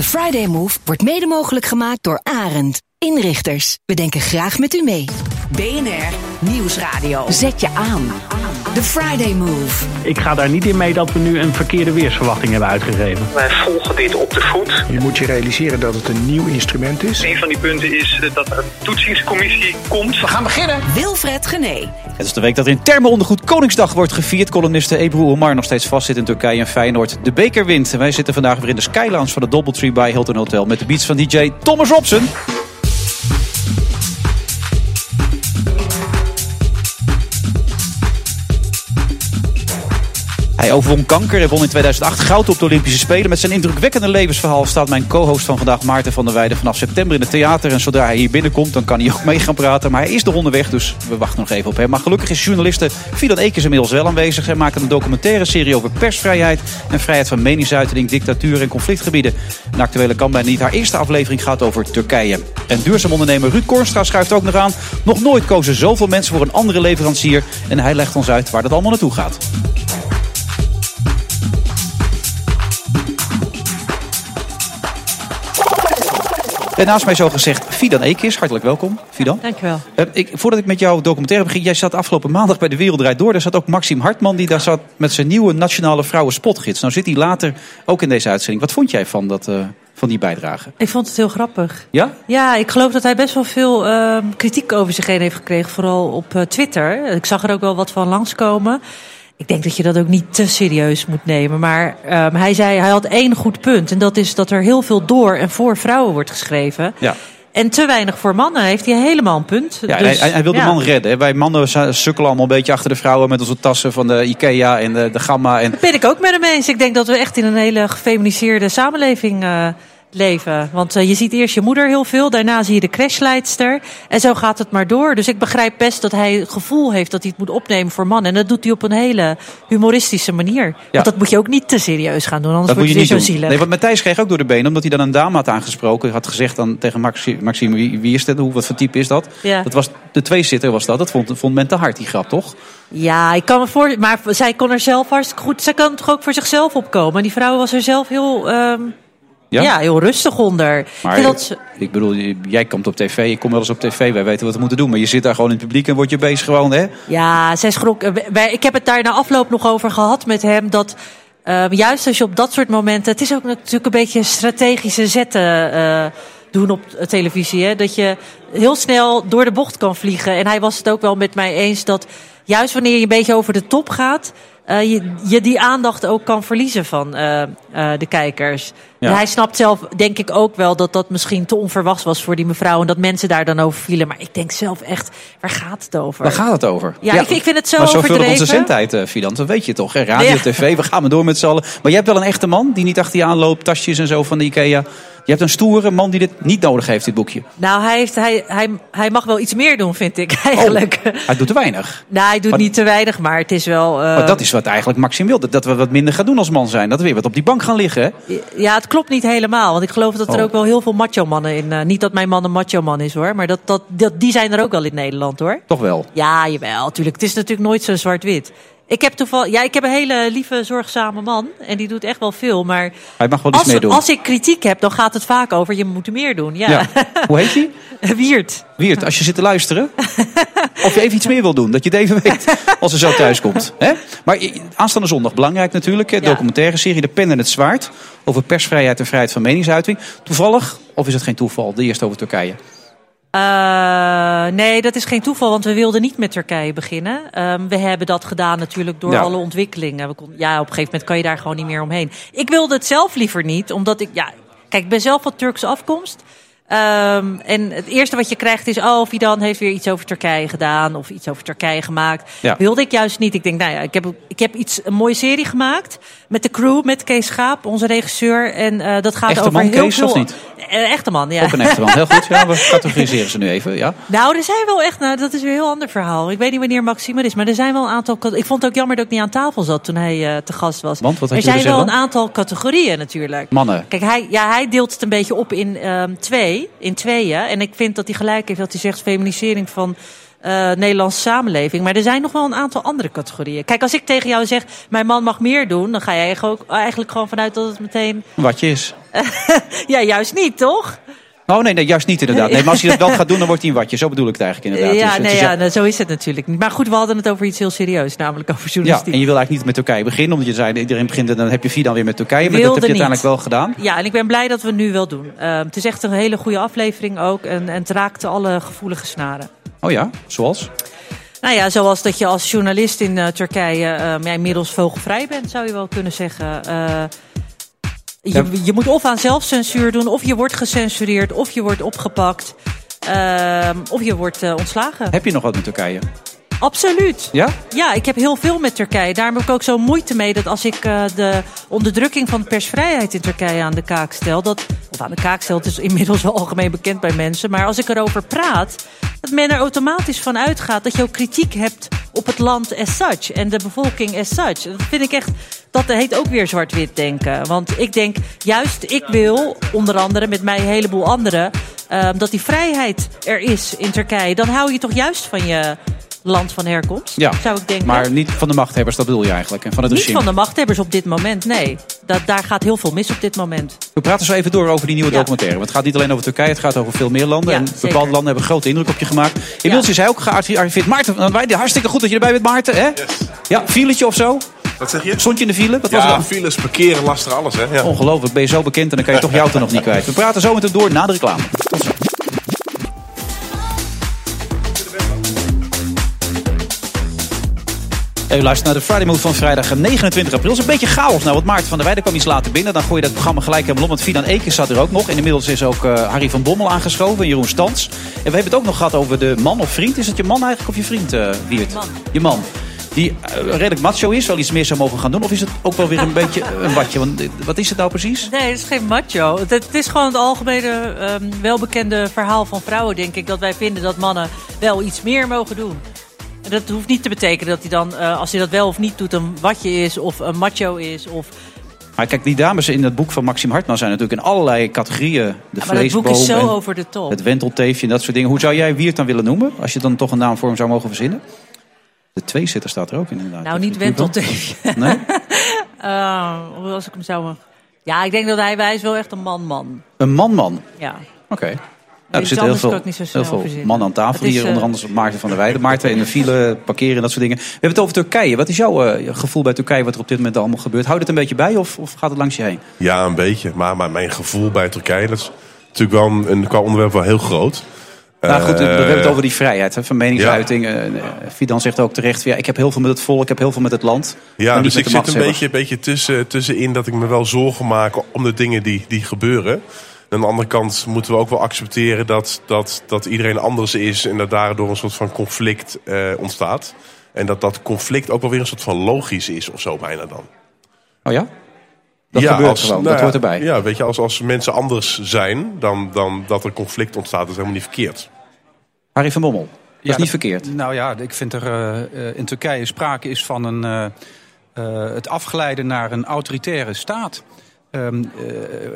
De Friday Move wordt mede mogelijk gemaakt door Arend. Inrichters, we denken graag met u mee. BNR Nieuwsradio. Zet je aan. The Friday Move. Ik ga daar niet in mee dat we nu een verkeerde weersverwachting hebben uitgegeven. Wij volgen dit op de voet. Je moet je realiseren dat het een nieuw instrument is. Een van die punten is dat er een toetsingscommissie komt. We gaan beginnen. Wilfred Gené. Het is de week dat er in Termenondergoed Koningsdag wordt gevierd. Columniste Ebru Omar nog steeds vastzit in Turkije en Feyenoord de beker wint. En wij zitten vandaag weer in de Skylands van de Doubletree bij Hilton Hotel met de beats van DJ Thomas Robson. Hij overwon kanker en won in 2008 goud op de Olympische Spelen. Met zijn indrukwekkende levensverhaal staat mijn co-host van vandaag, Maarten van der Weijden, vanaf september in het theater. En zodra hij hier binnenkomt, dan kan hij ook mee gaan praten. Maar hij is er onderweg, dus we wachten nog even op hem. Maar gelukkig is journaliste Fidan Ekers inmiddels wel aanwezig. Hij maakt een documentaire serie over persvrijheid en vrijheid van meningsuiting, dictatuur en conflictgebieden. De actuele kan bijna niet. Haar eerste aflevering gaat over Turkije. En duurzaam ondernemer Ruud Kornstra schuift ook nog aan. Nog nooit kozen zoveel mensen voor een andere leverancier. En hij legt ons uit waar dat allemaal naartoe gaat. En naast mij zo gezegd Fidan Ekis. Hartelijk welkom, Fidan. Dankjewel. Uh, ik, voordat ik met jouw documentaire begin. Jij zat afgelopen maandag bij De Wereld Door. Daar zat ook Maxime Hartman. Die daar zat met zijn nieuwe Nationale Vrouwen Spotgids. Nou zit hij later ook in deze uitzending. Wat vond jij van, dat, uh, van die bijdrage? Ik vond het heel grappig. Ja? Ja, ik geloof dat hij best wel veel uh, kritiek over zich heen heeft gekregen. Vooral op uh, Twitter. Ik zag er ook wel wat van langskomen. Ik denk dat je dat ook niet te serieus moet nemen. Maar um, hij zei, hij had één goed punt. En dat is dat er heel veel door en voor vrouwen wordt geschreven. Ja. En te weinig voor mannen heeft hij helemaal een punt. Ja, dus, hij, hij, wil de ja. man redden. Wij mannen sukkelen allemaal een beetje achter de vrouwen met onze tassen van de Ikea en de, de Gamma. En... Dat ben ik ook met hem eens. Ik denk dat we echt in een hele gefeminiseerde samenleving uh, leven. Want uh, je ziet eerst je moeder heel veel, daarna zie je de crashleidster. En zo gaat het maar door. Dus ik begrijp best dat hij het gevoel heeft dat hij het moet opnemen voor mannen. En dat doet hij op een hele humoristische manier. Ja. Want dat moet je ook niet te serieus gaan doen, anders dat wordt je het niet zo doen. zielig. Nee, want Matthijs kreeg ook door de benen, omdat hij dan een dame had aangesproken. Had gezegd dan tegen Maxime, Maxime wie, wie is dit, hoe, wat voor type is dat? Ja. Dat was de tweezitter was dat. Dat vond, vond men te hard, die grap, toch? Ja, ik kan me voor, maar zij kon er zelf hartstikke goed. Zij kan toch ook voor zichzelf opkomen. En die vrouw was er zelf heel... Um, ja? ja? heel rustig onder. Maar ik, dat... ik bedoel, jij komt op tv, ik kom wel eens op tv, wij weten wat we moeten doen. Maar je zit daar gewoon in het publiek en word je bezig gewoon, hè? Ja, zij schrok. Ik heb het daar na afloop nog over gehad met hem. Dat uh, juist als je op dat soort momenten. Het is ook natuurlijk een beetje strategische zetten. Uh, doen op televisie. Hè? Dat je heel snel door de bocht kan vliegen. En hij was het ook wel met mij eens dat juist wanneer je een beetje over de top gaat. Uh, je, je die aandacht ook kan verliezen van de kijkers. Ja. Hij snapt zelf, denk ik ook wel, dat dat misschien te onverwachts was voor die mevrouw. En dat mensen daar dan over vielen. Maar ik denk zelf echt, waar gaat het over? Waar gaat het over? Ja, ja ik, ik, vind het zo maar overdreven. onze zendtijd, uh, Fidan, dat weet je toch? Hè? Radio, ja. tv, we gaan maar door met z'n allen. Maar je hebt wel een echte man die niet achter je aanloopt, tasjes en zo van de Ikea. Je hebt een stoere man die dit niet nodig heeft, dit boekje. Nou, hij, heeft, hij, hij, hij mag wel iets meer doen, vind ik eigenlijk. Oh, hij doet te weinig. Nou, hij doet maar, niet te weinig, maar het is wel... Uh... Maar dat is wat eigenlijk Maxim wil. Dat we wat minder gaan doen als man zijn. Dat we weer wat op die bank gaan liggen. Hè? Ja, het klopt niet helemaal. Want ik geloof dat er oh. ook wel heel veel macho-mannen in... Uh, niet dat mijn man een macho-man is, hoor. Maar dat, dat, dat, die zijn er ook wel in Nederland, hoor. Toch wel? Ja, jawel. Natuurlijk. Het is natuurlijk nooit zo zwart-wit. Ik heb toevallig, ja, ik heb een hele lieve, zorgzame man. En die doet echt wel veel. Maar hij mag wel iets als, meer doen. als ik kritiek heb, dan gaat het vaak over je moet meer doen. Ja. ja. Hoe heet hij? Wiert. Wiert, als je zit te luisteren. of je even iets meer wil doen, dat je het even weet. Als er zo thuis komt. Hè? Maar aanstaande zondag, belangrijk natuurlijk. Documentaire serie De Pen en het Zwaard. Over persvrijheid en vrijheid van meningsuiting. Toevallig, of is het geen toeval, de eerste over Turkije? Uh, nee, dat is geen toeval, want we wilden niet met Turkije beginnen. Um, we hebben dat gedaan natuurlijk door ja. alle ontwikkelingen. We kon, ja, op een gegeven moment kan je daar gewoon niet meer omheen. Ik wilde het zelf liever niet, omdat ik, ja, kijk, ik ben zelf van Turkse afkomst. Um, en het eerste wat je krijgt is, oh, Fidan heeft weer iets over Turkije gedaan of iets over Turkije gemaakt. Ja. Wilde ik juist niet. Ik denk, nou ja, ik heb, ik heb iets, een mooie serie gemaakt met de crew, met Kees Schaap, onze regisseur. En uh, dat gaat echte over man, heel Kees, veel. Of niet? Uh, echte man, ja. Ook een echte man, heel goed. Ja, we categoriseren ze nu even, ja. Nou, er zijn wel echt, nou, dat is weer een heel ander verhaal. Ik weet niet wanneer Maxime er is, maar er zijn wel een aantal. Ik vond het ook jammer dat ik niet aan tafel zat toen hij uh, te gast was. Want, wat er zijn wel een aantal categorieën natuurlijk. Mannen. Kijk, hij, ja, hij deelt het een beetje op in um, twee, in tweeën. En ik vind dat hij gelijk heeft dat hij zegt feminisering van eh, Nederlandse samenleving. Maar er zijn nog wel een aantal andere categorieën. Kijk, als ik tegen jou zeg, mijn man mag meer doen, dan ga jij ook eigenlijk gewoon vanuit dat het meteen. Wat je is. Ja, juist niet, toch? Oh nee, nee, juist niet inderdaad. Nee, maar als je dat wel gaat doen, dan wordt hij een watje. Zo bedoel ik het eigenlijk inderdaad. ja, Dus nee, ja, nou, zo is het natuurlijk niet. Maar goed, we hadden het over iets heel serieus, namelijk over Ja, journalistiek. en je wil eigenlijk niet met Turkije beginnen, omdat je zei iedereen begint en dan heb je vier dan weer met Turkije. Maar dat heb je niet. uiteindelijk wel gedaan. Ja, en ik ben blij dat we het nu wel doen. Eh, het is echt een hele goede aflevering ook. En, en het raakte alle gevoelige snaren. Oh ja, zoals? Nou ja, zoals dat je als journalist in eh, Turkije eh, ja, inmiddels vogelvrij bent, zou je wel kunnen zeggen. Je, moet of aan zelfcensuur doen, of je wordt gecensureerd, of je wordt opgepakt, ehm, of je wordt eh, ontslagen. Heb je nog wat met Turkije? Absoluut. Ja? Ja, ik heb heel veel met Turkije. Daarom heb ik ook zo moeite mee dat als ik eh, de onderdrukking van de persvrijheid in Turkije aan de kaak stel, dat, de kaak stel, het is inmiddels wel algemeen bekend bij mensen, maar als ik erover praat, dat men er automatisch van uitgaat dat je ook kritiek hebt op het land as such en de bevolking as such. Dat vind ik echt, dat heet ook weer zwart-wit denken. Want ik denk, juist ik wil, onder andere met mij een heleboel anderen, eh, dat die vrijheid er is in Turkije. Dan hou je toch juist van je land van herkomst, Ja. zou ik denken. Maar niet van de machthebbers, dat bedoel je eigenlijk. En van het Niet regime. van de machthebbers op dit moment, nee. Dat, daar gaat heel veel mis op dit moment. We praten zo even door over die nieuwe Ja. documentaire. Want het gaat niet alleen over Turkije, het gaat over veel meer landen. Ja, en zeker. bepaalde landen hebben grote indruk op je gemaakt. Inmiddels Ja. is hij ook gearriveerd. Maarten, Wij- hartstikke goed dat je erbij bent, Maarten. Hè? Ja, filetje of zo? Wat zeg je? Stond je in de file? Wat was Ja, dat? files, parkeren, lastig, alles hè. Ja. Ongelooflijk, ben je zo bekend en dan kan je toch je auto nog niet kwijt. We praten zo met hem door na de reclame. Tot zo. Hey, u luistert naar de Friday Move van vrijdag 29 april. Het is een beetje chaos. Nou, wat Maarten van der Weijden kwam iets later binnen. Dan gooi je dat programma gelijk helemaal om. Want Fidan Ekers zat er ook nog. En inmiddels is ook eh, Harry van Bommel aangeschoven. En Jeroen Stans. En we hebben het ook nog gehad over de man of vriend. Is het je man eigenlijk of je vriend, eh Wiert? Man. Je man. Die eh, redelijk macho is. Wel iets meer zou mogen gaan doen. Of is het ook wel weer een beetje een watje? Want eh, wat is het nou precies? Nee, het is geen macho. Het, het is gewoon het algemene ehm, welbekende verhaal van vrouwen, denk ik. Dat wij vinden dat mannen wel iets meer mogen doen. Dat hoeft niet te betekenen dat hij dan, eh, als hij dat wel of niet doet, een watje is of een macho is. Of... Maar kijk, die dames in het boek van Maxime Hartman zijn natuurlijk in allerlei categorieën. De Ja, maar dat boek is zo over de top. het wentelteefje en dat soort dingen. Hoe zou jij Wiert dan willen noemen? Als je dan toch een naam voor hem zou mogen verzinnen? De tweezitter staat er ook in inderdaad. Nou, niet het wentelteefje. Nee? Hoe als ik hem zou... Ja, ik denk dat hij, hij is wel echt een man-man. Een man-man. Ja. Oké. Er zitten heel veel, heel veel mannen aan tafel hier. eh, Onder andere Maarten van der Weijden. Maarten in de file, parkeren en dat soort dingen. We hebben het over Turkije. Wat is jouw eh, gevoel bij Turkije wat er op dit moment allemaal gebeurt? Houdt het een beetje bij of, of gaat het langs je heen? Ja, een beetje. Maar, maar mijn gevoel bij Turkije, dat is natuurlijk wel een, een, qua onderwerp wel heel groot. Nou goed, we Eh, hebben het over die vrijheid hè, van meningsuiting. Eh, eh, Fidan zegt ook terecht, ja, ik heb heel veel met het volk, ik heb heel veel met het land. maar Ja, dus ik zit een beetje, beetje tussen, tussenin dat ik me wel zorgen maak om de dingen die, die gebeuren. Aan de andere kant moeten we ook wel accepteren dat, dat, dat iedereen anders is en dat daardoor een soort van conflict eh, ontstaat. En dat dat conflict ook wel weer een soort van logisch is of zo bijna dan. Oh ja? Dat ja, gebeurt als, gewoon, nou dat ja, hoort erbij. Ja, weet je, als, als mensen anders zijn dan, dan dat er conflict ontstaat, dat is helemaal niet verkeerd. Harry van Bommel, dat is niet verkeerd. Nou ja, ik vind er eh, eh, in Turkije sprake is van een, eh, eh, het afgeleiden naar een autoritaire staat. Eh,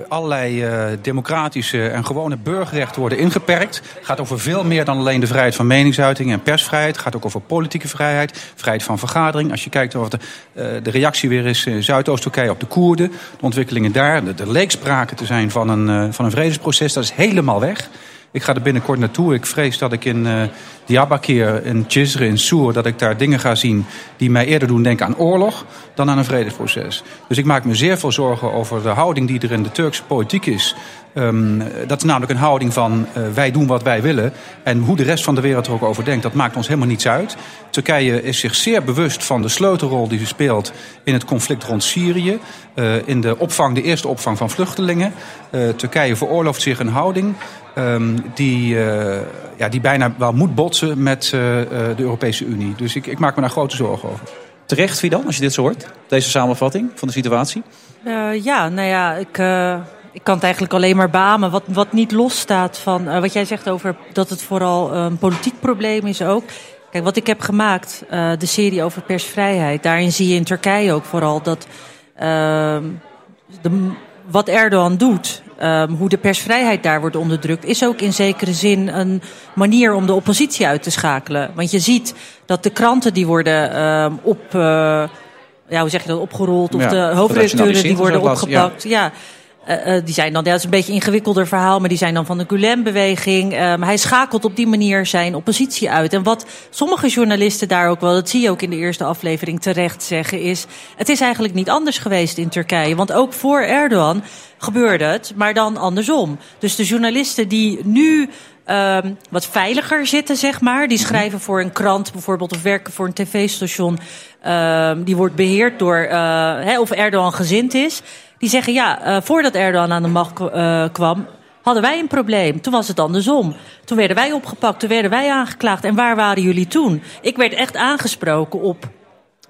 allerlei eh, democratische en gewone burgerrechten worden ingeperkt. Het gaat over veel meer dan alleen de vrijheid van meningsuiting en persvrijheid. Gaat ook over politieke vrijheid, vrijheid van vergadering. Als je kijkt of de, eh, de reactie weer is in Zuidoost-Turkije op de Koerden, de ontwikkelingen daar. Er er leek sprake te zijn van een, van een vredesproces. Dat is helemaal weg. Ik ga er binnenkort naartoe. Ik vrees dat ik in eh Diyarbakir, in Cizre, in Soer... dat ik daar dingen ga zien die mij eerder doen denken aan oorlog... dan aan een vredesproces. Dus ik maak me zeer veel zorgen over de houding die er in de Turkse politiek is. Ehm, dat is namelijk een houding van eh, wij doen wat wij willen. En hoe de rest van de wereld er ook over denkt, dat maakt ons helemaal niets uit. Turkije is zich zeer bewust van de sleutelrol die ze speelt in het conflict rond Syrië. eh, in de opvang, de eerste opvang van vluchtelingen. Turkije veroorlooft zich een houding ehm, die, eh, ja, die bijna wel moet botsen met eh, eh, de Europese Unie. Dus ik, ik maak me daar grote zorgen over. Terecht, Fidan, als je dit zo hoort? Deze samenvatting van de situatie? Eh, ja, nou ja, ik, eh, ik kan het eigenlijk alleen maar beamen. Wat, wat niet losstaat van wat jij zegt over dat het vooral een politiek probleem is ook. Kijk, wat ik heb gemaakt, eh, de serie over persvrijheid, daarin zie je in Turkije ook vooral dat ehm, de, wat Erdogan doet, eh, ehm, hoe de persvrijheid daar wordt onderdrukt, is ook in zekere zin een manier om de oppositie uit te schakelen. Want je ziet dat de kranten die worden ehm, op, eh, ja, hoe zeg je dat, opgerold, of Ja, de hoofdredacteuren die worden opgepakt. Ja. Eh, eh, die zijn dan, ja, dat is een beetje een ingewikkelder verhaal, maar die zijn dan van de Gulen-beweging. Ehm, hij schakelt op die manier zijn oppositie uit. En wat sommige journalisten daar ook wel, dat zie je ook in de eerste aflevering terecht zeggen, is: het is eigenlijk niet anders geweest in Turkije. Want ook voor Erdogan gebeurde het, maar dan andersom. Dus de journalisten die nu ehm, wat veiliger zitten, zeg maar. Die schrijven voor een krant bijvoorbeeld of werken voor een tv-station. ehm, die wordt beheerd door, eh, of Erdogan gezind is. Die zeggen ja, eh, voordat Erdogan aan de macht eh, kwam, hadden wij een probleem. Toen was het andersom. Toen werden wij opgepakt, toen werden wij aangeklaagd. En waar waren jullie toen? Ik werd echt aangesproken op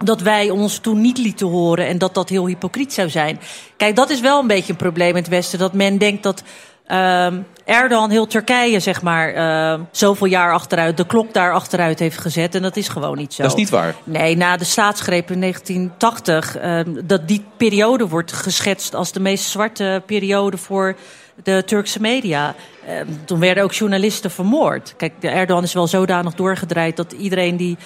dat wij ons toen niet lieten horen en dat dat heel hypocriet zou zijn. Kijk, dat is wel een beetje een probleem in het Westen. Dat men denkt dat ehm Erdogan heel Turkije, zeg maar, ehm, zoveel jaar achteruit, de klok daar achteruit heeft gezet. En dat is gewoon niet zo. Dat is niet waar. Nee, na de staatsgreep in 1980, ehm, dat die periode wordt geschetst als de meest zwarte periode voor de Turkse media. Ehm, toen werden ook journalisten vermoord. Kijk, Erdogan is wel zodanig doorgedraaid dat iedereen die.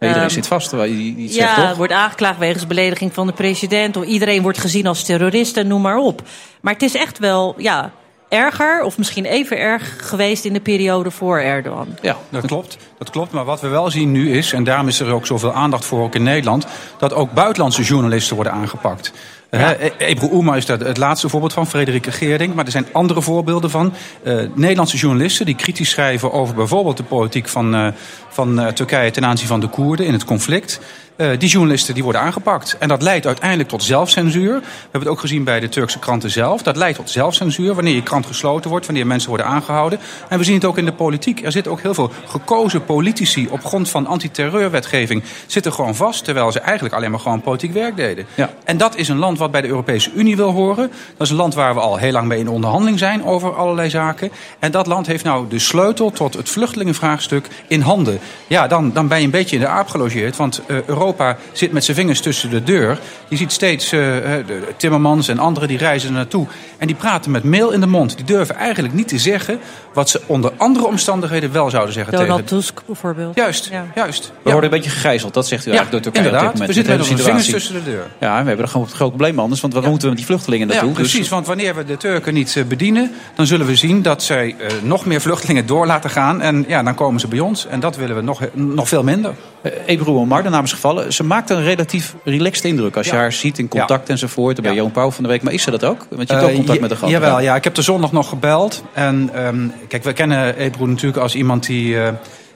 Iedereen zit vast, terwijl je die zegt, ja, toch? wordt aangeklaagd wegens belediging van de president. Of iedereen wordt gezien als terrorist en noem maar op. Maar het is echt wel ja, erger, of misschien even erg geweest in de periode voor Erdogan. Ja, Dat klopt, dat klopt. Maar wat we wel zien nu is, en daarom is er ook zoveel aandacht voor ook in Nederland, dat ook buitenlandse journalisten worden aangepakt. Ja. Ebru Oema is daar het laatste voorbeeld van, Frederike Geerding. Maar er zijn andere voorbeelden van. Eh, Nederlandse journalisten die kritisch schrijven over bijvoorbeeld de politiek van, eh, van eh, Turkije ten aanzien van de Koerden in het conflict. Eh, die journalisten die worden aangepakt. En dat leidt uiteindelijk tot zelfcensuur. We hebben het ook gezien bij de Turkse kranten zelf. Dat leidt tot zelfcensuur wanneer je krant gesloten wordt, wanneer mensen worden aangehouden. En we zien het ook in de politiek. Er zitten ook heel veel gekozen politici op grond van antiterreurwetgeving zitten gewoon vast, terwijl ze eigenlijk alleen maar gewoon politiek werk deden. Ja. En dat is een land wat bij de Europese Unie wil horen. Dat is een land waar we al heel lang mee in onderhandeling zijn over allerlei zaken. En dat land heeft nou de sleutel tot het vluchtelingenvraagstuk in handen. Ja, dan, dan ben je een beetje in de aap gelogeerd. Want uh, Europa zit met zijn vingers tussen de deur. Je ziet steeds uh, de Timmermans en anderen die reizen er naartoe. En die praten met mail in de mond. Die durven eigenlijk niet te zeggen wat ze onder andere omstandigheden wel zouden zeggen. Donald tegen... Tusk bijvoorbeeld. Juist, ja. juist. We worden een beetje gegijzeld, dat zegt u ja, eigenlijk door Turkije inderdaad. op dit moment. We zitten met de onze vingers tussen de deur. Ja, we hebben er gewoon een groot probleem anders, want waar moeten we met die vluchtelingen naartoe? Ja, precies, Dus- want wanneer we de Turken niet eh, bedienen, dan zullen we zien dat zij uh, nog meer vluchtelingen door laten gaan. En ja, dan komen ze bij ons. En dat willen we nog, nog veel minder. Uh, Ebru Omar, de naam is gevallen. Ze maakt een relatief relaxed indruk als je haar ziet in contact Ja. enzovoort. Bij Ja. Johan Pauw van de week. Maar is ze dat ook? Want je hebt ook Eh, contact ja- met de gast. Jawel, ja. Ik heb de zondag nog gebeld. En ehm, kijk, we kennen Ebru natuurlijk als iemand die... eh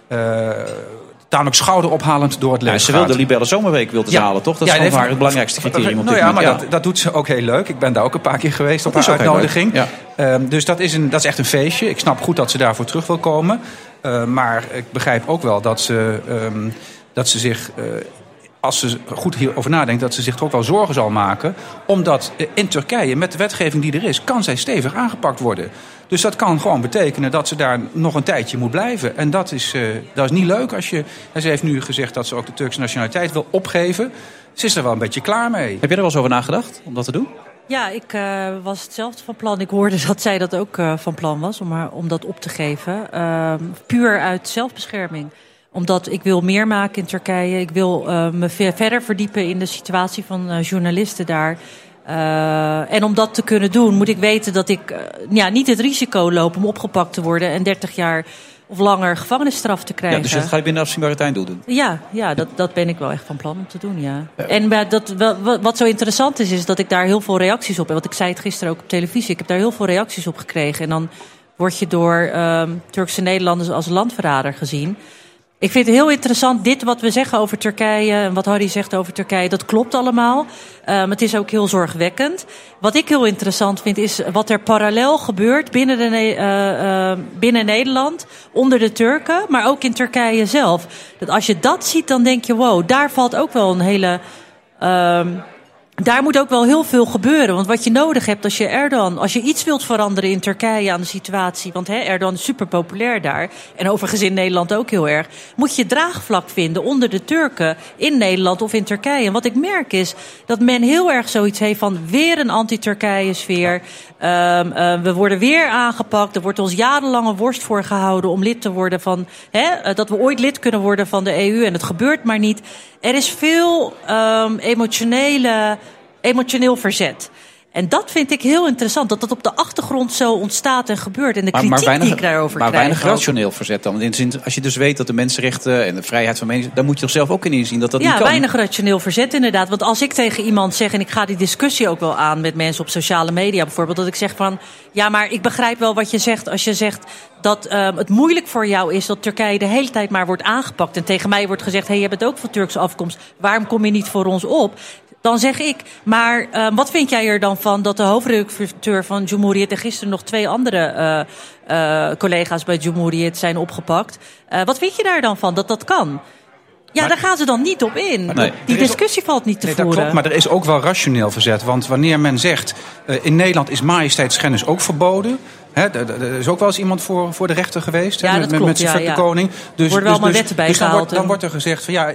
eh, tamelijk schouderophalend door het Ja, leven ze wil gaat. de Libelle Zomerweek wilde ze Ja. halen, toch? Dat Ja, is van- het belangrijkste criterium op nou ja, maar. Dat, dat doet ze ook heel leuk. Ik ben daar ook een paar keer geweest op Dat haar uitnodiging. Ehm, dus dat is, een, dat is echt een feestje. Ik snap goed dat ze daarvoor terug wil komen. Eh, maar ik begrijp ook wel dat ze, ehm, dat ze zich... eh, als ze goed hierover nadenkt, dat ze zich toch ook wel zorgen zal maken. Omdat in Turkije, met de wetgeving die er is, kan zij stevig aangepakt worden. Dus dat kan gewoon betekenen dat ze daar nog een tijdje moet blijven. En dat is, eh, dat is niet leuk als je. En ze heeft nu gezegd dat ze ook de Turkse nationaliteit wil opgeven. Ze is er wel een beetje klaar mee. Heb je er wel eens over nagedacht om dat te doen? Ja, ik eh, was hetzelfde van plan. Ik hoorde dat zij dat ook eh, van plan was om, haar, om dat op te geven. Ehm, puur uit zelfbescherming. Omdat ik wil meer maken in Turkije. Ik wil eh, me ver- verder verdiepen in de situatie van eh, journalisten daar. Eh, en om dat te kunnen doen, moet ik weten dat ik eh, ja, niet het risico loop om opgepakt te worden en 30 jaar of langer gevangenisstraf te krijgen. Ja, dus dat ga je binnen afzienbare tijd doen. Ja, ja dat, dat ben ik wel echt van plan om te doen, ja. En bij dat, wat zo interessant is, is dat ik daar heel veel reacties op heb. Want ik zei het gisteren ook op televisie. Ik heb daar heel veel reacties op gekregen. En dan word je door ehm, Turkse Nederlanders als landverrader gezien. Ik vind het heel interessant, dit wat we zeggen over Turkije... en wat Harry zegt over Turkije, dat klopt allemaal. Um, het is ook heel zorgwekkend. Wat ik heel interessant vind, is wat er parallel gebeurt... binnen, de, eh, eh, binnen Nederland, onder de Turken... maar ook in Turkije zelf. Dat als je dat ziet, dan denk je... wow, daar valt ook wel een hele... um, daar moet ook wel heel veel gebeuren. Want wat je nodig hebt als je Erdogan, als je iets wilt veranderen in Turkije aan de situatie. Want hè, Erdogan is super populair daar. En overigens in Nederland ook heel erg. Moet je draagvlak vinden onder de Turken in Nederland of in Turkije. En wat ik merk is dat men heel erg zoiets heeft van weer een anti-Turkije sfeer. Um, uh, we worden weer aangepakt. Er wordt ons jarenlange worst voor gehouden om lid te worden van. Hè, dat we ooit lid kunnen worden van de EU. En het gebeurt maar niet. Er is veel um, emotionele, emotioneel verzet. En dat vind ik heel interessant, dat dat op de achtergrond zo ontstaat en gebeurt. En de kritiek maar weinig, die ik daarover maar krijg. weinig rationeel verzet dan. In de zin, als je dus weet dat de mensenrechten en de vrijheid van mening... dan moet je toch zelf ook in inzien dat dat ja, niet kan. weinig rationeel verzet inderdaad. Want als ik tegen iemand zeg, en ik ga die discussie ook wel aan met mensen op sociale media bijvoorbeeld, dat ik zeg van, ja, maar ik begrijp wel wat je zegt als je zegt dat um, het moeilijk voor jou is dat Turkije de hele tijd maar wordt aangepakt. En tegen mij wordt gezegd, hé, hey, je bent ook van Turkse afkomst, waarom kom je niet voor ons op? Dan zeg ik, maar uh, wat vind jij er dan van dat de hoofdredacteur van Cumhuriyet en gisteren nog twee andere uh, uh, collega's bij Cumhuriyet zijn opgepakt? wat vind je daar dan van dat dat kan? Ja, maar, daar gaan ze dan niet op in. Nee, die discussie valt niet te nee, voeren. Dat klopt, maar er is ook wel rationeel verzet. Want wanneer men zegt, uh, in Nederland is majesteitsschennis ook verboden... Hè, er is ook wel eens iemand voor, voor de rechter geweest. Ja, hè, dat met, klopt, met ja, ja. koning. Dus, Er worden wel dus, allemaal dus, wetten dus dan, wordt, bijgehaald dan wordt er gezegd van ja,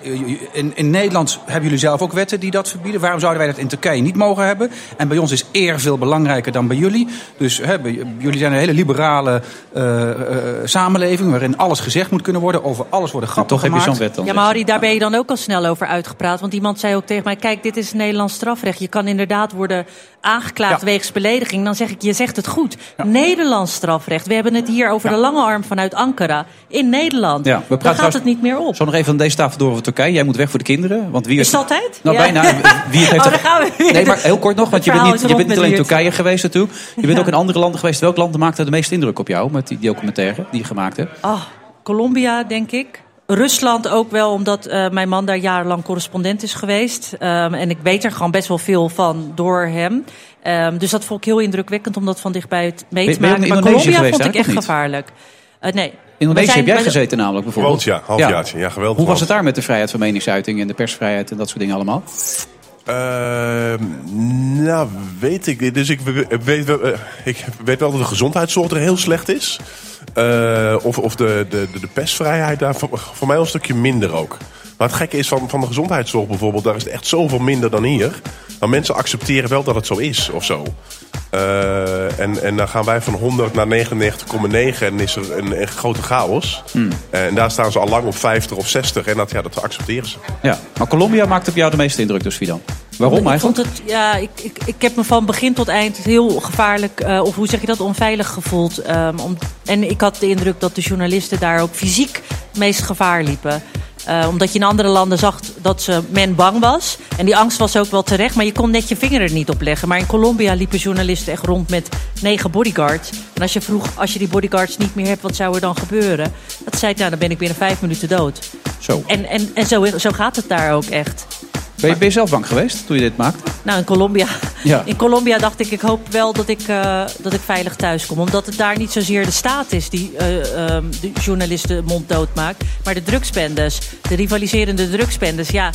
in, in Nederland hebben jullie zelf ook wetten die dat verbieden. Waarom zouden wij dat in Turkije niet mogen hebben? En bij ons is eer veel belangrijker dan bij jullie. Dus hè, bij- jullie zijn een hele liberale eh, eh, samenleving waarin alles gezegd moet kunnen worden. Over alles worden grappen Toch heb je zo'n wet dan. Ja, maar Harry, daar ben je dan ook al snel over uitgepraat. Want iemand zei ook tegen mij: Kijk, dit is Nederlands strafrecht. Je kan inderdaad worden aangeklaagd Ja. wegens belediging. Dan zeg ik: Je zegt het goed. Nederlands strafrecht. We hebben het hier over de lange arm vanuit Ankara. In Nederland. Ja, we praten gaat het niet meer op. Zo nog even aan deze tafel door over Turkije. Jij moet weg voor de kinderen. Want wie Is het altijd? Nou, Ja. bijna. Wie heeft Oh, daar gaan we weer. Nee, maar heel kort nog, want je bent niet, je bent niet alleen in Turkije geweest natuurlijk. Je bent ook in andere landen geweest. Welk land maakte de meeste indruk op jou met die documentaire die je gemaakt hebt? Ah, Colombia, denk ik. Rusland ook wel, omdat eh, mijn man daar jarenlang correspondent is geweest. Ehm, en ik weet er gewoon best wel veel van door hem. Ehm, dus dat vond ik heel indrukwekkend om dat van dichtbij het mee te ben maken. in Maar Indonesië Colombia geweest, vond ik echt gevaarlijk. Eh, nee. Indonesië zijn- heb jij gezeten namelijk bijvoorbeeld. Ja. Halfjaartje. Ja, geweldig. Hoe was het daar met de vrijheid van meningsuiting en de persvrijheid en dat soort dingen allemaal? Ehm, nou, weet ik. Dus ik weet, wel- eh, ik weet wel dat de gezondheidszorg er heel slecht is. Eh, of of de, de, de, persvrijheid daar voor, voor mij een stukje minder ook. Maar het gekke is van, van de gezondheidszorg bijvoorbeeld, daar is het echt zoveel minder dan hier. Maar mensen accepteren wel dat het zo is of zo. Eh, en, en dan gaan wij van 100 naar 99,9 en is er een, een grote chaos. Hmm. En daar staan ze al lang op 50 of 60 en dat, ja, dat accepteren ze. Ja, maar Colombia maakt op jou de meeste indruk dus, Fidan. Waarom ik eigenlijk? vond het, ja, ik, ik, ik heb me van begin tot eind heel gevaarlijk, eh, of hoe zeg je dat, onveilig gevoeld. Ehm, om, en ik had de indruk dat de journalisten daar ook fysiek het meest gevaar liepen. Eh, omdat je in andere landen zag dat ze, men bang was. En die angst was ook wel terecht, maar je kon net je vinger er niet op leggen. Maar in Colombia liepen journalisten echt rond met negen bodyguards. En als je vroeg, als je die bodyguards niet meer hebt, wat zou er dan gebeuren? Dat zei nou, dan ben ik binnen vijf minuten dood. Zo. En, en, en zo, zo gaat het daar ook echt. Ben je, ben je zelf bang geweest toen je dit maakte? Nou, in Colombia, Ja. in Colombia dacht ik, ik hoop wel dat ik, eh, dat ik veilig thuis kom. Omdat het daar niet zozeer de staat is die eh, ehm, de journalisten monddood maakt. Maar de drugsbendes, de rivaliserende drugsbendes. Ja,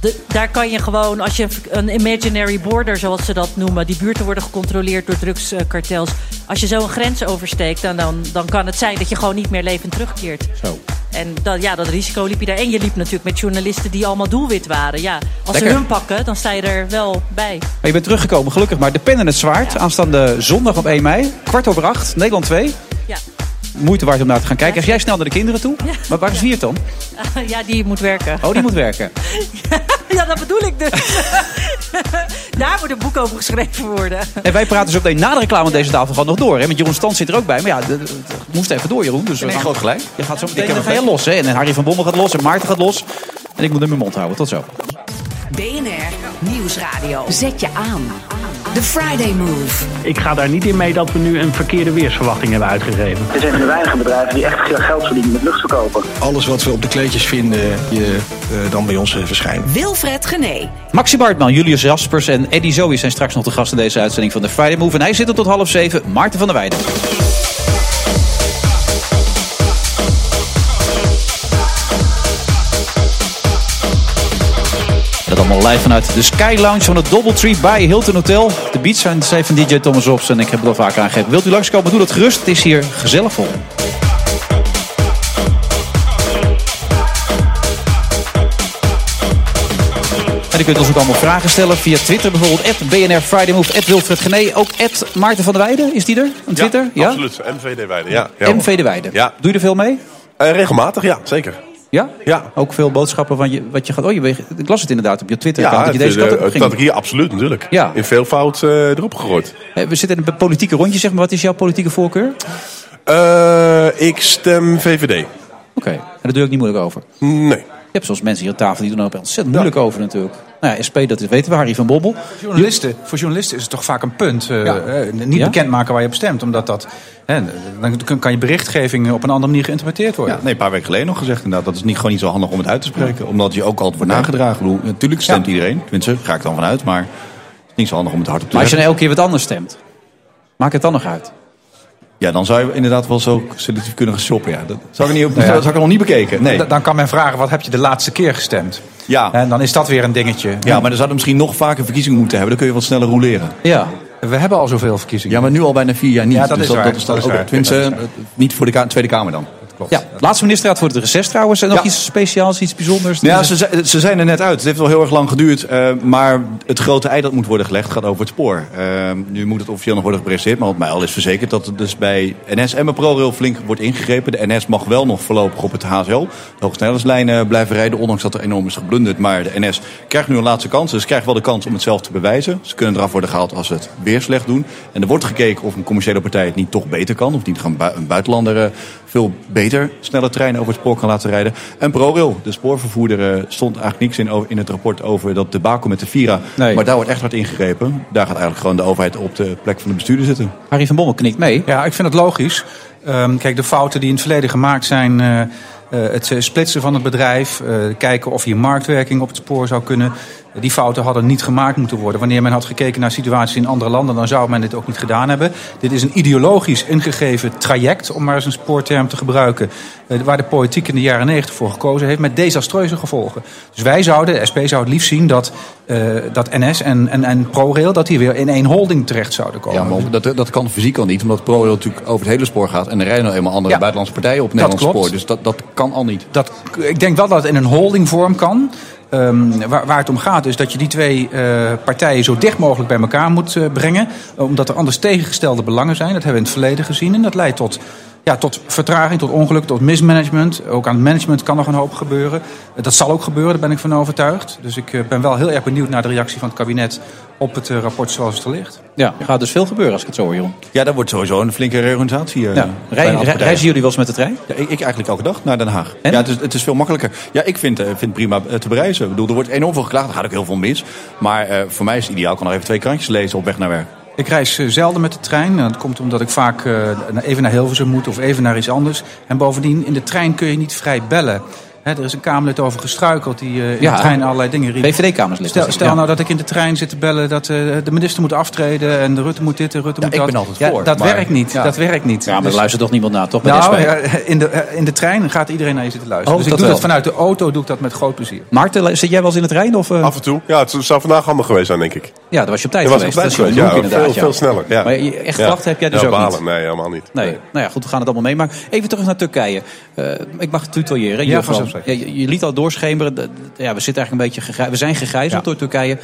de- daar kan je gewoon, als je een imaginary border, zoals ze dat noemen... die buurten worden gecontroleerd door drugskartels. Als je zo een grens oversteekt, dan, dan, dan kan het zijn dat je gewoon niet meer levend terugkeert. Zo. En dat, ja, dat risico liep je daar. En je liep natuurlijk met journalisten die allemaal doelwit waren. Ja, als Lekker. ze hun pakken, dan sta je er wel bij. Maar je bent teruggekomen, gelukkig. Maar de pen en het zwaard, aanstaande zondag op 1 mei, kwart over acht, Nederland 2. Ja. Moeite waard om naar te gaan kijken. Als jij snel naar de kinderen toe. Maar waar is Wiert dan? ja, die moet werken. Oh, die moet werken. Ja, dat bedoel ik dus. Daar moet een boek over geschreven worden. En wij praten zo meteen na de reclame aan deze tafel gewoon nog door. Hè? Want Jeroen Stans zit er ook bij. Maar ja, het moest even door, Jeroen. Dus we Nee, gaan- groot gelijk. Je gaat zo meteen dan ga je los. Hè? En Harry van Bommel gaat los en Maarten gaat los. En ik moet in mijn mond houden. Tot zo. BNR Nieuwsradio. Zet je aan. The Friday Move. Ik ga daar niet in mee dat we nu een verkeerde weersverwachting hebben uitgegeven. Het is een van de weinige bedrijven die echt veel geld verdienen met luchtverkopen. Alles wat we op de kleedjes vinden, je eh, dan bij ons eh, verschijnt. Wilfred Gené. Maxi Bartman, Julius Jaspers en Eddie Zoe zijn straks nog de gast in deze uitzending van de Friday Move. En hij zit er tot half zeven. Maarten van der Weijden. Allemaal live vanuit de Sky Lounge van het Doubletree bij Hilton Hotel. De beats zijn zij van DJ Thomas Ops en ik heb het al vaak aangegeven. Wilt u langskomen, doe dat gerust. Het is hier gezellig vol. En u kunt ons ook allemaal vragen stellen via Twitter. Bijvoorbeeld BNR Friday Move, Wilfred Gené. Ook Maarten van der Weijden, is die er? Op Twitter? Ja, absoluut. MV de Weijden, ja. ja de Weijden. Ja. Doe je er veel mee? Uh, regelmatig, ja, zeker. Ja? Ja. Ook veel boodschappen van je, wat je gaat... Oh, je, ik las het inderdaad op je Twitter. Ja, dat je deze kant op ging. dat ik hier absoluut natuurlijk. Ja. In veel fout uh, erop gegooid. we zitten in een politieke rondje, zeg maar. Wat is jouw politieke voorkeur? Uh, ik stem VVD. Oké, okay. en daar doe ik niet moeilijk over? Nee. Je hebt zoals mensen hier aan tafel die doen er ontzettend moeilijk ja. over natuurlijk. Nou ja, SP, dat weten we, Harry van Bobbel. Voor journalisten, voor journalisten is het toch vaak een punt. Uh, ja. niet ja? bekendmaken waar je op stemt. Omdat dat, hè, dan kan je berichtgeving op een andere manier geïnterpreteerd worden. Ja, nee, een paar weken geleden nog gezegd inderdaad. Dat is niet, gewoon niet zo handig om het uit te spreken. Omdat je ook altijd wordt nagedragen. Bedoel, natuurlijk stemt iedereen. Tenminste, ga ik dan vanuit. Maar het is niet zo handig om het hard op te Maar als je nou elke keer wat anders stemt, maakt het dan nog uit? Ja, dan zou je inderdaad wel zo selectief kunnen gaan shoppen. Ja. Dat zou ik, niet op, nou ja. zou ik nog niet bekeken. Nee. Dan kan men vragen, wat heb je de laatste keer gestemd? Ja. En dan is dat weer een dingetje. Ja, maar dan zouden misschien nog vaker verkiezingen moeten hebben. Dan kun je wat sneller roleren. Ja. We hebben al zoveel verkiezingen. Ja, maar nu al bijna vier jaar niet. Ja, dat dus is waar. Dat, is dan dat is ook, waar. tenminste, niet voor de Tweede Kamer dan. Klopt. Ja, laatste ministerraad voor het reces trouwens. En nog ja. iets speciaals, iets bijzonders? Ja, ze, ze zijn er net uit. Het heeft wel heel erg lang geduurd. Uh, maar het grote ei dat moet worden gelegd gaat over het spoor. Uh, nu moet het officieel nog worden gepresenteerd. Maar wat mij al is verzekerd dat het dus bij NS en bij ProRail flink wordt ingegrepen. De NS mag wel nog voorlopig op het HSL. De hogesnelheidslijnen blijven rijden. Ondanks dat er enorm is geblunderd. Maar de NS krijgt nu een laatste kans. Dus krijgt wel de kans om het zelf te bewijzen. Ze kunnen eraf worden gehaald als ze het weer slecht doen. En er wordt gekeken of een commerciële partij het niet toch beter kan. Of niet een buitenlander uh, veel beter snelle trein over het spoor kan laten rijden. En ProRail, de spoorvervoerder, stond eigenlijk niks in, in het rapport over dat debakel met de Vira. Nee. Maar daar wordt echt hard ingegrepen. Daar gaat eigenlijk gewoon de overheid op de plek van de bestuurder zitten. Harry van Bommel knikt mee. Ja, ik vind het logisch. Um, kijk, de fouten die in het verleden gemaakt zijn... Uh, uh, het splitsen van het bedrijf, uh, kijken of je marktwerking op het spoor zou kunnen. Die fouten hadden niet gemaakt moeten worden. Wanneer men had gekeken naar situaties in andere landen, dan zou men dit ook niet gedaan hebben. Dit is een ideologisch ingegeven traject, om maar eens een spoorterm te gebruiken. Uh, waar de politiek in de jaren negentig voor gekozen heeft, met desastreuze gevolgen. Dus wij zouden, de SP zou het liefst zien dat, uh, dat NS en, en, en ProRail, dat die weer in één holding terecht zouden komen. Ja, maar dat, dat kan fysiek al niet, omdat ProRail natuurlijk over het hele spoor gaat. En er rijden nou eenmaal andere ja, buitenlandse partijen op het Nederlands spoor. Dus dat, dat kan al niet. Dat, ik denk wel dat het in een holdingvorm kan. Um, waar, het om gaat is dat je die twee uh, partijen zo dicht mogelijk bij elkaar moet uh, brengen. Omdat er anders tegengestelde belangen zijn. Dat hebben we in het verleden gezien. En dat leidt tot, ja, tot vertraging, tot ongeluk, tot mismanagement. Ook aan het management kan nog een hoop gebeuren. Uh, dat zal ook gebeuren, daar ben ik van overtuigd. Dus ik ben wel heel erg benieuwd naar de reactie van het kabinet op het rapport zoals het er ligt. Ja, er gaat dus veel gebeuren als ik het zo hoor, Jeroen. Ja, dat wordt sowieso een flinke reorganisatie. Ja. Rij, reizen jullie wel eens met de trein? Ja, ik, ik, eigenlijk elke dag naar Den Haag. En? Ja, het is, het is veel makkelijker. Ja, ik vind, het vind prima te bereizen. Ik bedoel, er wordt enorm veel geklaagd, er gaat ook heel veel mis. Maar uh, voor mij is het ideaal, ik kan nog even twee krantjes lezen op weg naar werk. Ik reis uh, zelden met de trein. Dat komt omdat ik vaak uh, even naar Hilversum moet of even naar iets anders. En bovendien, in de trein kun je niet vrij bellen. He, er is een Kamerlid over gestruikeld die uh, in ja, de trein allerlei dingen riep. VVD-Kamerlid. Stel, stel ja. nou dat ik in de trein zit te bellen dat uh, de minister moet aftreden en de Rutte moet dit en Rutte ja, moet ik dat. ben altijd voor. dat maar, werkt niet. Dat werkt niet. Ja, maar dus, er luistert toch niemand naar, toch? Bij nou, de in, de, in de trein gaat iedereen naar je zitten luisteren. Oh, dus ik dat doe wel. dat vanuit de auto, doe ik dat met groot plezier. Maarten, zit jij wel eens in de trein? Of, uh... Af en toe. Ja, het zou vandaag handig geweest zijn, denk ik. Ja, dan was je op tijd geweest. Was op tijd geweest. Veel, veel sneller. Ja. Maar echt klachten heb jij dus ja, ook balen. niet? Nee, helemaal niet. Nee. Nou ja, goed, we gaan het allemaal meemaken. Even terug naar Turkije. Ik mag tutoyeren. Ja, je, je liet al doorschemeren. Ja, we zitten eigenlijk een beetje. We zijn gegijzeld ja. door Turkije.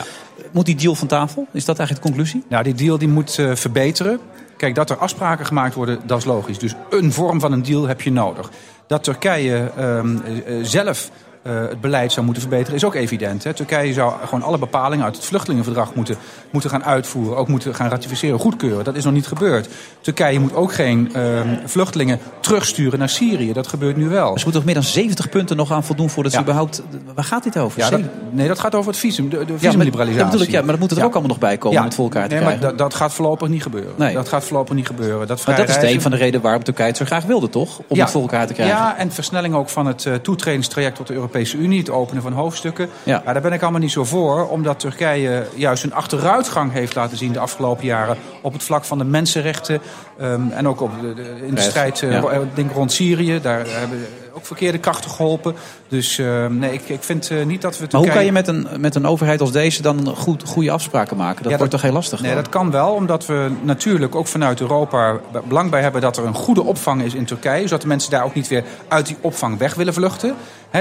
Moet die deal van tafel? Is dat eigenlijk de conclusie? Nou, die deal die moet uh, verbeteren. Kijk, dat er afspraken gemaakt worden, dat is logisch. Dus een vorm van een deal heb je nodig. Dat Turkije um, uh, zelf uh, het beleid zou moeten verbeteren, is ook evident. Hè. Turkije zou gewoon alle bepalingen uit het vluchtelingenverdrag moeten, moeten gaan uitvoeren, ook moeten gaan ratificeren, goedkeuren. Dat is nog niet gebeurd. Turkije moet ook geen uh, vluchtelingen terugsturen naar Syrië. Dat gebeurt nu wel. Ze moeten toch meer dan 70 punten nog aan voldoen voordat Ja. ze überhaupt... Waar gaat dit over? Ja, dat, nee, dat gaat over het visum, de, de ja, maar, visumliberalisatie. dat bedoel ik, ja, maar dat moet er Ja. ook allemaal nog bij komen om het voor elkaar te nee, maar krijgen. dat, dat gaat voorlopig niet gebeuren. Nee. Dat gaat voorlopig niet gebeuren. Dat maar dat is een van de redenen waarom Turkije het zo graag wilde, toch? Om het voor elkaar te krijgen. Ja, en versnelling ook van het uh, toetredingstraject tot de Europese Unie. Het openen van hoofdstukken. Ja. daar ben ik allemaal niet zo voor. Omdat Turkije juist een achteruitgang heeft laten zien de afgelopen jaren. Op het vlak van de mensenrechten. ehm, en ook op de, de- in de strijd ja. eh, denk rond Syrië. Daar hebben ook verkeerde krachten geholpen. Dus uh, nee, ik, ik vind uh, niet dat we. Maar hoe kan je met een, met een overheid als deze dan goed, goede afspraken maken? Dat Ja, wordt toch heel lastig? Nee, dat kan wel, omdat we natuurlijk ook vanuit Europa belang bij hebben dat er een goede opvang is in Turkije. Zodat de mensen daar ook niet weer uit die opvang weg willen vluchten.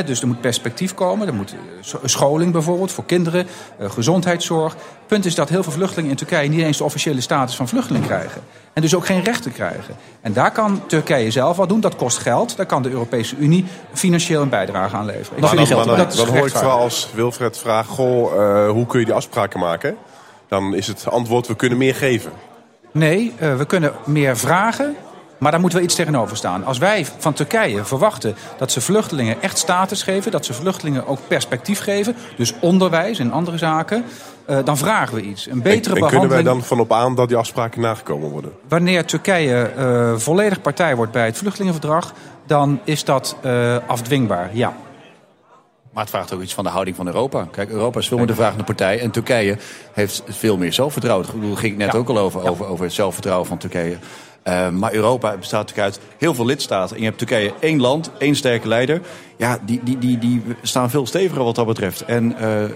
Dus er moet perspectief komen. Er moet eh, scho- scholing bijvoorbeeld voor kinderen, eh, gezondheidszorg. Punt is dat heel veel vluchtelingen in Turkije niet eens de officiële status van vluchteling krijgen. En dus ook geen rechten krijgen. En daar kan Turkije zelf wat doen. Dat kost geld. Daar kan de Europese Unie financieel een bijdrage aan leveren. Ik Maar vind dan, dan, dat dan hoor ik vooral als Wilfred vraagt: Goh, eh, hoe kun je die afspraken maken? Dan is het antwoord: we kunnen meer geven. Nee, eh, we kunnen meer vragen, maar daar moet wel iets tegenover staan. Als wij van Turkije verwachten dat ze vluchtelingen echt status geven, dat ze vluchtelingen ook perspectief geven, dus onderwijs en andere zaken, eh, dan vragen we iets. Een En, betere en kunnen wij behandeling. dan van op aan dat die afspraken nagekomen worden? Wanneer Turkije eh, volledig partij wordt bij het vluchtelingenverdrag, dan is dat eh, afdwingbaar, ja. Maar het vraagt ook iets van de houding van Europa. Kijk, Europa is veel meer de vragende partij. En Turkije heeft veel meer zelfvertrouwen. Ik bedoel, daar ging ik net Ja. ook al over, over, over het zelfvertrouwen van Turkije. Eh, maar Europa bestaat natuurlijk uit heel veel lidstaten. En je hebt Turkije één land, één sterke leider. Ja, die, die, die, die staan veel steviger wat dat betreft. En eh, eh,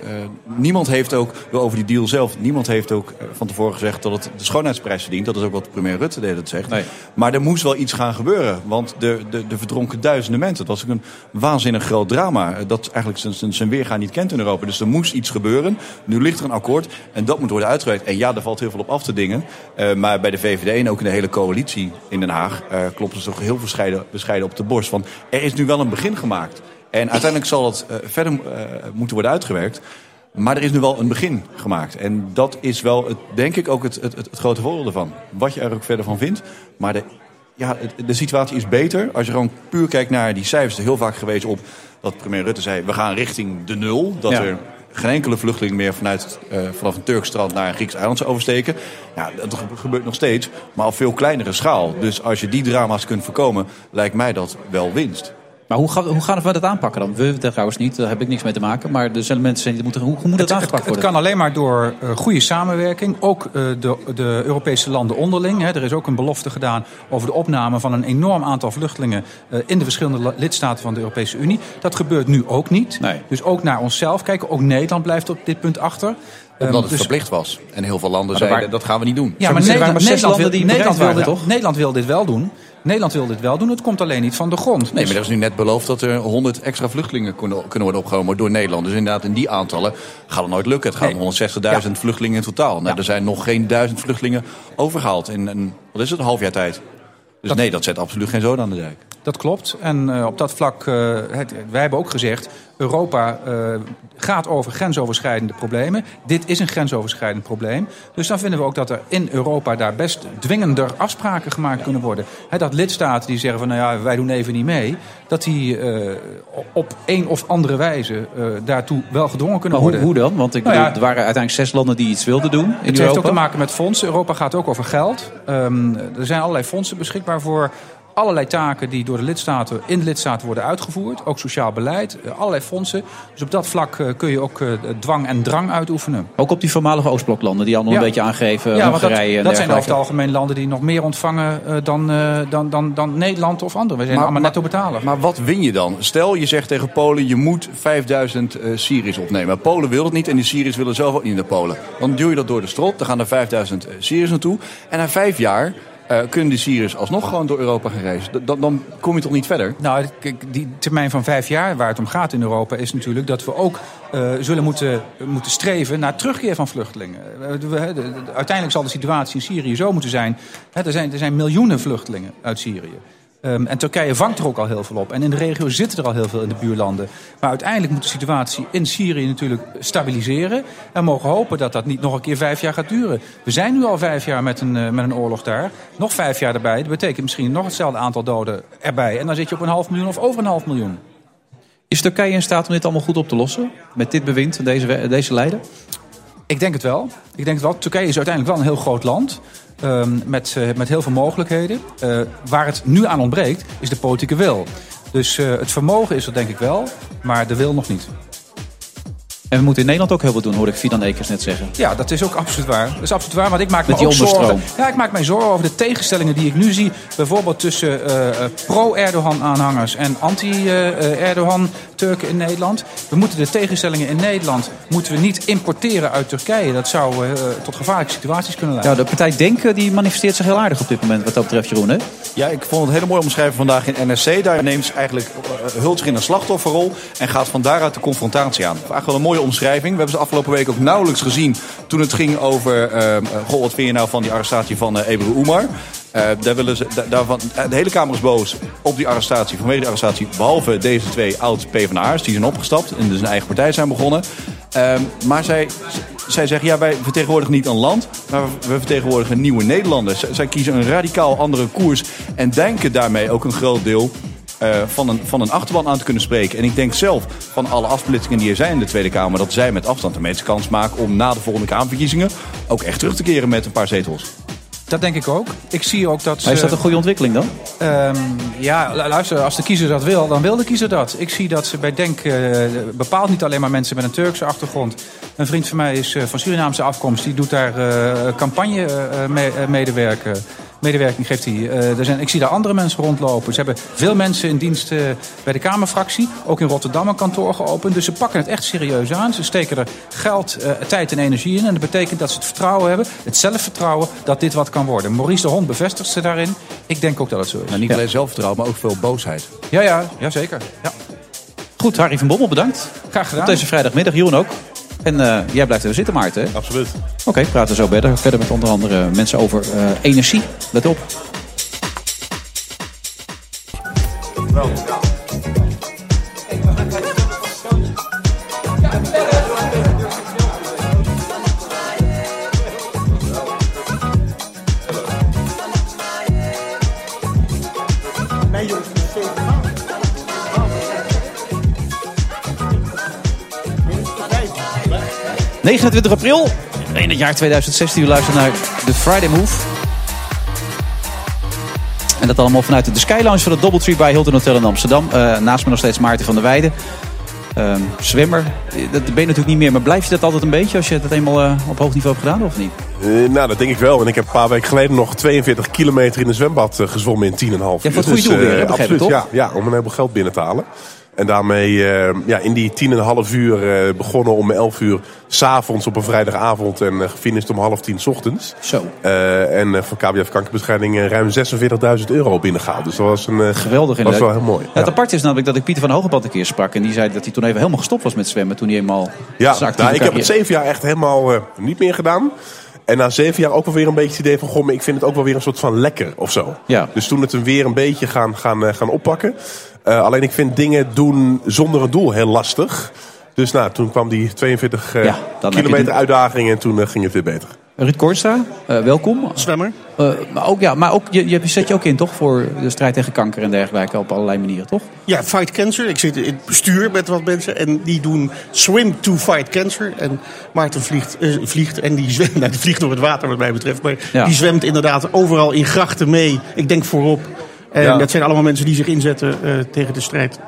niemand heeft ook, wel over die deal zelf... niemand heeft ook eh, van tevoren gezegd dat het de schoonheidsprijs verdient. Dat is ook wat premier Rutte deed het zegt. Nee. Maar er moest wel iets gaan gebeuren. Want de, de, de verdronken duizenden mensen. Het was ook een waanzinnig groot drama. Dat eigenlijk zijn- zijn, zijn weergaan niet kent in Europa. Dus er moest iets gebeuren. Nu ligt er een akkoord. En dat moet worden uitgewerkt. En ja, er valt heel veel op af te dingen. Maar bij de VVD en ook in de hele coalitie in Den Haag... kloppen ze toch heel bescheiden, bescheiden op de borst. Van er is nu wel een begin gemaakt. En uiteindelijk zal het eh, verder eh, moeten worden uitgewerkt. Maar er is nu wel een begin gemaakt. En dat is wel, het, denk ik, ook het, het, het, grote voordeel ervan. Wat je er ook verder van vindt. Maar de, ja, de situatie is beter als je gewoon puur kijkt naar die cijfers. Er heel vaak gewezen op dat premier Rutte zei... we gaan richting de nul. Dat Ja. er geen enkele vluchteling meer vanuit, eh, vanaf een Turks strand naar een Grieks eiland zou oversteken. Ja, dat ge- gebeurt nog steeds, maar op veel kleinere schaal. Dus als je die drama's kunt voorkomen, lijkt mij dat wel winst. Maar hoe, gaan- hoe gaan we dat aanpakken dan? We trouwens niet, daar heb ik niks mee te maken. Maar er zijn mensen die moeten. Hoe, hoe moet dat Het, het, aangepakt het worden? kan alleen maar door eh, goede samenwerking. Ook eh, de, de Europese landen onderling. Hè. Er is ook een belofte gedaan over de opname van een enorm aantal vluchtelingen eh, in de verschillende lidstaten van de Europese Unie. Dat gebeurt nu ook niet. Nee. Dus ook naar onszelf kijken. Ook Nederland blijft op dit punt achter. Omdat Ehm, het dus- verplicht was. En heel veel landen zeiden, waren- dat gaan we niet doen. Ja, maar er wil, wil? Nederland wil dit wel doen. Nederland wil dit wel doen. Het komt alleen niet van de grond. Nee, Dus- maar er is nu net beloofd dat er 100 extra vluchtelingen kunnen, kunnen worden opgenomen door Nederland. Dus inderdaad, in die aantallen gaat het nooit lukken. Het gaat om 160.000 vluchtelingen in totaal. Nou, Er zijn nog geen duizend vluchtelingen overgehaald in een, wat is het, een half jaar tijd. Dus nee, dat zet absoluut geen zoden aan de dijk. Dat klopt. En eh, op dat vlak, het, wij hebben ook gezegd... Europa eh, gaat over grensoverschrijdende problemen. Dit is een grensoverschrijdend probleem. Dus dan vinden we ook dat er in Europa daar best dwingender afspraken gemaakt kunnen worden. Dat lidstaten die zeggen van nou ja, wij doen even niet mee... dat die op een of andere wijze daartoe wel gedwongen kunnen Maar hoe, worden. hoe dan? Want ik Nou bedoel, ja, er waren uiteindelijk zes landen die iets wilden doen. In Het heeft ook te maken met fondsen. Europa gaat ook over geld. Ehm, er zijn allerlei fondsen beschikbaar voor allerlei taken die door de lidstaten in de lidstaten worden uitgevoerd. Ook sociaal beleid, eh, allerlei fondsen. Dus op dat vlak eh, kun je ook eh, dwang en drang uitoefenen. Ook op die voormalige Oostbloklanden die allemaal Ja. een beetje aangeven. ja, want dat, dat zijn over het algemeen landen die nog meer ontvangen dan, eh, dan, dan, dan Nederland of anderen. We zijn Maar- allemaal netto betaler. Maar wat win je dan? Stel, je zegt tegen Polen, je moet 5000 eh, Syriërs opnemen. Polen wil het niet en die Syriërs willen zelf ook niet naar Polen. Dan duw je dat door de strot, dan gaan er 5000 eh, Syriërs naartoe. En na vijf jaar eh, kunnen die Syriërs alsnog gewoon door Europa gaan reizen. Dan, kom je toch niet verder? Nou, die termijn van vijf jaar waar het om gaat in Europa is natuurlijk dat we ook eh, zullen moeten, moeten streven naar terugkeer van vluchtelingen. Eh, de- de- uiteindelijk zal de situatie in Syrië zo moeten zijn. Hè, er, zijn er zijn miljoenen vluchtelingen uit Syrië. Ehm, en Turkije vangt er ook al heel veel op. En in de regio zitten er al heel veel in de buurlanden. Maar uiteindelijk moet de situatie in Syrië natuurlijk stabiliseren. En mogen hopen dat dat niet nog een keer vijf jaar gaat duren. We zijn nu al vijf jaar met een, eh, met een oorlog daar. Nog vijf jaar erbij. Dat betekent misschien nog hetzelfde aantal doden erbij. En dan zit je op een half miljoen of over een half miljoen. Is Turkije in staat om dit allemaal goed op te lossen? Met dit bewind deze, deze leider? Ik denk het wel. Ik denk het. Turkije is uiteindelijk wel een heel groot land. ehm, met, eh, met heel veel mogelijkheden. Eh, waar het nu aan ontbreekt, is de politieke wil. Dus eh, het vermogen is er denk ik wel, maar de wil nog niet. En we moeten in Nederland ook heel veel doen, hoorde ik Fidan Ekers net zeggen. Ja, dat is ook absoluut waar. Dat is absoluut waar, want ik maak Met me ook zorgen. Ja, ik maak mij zorgen over de tegenstellingen die ik nu zie. Bijvoorbeeld tussen eh, eh, pro-Erdogan-aanhangers en anti-Erdogan-Turken in Nederland. We moeten de tegenstellingen in Nederland moeten we niet importeren uit Turkije. Dat zou eh, tot gevaarlijke situaties kunnen leiden. Ja, de partij Denken die manifesteert zich heel aardig op dit moment wat dat betreft, Jeroen. Hè? Ja, ik vond het hele mooi omschrijven vandaag in NRC. Daar neemt ze eigenlijk uh, hult zich in een slachtofferrol en gaat van daaruit de confrontatie aan. Eigenlijk wel een mooie omschrijving. We hebben ze afgelopen week ook nauwelijks gezien toen het ging over... Uh, goh, wat vind je nou van die arrestatie van uh, Ebru? Uh, daar willen ze, da daarvan, de hele Kamer is boos op die arrestatie, vanwege die arrestatie. Behalve deze twee oud-PvdA'ers, die zijn opgestapt en dus een eigen partij zijn begonnen. Uh, maar zij, zij zeggen, ja, wij vertegenwoordigen niet een land, maar we vertegenwoordigen nieuwe Nederlanders. Zij kiezen een radicaal andere koers en denken daarmee ook een groot deel uh, van, een, van een achterban aan te kunnen spreken. En ik denk zelf, van alle afsplitsingen die er zijn in de Tweede Kamer, dat zij met afstand de meeste kans maken om na de volgende Kamerverkiezingen ook echt terug te keren met een paar zetels. Dat denk ik ook. Ik zie ook dat. Maar is dat een goede ontwikkeling dan? Um, ja, luister, als de kiezer dat wil, dan wil de kiezer dat. Ik zie dat ze bij Denk uh, bepaalt niet alleen maar mensen met een Turkse achtergrond. Een vriend van mij is uh, van Surinaamse afkomst. Die doet daar uh, campagne mee, medewerken. Medewerking geeft hij. Uh, er zijn, ik zie daar andere mensen rondlopen. Ze hebben veel mensen in dienst uh, bij de Kamerfractie. Ook in Rotterdam een kantoor geopend. Dus ze pakken het echt serieus aan. Ze steken er geld, uh, tijd en energie in. En dat betekent dat ze het vertrouwen hebben, het zelfvertrouwen, dat dit wat kan worden. Maurice de Hond bevestigt ze daarin. Ik denk ook dat het zo is. Nou, niet alleen zelfvertrouwen, maar ook veel boosheid. Ja, ja, ja zeker. Ja. Goed, Harry van Bommel, bedankt. Graag gedaan. Op deze vrijdagmiddag, Jeroen ook. En uh, jij blijft even zitten, Maarten. Hè? Absoluut. Oké, okay, praten zo verder, verder met onder andere mensen over uh, energie. Let op. Wel, 29 april in het jaar 2016. U luistert naar de Friday Move. En dat allemaal vanuit de Sky Lounge van het Doubletree bij Hilton Hotel in Amsterdam. Uh, naast me nog steeds Maarten van der Weijden. Uh, zwemmer, dat ben je natuurlijk niet meer. Maar blijf je dat altijd een beetje als je dat eenmaal uh, op hoog niveau hebt gedaan of niet? Uh, nou, dat denk ik wel. En ik heb een paar weken geleden nog 42 kilometer in een zwembad gezwommen in 10,5 uur. Ja, voor het goede doel weer, hè, absoluut, toch? Ja, ja, om een heleboel geld binnen te halen. En daarmee uh, ja, in die 10,5 uur uh, begonnen om 11 uur s'avonds op een vrijdagavond en uh, gefinished om half tien 's ochtends. Zo. en voor KBF Kankerbestrijding ruim 46.000 euro binnengehaald. Dus dat was een geweldig. was wel heel mooi. Ja, het apart is namelijk dat ik Pieter van Hogeband een keer sprak. En die zei dat hij toen even helemaal gestopt was met zwemmen. Toen hij eenmaal. Ja, nou, ik heb het zeven jaar echt helemaal niet meer gedaan. En na zeven jaar ook wel weer een beetje het idee van... Goh, maar ik vind het ook wel weer een soort van lekker of zo. Ja. Dus toen het hem weer een beetje gaan, gaan, gaan oppakken. Uh, alleen ik vind dingen doen zonder een doel heel lastig. Dus nou, toen kwam die 42 uh, ja, kilometer de... uitdaging en toen uh, ging het weer beter. Ruud Kortstra, welkom. Zwemmer. maar ook, ja, maar ook, je, je zet je ook in toch voor de strijd tegen kanker en dergelijke op allerlei manieren, toch? Ja, Fight Cancer. Ik zit in het bestuur met wat mensen en die doen Swim to Fight Cancer. En Maarten vliegt, vliegt en die zwemt, nou, die vliegt door het water wat mij betreft. Maar Ja. die zwemt inderdaad overal in grachten mee. Ik denk voorop. En Ja. dat zijn allemaal mensen die zich inzetten eh, tegen de strijd.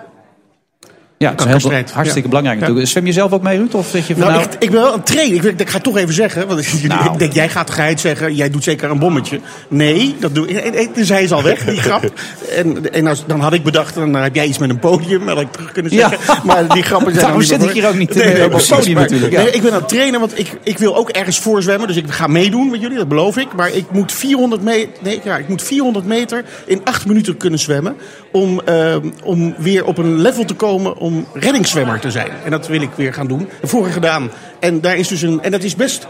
Ja, dat is heel, hartstikke ja. belangrijk natuurlijk. Zwem je zelf ook mee, Ruud? Of zeg je van Nou, nou... ik, ik ben wel een trainer. Ik, ik, ik ga het toch even zeggen. Want ik, Nou. ik denk, jij gaat geheid zeggen. Jij doet zeker een bommetje. Nee, dat doe ik. en- en- Dus hij is al weg, die grap. En, en als, dan had ik bedacht, dan heb jij iets met een podium. Dat had ik terug kunnen Ja. zeggen. Maar die grappen zijn Daarom zit ik hier ook niet, voor. eh, op precies. podium Maar- natuurlijk, ja. Nee, ik ben aan het trainen, want ik, ik wil ook ergens voorzwemmen. Dus ik ga meedoen met jullie, dat beloof ik. Maar ik moet 400 meter, nee, ja, ik moet 400 meter in 8 minuten kunnen zwemmen. Om, eh, om weer op een level te komen om reddingszwemmer te zijn. En dat wil ik weer gaan doen. Ik vorige gedaan. En, daar is dus een, en dat is best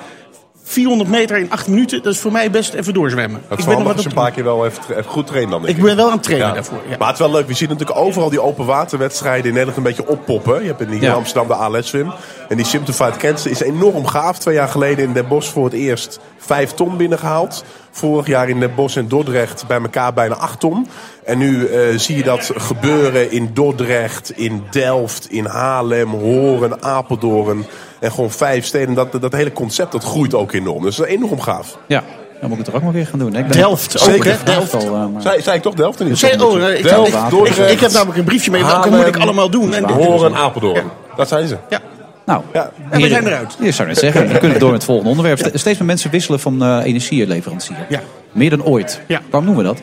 400 meter in 8 minuten. Dat is voor mij best even doorzwemmen. Dat ik is wel nog wat als je op een paar keer wel even, goed traint dan. denk Ik ben wel aan het trainen Ja. daarvoor. Ja. Maar het is wel leuk. We zien natuurlijk overal die open waterwedstrijden in Nederland een beetje oppoppen. Je hebt in, hier Ja. in Amsterdam de ALS Swim. En die Simplified Cancer is enorm gaaf. Twee jaar geleden in Den Bosch voor het eerst vijf ton binnengehaald. Vorig jaar in Den Bosch en Dordrecht bij elkaar bijna acht ton. En nu eh, zie je dat gebeuren in Dordrecht, in Delft, in Haarlem, Horen, Apeldoorn. En gewoon vijf steden. Dat, dat hele concept dat groeit ook enorm. Dus dat is enorm gaaf. Ja, dan moet ik het er ook maar weer gaan doen. hè. Ik ben- Delft ook, Zeker, hè? Delft al, eh, maar- Zei, zei ik toch Delft? Niet? Zei- oh, nee, ik, Delft, ik, ik, Dordrecht, ik heb namelijk een briefje mee. Welke moet ik allemaal doen? En, Horen, Apeldoorn. Dat zijn ze. Ja. Nou, En we zijn eruit. Je zou net zeggen, we kunnen door met het volgende onderwerp. Ste- Steeds meer mensen wisselen van eh, energieleverancier. Ja. Meer dan ooit. Ja. Waarom noemen we dat?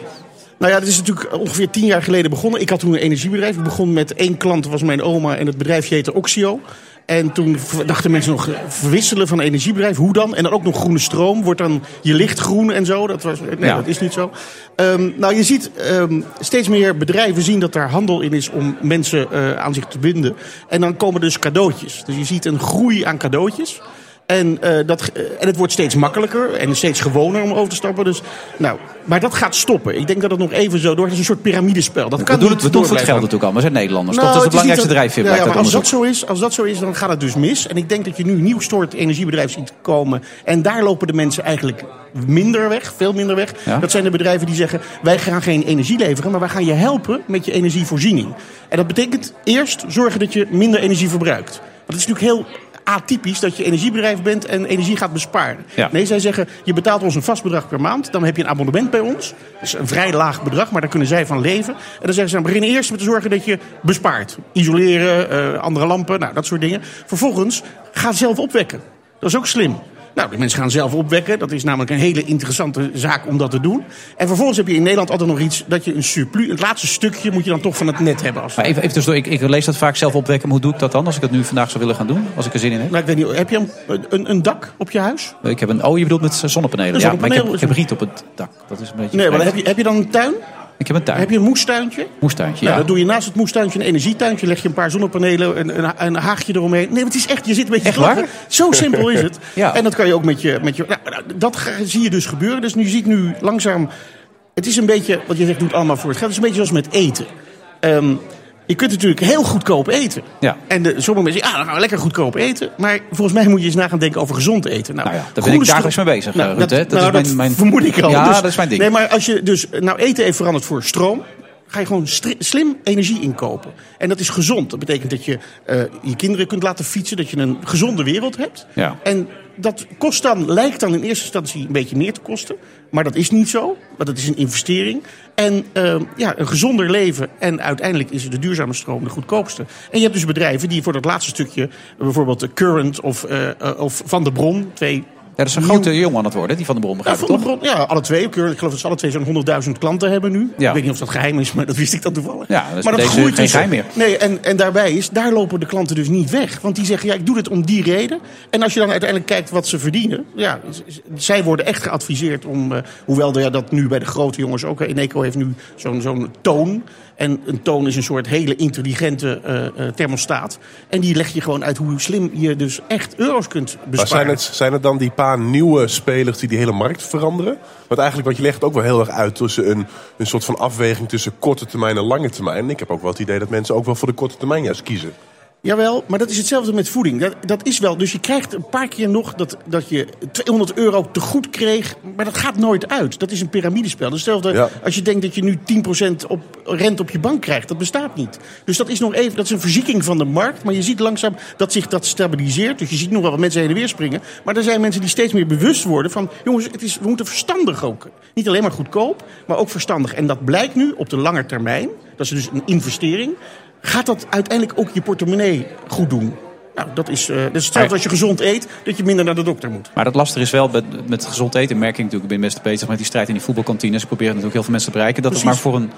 Nou ja, dat is natuurlijk ongeveer tien jaar geleden begonnen. Ik had toen een energiebedrijf. Ik begon met één klant, dat was mijn oma. En het bedrijfje heette Oxio. En toen dachten mensen nog, verwisselen van energiebedrijf, hoe dan? En dan ook nog groene stroom, wordt dan je licht groen en zo? Dat, was, nee, Ja. dat is niet zo. Ehm, nou, je ziet ehm, steeds meer bedrijven zien dat er handel in is om mensen eh, aan zich te binden. En dan komen dus cadeautjes. Dus je ziet een groei aan cadeautjes. En, eh, dat, eh, en het wordt steeds makkelijker en steeds gewoner om over te stappen. Dus, nou, maar dat gaat stoppen. Ik denk dat het nog even zo door. Het is een soort piramidespel. Dat We kan doen niet het, we doen het voor het geld natuurlijk al. We zijn Nederlanders. nou, toch? Dat is het belangrijkste drijfveer, ja, ja, maar als dat zo is, als dat zo is, dan gaat het dus mis. En ik denk dat je nu een nieuw soort energiebedrijf ziet komen. En daar lopen de mensen eigenlijk minder weg, veel minder weg. Ja? Dat zijn de bedrijven die zeggen, wij gaan geen energie leveren, maar wij gaan je helpen met je energievoorziening. En dat betekent eerst zorgen dat je minder energie verbruikt. Want het is natuurlijk heel atypisch dat je energiebedrijf bent en energie gaat besparen. Ja. Nee, zij zeggen, je betaalt ons een vast bedrag per maand. Dan heb je een abonnement bij ons. Dat is een vrij laag bedrag, maar daar kunnen zij van leven. En dan zeggen ze, dan begin eerst met te zorgen dat je bespaart. Isoleren, eh, andere lampen, nou, dat soort dingen. Vervolgens, ga zelf opwekken. Dat is ook slim. Nou, de mensen gaan zelf opwekken. Dat is namelijk een hele interessante zaak om dat te doen. En vervolgens heb je in Nederland altijd nog iets dat je een surplus, het laatste stukje moet je dan toch van het net hebben. Als Maar even, even tussendoor, ik, ik lees dat vaak zelf opwekken. Maar hoe doe ik dat dan als ik dat nu vandaag zou willen gaan doen? Als ik er zin in heb? nou, ik weet niet, heb je een, een, een dak op je huis? Ik heb een, oh, je bedoelt met zonnepanelen. Ja, maar ik heb, ik heb riet op het dak. Dat is een beetje Nee, maar heb je, heb je dan een tuin? Ik heb een tuin. Heb je een moestuintje? Moestuintje, Nou, ja. dan doe je naast het moestuintje een energietuintje. Leg je een paar zonnepanelen, een, een, een haagje eromheen. Nee, het is echt, je zit een beetje Echt waar? Zo simpel is het. Ja. En dat kan je ook met je... Met je nou, dat zie je dus gebeuren. Dus nu zie ik nu langzaam... Het is een beetje, wat je zegt, doet allemaal voor het geld. Het is een beetje zoals met eten. Ehm, je kunt natuurlijk heel goedkoop eten. Ja. En de, sommige mensen zeggen, ja, dan gaan we lekker goedkoop eten. Maar volgens mij moet je eens na gaan denken over gezond eten. Nou, Nou ja, daar ben ik dagelijks mee bezig, Nou, Ruud, dat, Dat nou, is mijn- dat mijn- vermoed ik al. Ja, Dus- dat is mijn ding. Nee, maar als je dus nou eten heeft veranderd voor stroom, ga je gewoon slim energie inkopen. En dat is gezond. Dat betekent dat je eh, je kinderen kunt laten fietsen, dat je een gezonde wereld hebt. Ja. En dat kost dan, lijkt dan in eerste instantie een beetje meer te kosten. Maar dat is niet zo, want het is een investering. En eh, ja, een gezonder leven. En uiteindelijk is de duurzame stroom de goedkoopste. En je hebt dus bedrijven die voor dat laatste stukje, bijvoorbeeld de Current of, eh, eh, of Van der Bron, twee Ja, dat is een grote jongen aan het worden, die van de Bron ja, begrijp ik van de toch? Bron, ja, alle twee. Ik geloof dat ze alle twee zo'n 100.000 klanten hebben nu. Ja. Ik weet niet of dat geheim is, maar dat wist ik dan toevallig. Ja, dat is maar bij deze geen dus- geheim meer. Nee, en, en daarbij is, daar lopen de klanten dus niet weg. Want die zeggen, ja, ik doe dit om die reden. En als je dan uiteindelijk kijkt wat ze verdienen. Ja, zij worden echt geadviseerd om, eh, hoewel ja, dat nu bij de grote jongens ook. Eneco heeft nu zo'n zo'n toon. En een toon is een soort hele intelligente eh, eh, thermostaat. En die leg je gewoon uit hoe slim je dus echt euro's kunt besparen. Maar zijn het, zijn het dan die paar nieuwe spelers die die hele markt veranderen? Want eigenlijk, wat je legt ook wel heel erg uit tussen een, een soort van afweging tussen korte termijn en lange termijn. En ik heb ook wel het idee dat mensen ook wel voor de korte termijn juist kiezen. Jawel, maar dat is hetzelfde met voeding. Dat, dat is wel. Dus je krijgt een paar keer nog dat, dat je 200 euro te goed kreeg. Maar dat gaat nooit uit. Dat is een piramidespel. Dus hetzelfde Ja. als je denkt dat je nu 10% op rente op je bank krijgt. Dat bestaat niet. Dus dat is nog even. Dat is een verzieking van de markt. Maar je ziet langzaam dat zich dat stabiliseert. Dus je ziet nog wel wat mensen heen en weer springen. Maar er zijn mensen die steeds meer bewust worden van. Jongens, het is, we moeten verstandig ook. Niet alleen maar goedkoop, maar ook verstandig. En dat blijkt nu op de lange termijn. Dat is dus een investering gaat dat uiteindelijk ook je portemonnee goed doen? Nou, dat is, dat is hetzelfde als je gezond eet, dat je minder naar de dokter moet. Maar dat lastige is wel, met, met gezond eten merk ik natuurlijk, ik ben best bezig met die strijd in die voetbalkantines. Ik probeer natuurlijk heel veel mensen te bereiken. Dat het maar voor een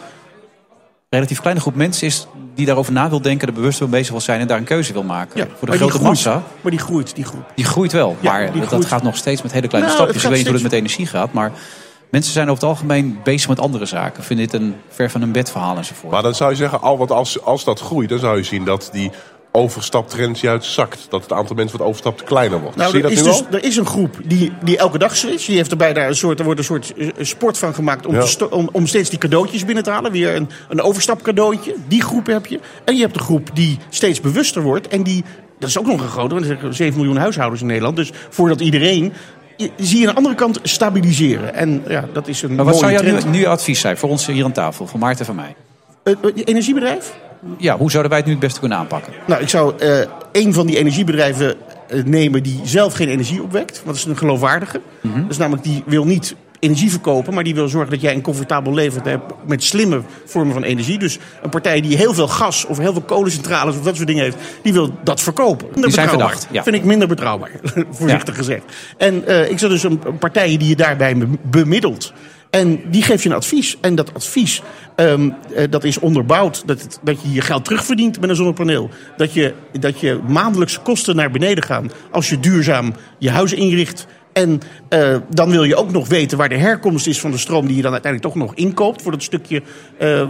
relatief kleine groep mensen is die daarover na wil denken, er bewust mee bezig wil zijn en daar een keuze wil maken. Ja, voor de grote groeit. massa, Maar die groeit, die groep. die groeit wel. Ja, maar die dat groeit. gaat nog steeds met hele kleine Nou, stapjes. Ik weet niet hoe het met energie gaat, maar mensen zijn over het algemeen bezig met andere zaken. Vinden dit een ver van hun bed verhaal enzovoort. Maar dan zou je zeggen, al, want als, als dat groeit, dan zou je zien dat die overstaptrend juist zakt. Dat het aantal mensen wat overstapt kleiner wordt. Nou, Zie je er dat is, nu dus, al? er is een groep die, die elke dag switcht. Die heeft erbij daar een soort, er wordt een soort eh, sport van gemaakt om, Ja. te sto- om, om steeds die cadeautjes binnen te halen. Weer een, een overstapcadeautje. Die groep heb je. En je hebt de groep die steeds bewuster wordt. En die, dat is ook nog een grote, want er zijn 7 miljoen huishoudens in Nederland. Dus voordat iedereen, zie je aan de andere kant stabiliseren. En ja, dat is een Maar wat zou jouw nu, nu advies zijn voor ons hier aan tafel, voor Maarten en van mij? Eh, eh, energiebedrijf? Ja, hoe zouden wij het nu het beste kunnen aanpakken? Nou, ik zou eh een van die energiebedrijven nemen die zelf geen energie opwekt. Want dat is een geloofwaardige. Mhm. Dus namelijk die wil niet energie verkopen, maar die wil zorgen dat jij een comfortabel leven hebt met slimme vormen van energie. Dus een partij die heel veel gas of heel veel kolencentrales of dat soort dingen heeft, die wil dat verkopen. Minder Die zijn verdacht, ja. Vind ik minder betrouwbaar, voorzichtig gezegd. En eh, ik zou dus een, een partij die je daarbij be- bemiddelt. En die geeft je een advies. En dat advies ehm, eh, dat is onderbouwd. Dat, het- dat je je geld terugverdient met een zonnepaneel. Dat je, dat je maandelijkse kosten naar beneden gaan als je duurzaam je huis inricht. En eh, dan wil je ook nog weten waar de herkomst is van de stroom die je dan uiteindelijk toch nog inkoopt. Voor dat stukje eh, eh,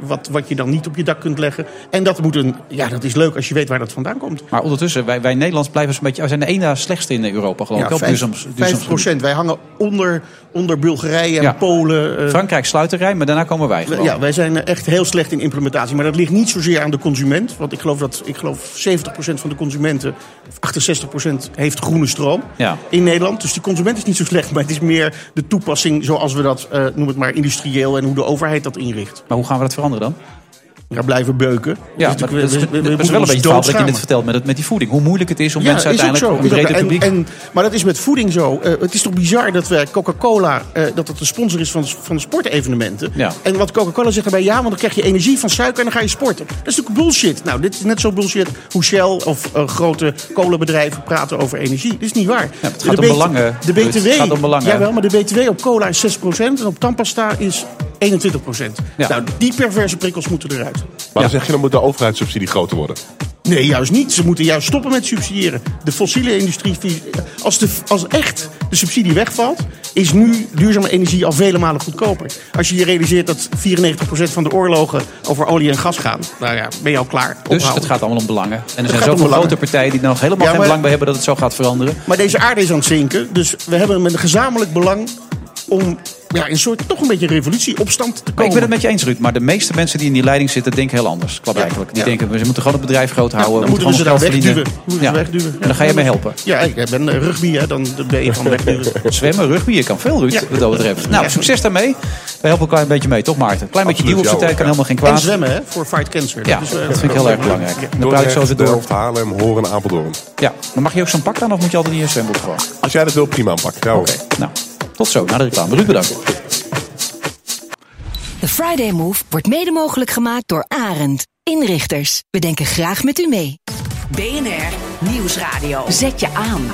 wat, wat je dan niet op je dak kunt leggen. En dat, moet een, ja, dat is leuk als je weet waar dat vandaan komt. Maar ondertussen, wij, wij Nederlands blijven zo'n beetje... We zijn de ene slechtste in Europa, geloof ik. op vijf- duurzaam- duurzaam vijf procent. Wij hangen onder, onder Bulgarije en Ja. Polen. Frankrijk sluit de rij, maar daarna komen wij. geloof ja, wij zijn echt heel slecht in implementatie. Maar dat ligt niet zozeer aan de consument. Want ik geloof dat ik geloof 70% van de consumenten, of 68% heeft groene stroom Ja. in Nederland. Dus die consument is niet zo slecht. Maar het is meer de toepassing zoals we dat, eh, noem het maar, industrieel en hoe de overheid dat inricht. Maar hoe gaan we dat veranderen dan? Ja, blijven beuken. Ja, Dus maar we- dat is, we- we- we dat is moeten wel een beetje dat je net vertelt met, het, met die voeding. Hoe moeilijk het is om mensen is uiteindelijk, zo. om het Is ook- brede publiek... En, en, maar dat is met voeding zo. Eh, het is toch bizar dat wij Coca-Cola, eh, dat het de sponsor is van, van de sportevenementen. Ja. En wat Coca-Cola zegt daarbij, ja, want dan krijg je energie van suiker en dan ga je sporten. Dat is natuurlijk bullshit. Nou, dit is net zo bullshit hoe Shell of eh, grote kolenbedrijven praten over energie. Dit is niet waar. het gaat de om belangen, De. BTW, Het gaat om belangen. Jawel, maar de BTW op cola is 6% en op tandpasta is 21%. Ja. Nou, die perverse prikkels moeten eruit. Maar dan zeg je, dan moet de overheidssubsidie groter worden. Nee, juist niet. Ze moeten juist stoppen met subsidiëren. De fossiele industrie, als, de, als echt de subsidie wegvalt, is nu duurzame energie al vele malen goedkoper. Als je je realiseert dat 94% van de oorlogen over olie en gas gaan, nou ja, ben je al klaar. Dus Ophouden. het gaat allemaal om belangen. En er zijn zoveel grote partijen die er nog helemaal Ja, geen belang bij hebben dat het zo gaat veranderen. Maar deze aarde is aan het zinken, dus we hebben met een gezamenlijk belang om ja, in een soort toch een beetje revolutie, opstand te komen. Ik ben het met je eens, Ruud. Maar de meeste mensen die in die leiding zitten, denken heel anders. Klopt eigenlijk. Die ja. denken, we moeten gewoon het bedrijf groot houden. dan we moeten we ze daar wegduwen. Ja. ze wegduwen. En dan ga je mee helpen. Ja, ik ben rugby, hè, dan ben je van wegduwen. Zwemmen, rugby, je kan veel, Ruud, Ja. wat dat betreft. Nou, Ja. succes daarmee. Wij helpen elkaar een beetje mee, toch Maarten? Klein beetje nieuw op zijn kan helemaal geen En kwaad. zwemmen, hè, voor Fight Cancer. Ja, is, eh, dat vind ik heel erg belangrijk. Ja. En dan praat ik zo weer door. Delft, Haarlem, Horen en Apeldoorn. Ja, maar mag je ook zo'n pak aan of moet je altijd in je zwembroek gewoon? Als jij dat wil, prima aanpakken. Oké, nou, tot zo, na de reclame. Ruud, bedankt. De Friday Move wordt mede mogelijk gemaakt door Arend. Inrichters, we denken graag met u mee. BNR Nieuwsradio. Zet je aan.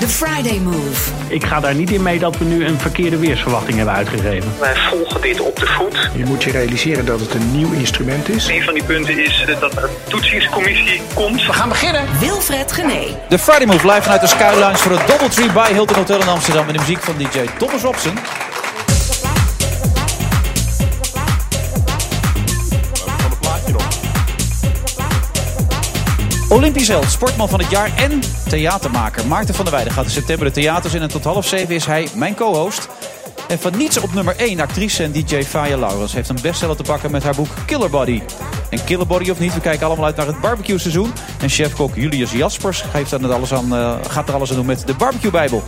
The Friday Move. Ik ga daar niet in mee dat we nu een verkeerde weersverwachting hebben uitgegeven. Wij volgen dit op de voet. Je moet je realiseren dat het een nieuw instrument is. Een van die punten is eh, dat er een toetsingscommissie komt. We gaan beginnen. Wilfred Gené. De Friday Move live vanuit de Sky Lounge voor het Doubletree bij Hilton Hotel in Amsterdam. Met de muziek van DJ Thomas Robson. Olympisch held, sportman van het jaar en theatermaker. Maarten van der Weijden gaat in september de theaters in en tot half zeven is hij mijn co-host. En van niets op nummer 1, actrice en DJ Faya Laurens heeft een bestseller te pakken met haar boek Killer Body. En Killer Body of niet, we kijken allemaal uit naar het barbecue seizoen. En chefkok Julius Jaspers geeft er alles aan, eh, gaat er alles aan doen met de barbecue bijbel.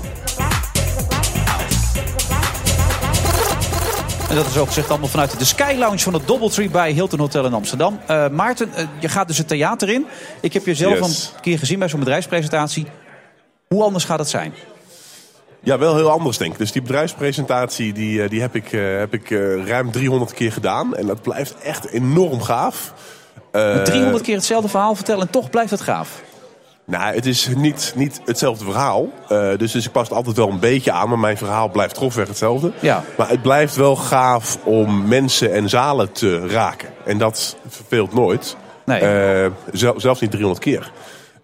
En dat is ook gezegd allemaal vanuit de Sky Lounge van het Doubletree bij Hilton Hotel in Amsterdam. Eh, Maarten, eh, je gaat dus het theater in. Ik heb je zelf Yes. een keer gezien bij zo'n bedrijfspresentatie. Hoe anders gaat het zijn? Ja, wel heel anders denk ik. Dus die bedrijfspresentatie die, eh, die heb ik, heb ik ruim 300 keer gedaan. En dat blijft echt enorm gaaf. Eh, 300 keer hetzelfde verhaal vertellen en toch blijft het gaaf. Nou, het is niet, niet hetzelfde verhaal. Eh, dus, dus ik pas het altijd wel een beetje aan. Maar mijn verhaal blijft grofweg hetzelfde. Ja. Maar het blijft wel gaaf om mensen en zalen te raken. En dat verveelt nooit. Nee. Eh, zel- zelfs niet 300 keer.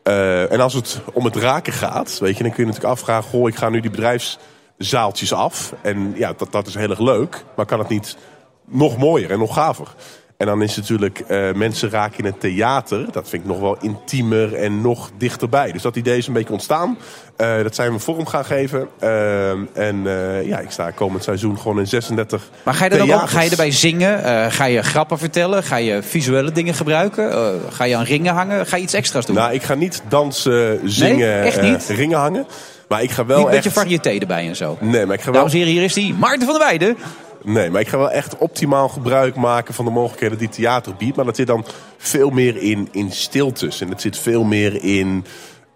Eh, en als het om het raken gaat, weet je, dan kun je natuurlijk afvragen: goh, ik ga nu die bedrijfszaaltjes af. En ja, dat, dat is heel erg leuk. Maar kan het niet nog mooier en nog gaver? En dan is natuurlijk eh, mensen raken in het theater. Dat vind ik nog wel intiemer en nog dichterbij. Dus dat idee is een beetje ontstaan. Eh, dat zijn we vorm gaan geven. Eh, en ja, ik sta komend seizoen gewoon in 36 Maar ga je, er dan ook, ga je erbij zingen? Ga je grappen vertellen? Ga je visuele dingen gebruiken? Ga je aan ringen hangen? Ga je iets extra's doen? Nou, ik ga niet dansen, zingen, echt eh, niet? ringen hangen. Maar ik ga wel Niet een echt... beetje variété erbij en zo. Nee, maar ik ga wel... Dames en heren, hier is die Maarten van der Weijden. Nee, maar ik ga wel echt optimaal gebruik maken van de mogelijkheden die theater biedt. Maar dat zit dan veel meer in, in stiltes. En het zit veel meer in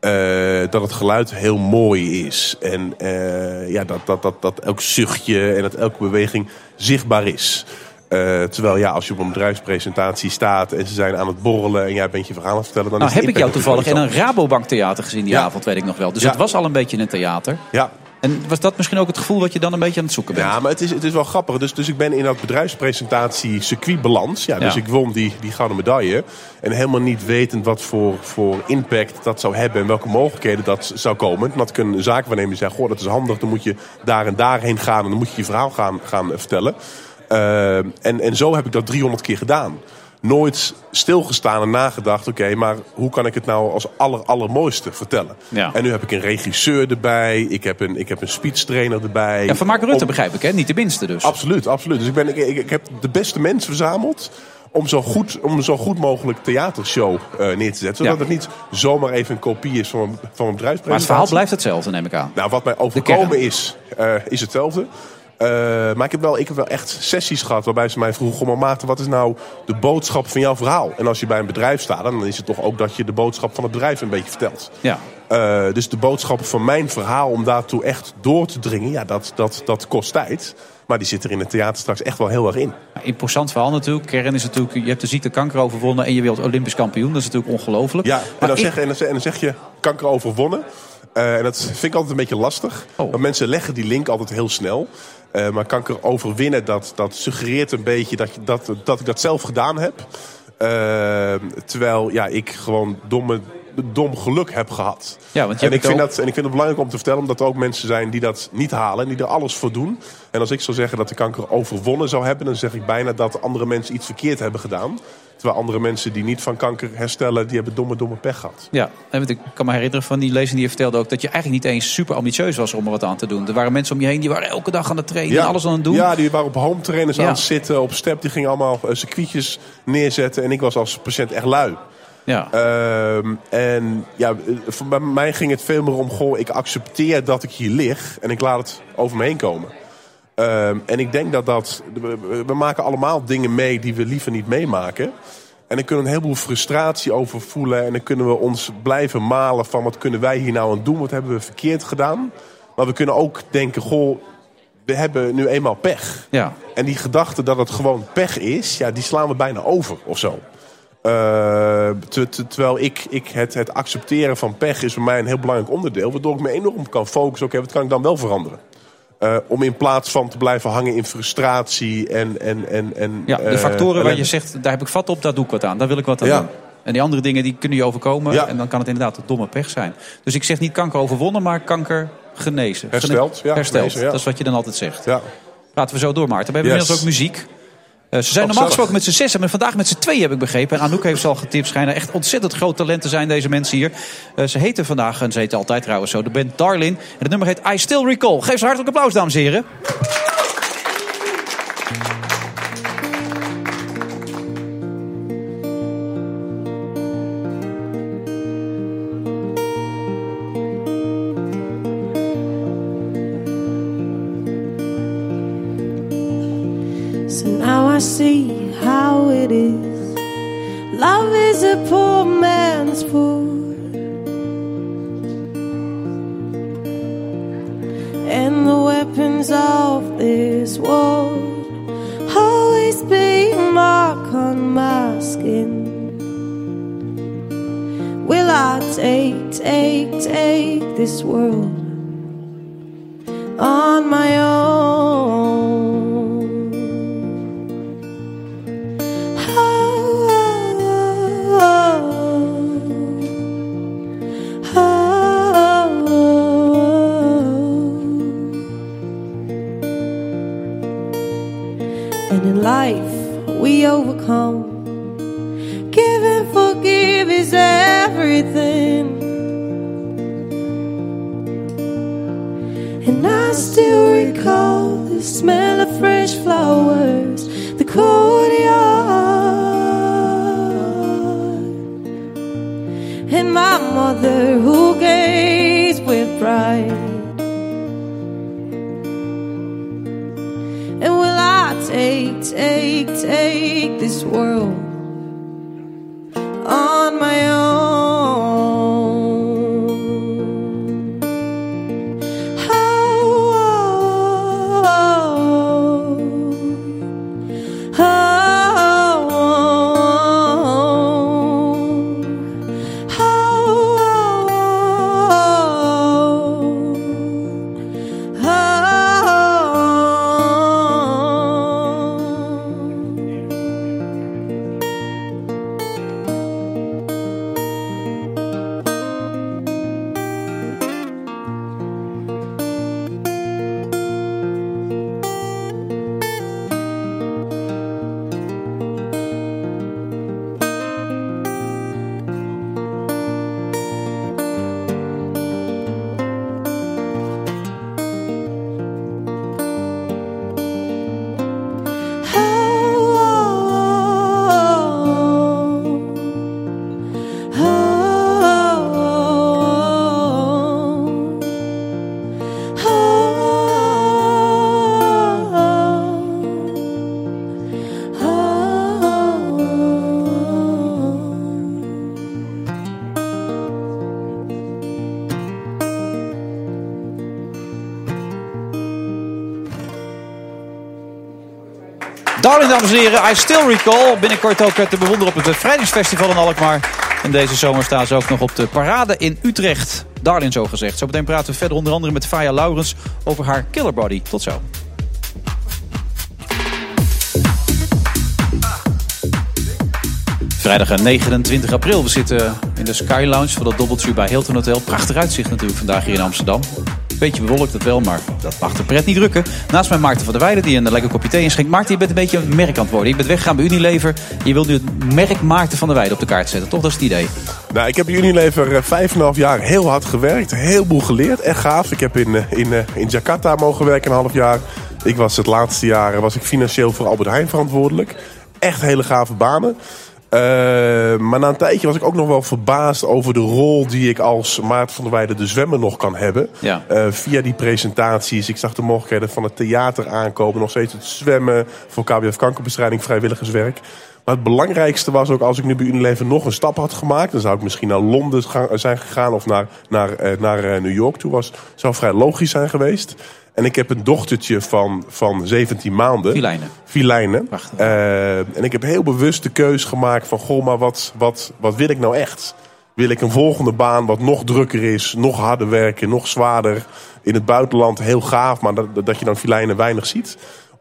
eh, dat het geluid heel mooi is. En eh, ja, dat, dat, dat, dat elk zuchtje en dat elke beweging zichtbaar is. Eh, terwijl ja, als je op een bedrijfspresentatie staat en ze zijn aan het borrelen en jij bent je verhaal aan het vertellen, dan Nou is heb ik jou toevallig in een Rabobank theater gezien die Ja. avond, weet ik nog wel. Dus Ja. het was al een beetje een theater. Ja. En was dat misschien ook het gevoel wat je dan een beetje aan het zoeken bent? Ja, maar het is, het is wel grappig. Dus, dus ik ben in dat bedrijfspresentatie circuitbalans. Ja, dus Ja. ik won die, die gouden medaille. En helemaal niet wetend wat voor, voor impact dat zou hebben... en welke mogelijkheden dat zou komen. Ik een zaakwaarnemer die zei... Goh, dat is handig, dan moet je daar en daarheen gaan... en dan moet je je verhaal gaan, gaan vertellen. Eh, en, en zo heb ik dat 300 keer gedaan. Nooit stilgestaan en nagedacht... oké, maar hoe kan ik het nou als aller, allermooiste vertellen? Ja. En nu heb ik een regisseur erbij. Ik heb een, ik heb een speechtrainer erbij. Ja, van Mark Rutte Om- begrijp ik, hè? Niet de minste dus. Absoluut, absoluut. Dus ik, ben, ik, ik, heb de beste mensen verzameld om zo goed, om zo goed mogelijk theatershow eh, neer te zetten. Zodat Ja. het niet zomaar even een kopie is van een, van een bedrijfspresentatie. Maar het verhaal blijft hetzelfde, neem ik aan. Nou, wat mij overkomen is, eh, is hetzelfde. Eh, maar ik heb, wel, ik heb wel echt sessies gehad waarbij ze mij vroegen... "Goh, maar Maarten, wat is nou de boodschap van jouw verhaal? En als je bij een bedrijf staat, dan is het toch ook dat je de boodschap van het bedrijf een beetje vertelt. Ja. Eh, dus de boodschap van mijn verhaal om daartoe echt door te dringen, ja, dat, dat, dat kost tijd. Maar die zit er in het theater straks echt wel heel erg in. Ja, Imposant verhaal natuurlijk. Kern is natuurlijk, je hebt de ziekte kanker overwonnen en je wilt Olympisch kampioen. Dat is natuurlijk ongelooflijk. Ja, en Maar dan, ik- zeg, en, dan, zeg- en dan zeg je kanker overwonnen. Eh, en dat vind ik altijd een beetje lastig. Oh. Want mensen leggen die link altijd heel snel. Eh, maar kanker overwinnen, dat, dat suggereert een beetje dat, je, dat, dat ik dat zelf gedaan heb. Eh, terwijl ja, ik gewoon domme, dom geluk heb gehad. Ja, want je en, ik vind dat, en ik vind het belangrijk om te vertellen, omdat er ook mensen zijn die dat niet halen en die er alles voor doen. En als ik zou zeggen dat de kanker overwonnen zou hebben, dan zeg ik bijna dat andere mensen iets verkeerd hebben gedaan. Terwijl andere mensen die niet van kanker herstellen, die hebben domme, domme pech gehad. Ja, en ik kan me herinneren van die lezing die je vertelde ook... dat je eigenlijk niet eens super ambitieus was om er wat aan te doen. Er waren mensen om je heen die waren elke dag aan het trainen en alles aan het doen. Ja, die waren op home trainers Ja. aan het zitten, op step. Die gingen allemaal eh, circuitjes neerzetten. En ik was als patiënt echt lui. Ja. Ehm, en ja, eh, voor bij mij ging het veel meer om... Goh, ik accepteer dat ik hier lig en ik laat het over me heen komen. Ehm, en ik denk dat dat... we- We maken allemaal dingen mee die we liever niet meemaken. En dan kunnen we een heleboel frustratie over voelen. En dan kunnen we ons blijven malen van... wat kunnen wij hier nou aan doen? Wat hebben we verkeerd gedaan? Maar we kunnen ook denken... Goh, we hebben nu eenmaal pech. Ja. En die gedachte dat het gewoon pech is... Ja, die slaan we bijna over of zo. Eh, te- te- terwijl ik, ik het, het accepteren van pech is voor mij een heel belangrijk onderdeel. Waardoor ik me enorm kan focussen. Oké, wat kan ik dan wel veranderen? Eh, om in plaats van te blijven hangen in frustratie en... en, en, en Ja, de eh, factoren waar je zegt, daar heb ik vat op, daar doe ik wat aan. Daar wil ik wat aan Ja. doen. En die andere dingen die kunnen je overkomen. Ja. En dan kan het inderdaad een domme pech zijn. Dus ik zeg niet kanker overwonnen, maar kanker genezen. Hersteld, ja, Hersteld, genezen, ja. dat is wat je dan altijd zegt. Ja. Laten we zo door, Maarten. We hebben Yes. inmiddels ook muziek. Eh, ze zijn normaal gesproken met z'n zes, maar vandaag met z'n twee heb ik begrepen. En Anouk heeft ze al getipt. Schijnen echt ontzettend groot talent te zijn, deze mensen hier. Eh, ze heten vandaag, en ze heten altijd trouwens zo, de band Darlin. En het nummer heet I Still Recall. Geef ze hartelijk applaus, dames en heren. Dames en heren, I still recall. Binnenkort ook te bewonderen op het Bevrijdingsfestival in Alkmaar. En deze zomer staan ze ook nog op de parade in Utrecht. Darling, zo gezegd. Zometeen praten we verder onder andere met Faya Laurens over haar killer body. Tot zo. Vrijdag 29 april. We zitten in de Sky Lounge van dat Doubletree bij Hilton Hotel. Prachtig uitzicht natuurlijk vandaag hier in Amsterdam. Beetje bewolkt het wel, maar dat mag de pret niet drukken. Naast mij Maarten van der Weijden, die een lekker kopje thee inschenkt. Maarten, je bent een beetje een merk aan. Je bent weggegaan bij Unilever. Je wilt nu het merk Maarten van der Weijden op de kaart zetten. Toch, dat is het idee? Nou, ik heb bij Unilever eh, vijf en half jaar heel hard gewerkt. Een heleboel geleerd. Echt gaaf. Ik heb in, eh, in, eh, in Jakarta mogen werken een half jaar. Ik was het laatste jaar was ik financieel voor Albert Heijn verantwoordelijk. Echt hele gave banen. Uh, maar na een tijdje was ik ook nog wel verbaasd over de rol die ik als Maarten van der Weijden de zwemmer nog kan hebben. Ja. Uh, via die presentaties. Ik zag de mogelijkheden van het theater aankomen. Nog steeds het zwemmen voor KBF kankerbestrijding, vrijwilligerswerk. Maar het belangrijkste was ook als ik nu bij Unilever nog een stap had gemaakt. Dan zou ik misschien naar Londen gaan, zijn gegaan of naar, naar, uh, naar New York toe. Was, zou vrij logisch zijn geweest. En ik heb een dochtertje van, van 17 maanden. Filijnen. Filijnen. Uh, en ik heb heel bewust de keus gemaakt van... Goh, maar wat, wat, wat wil ik nou echt? Wil ik een volgende baan wat nog drukker is, nog harder werken, nog zwaarder? In het buitenland heel gaaf, maar dat, dat je dan filijnen weinig ziet.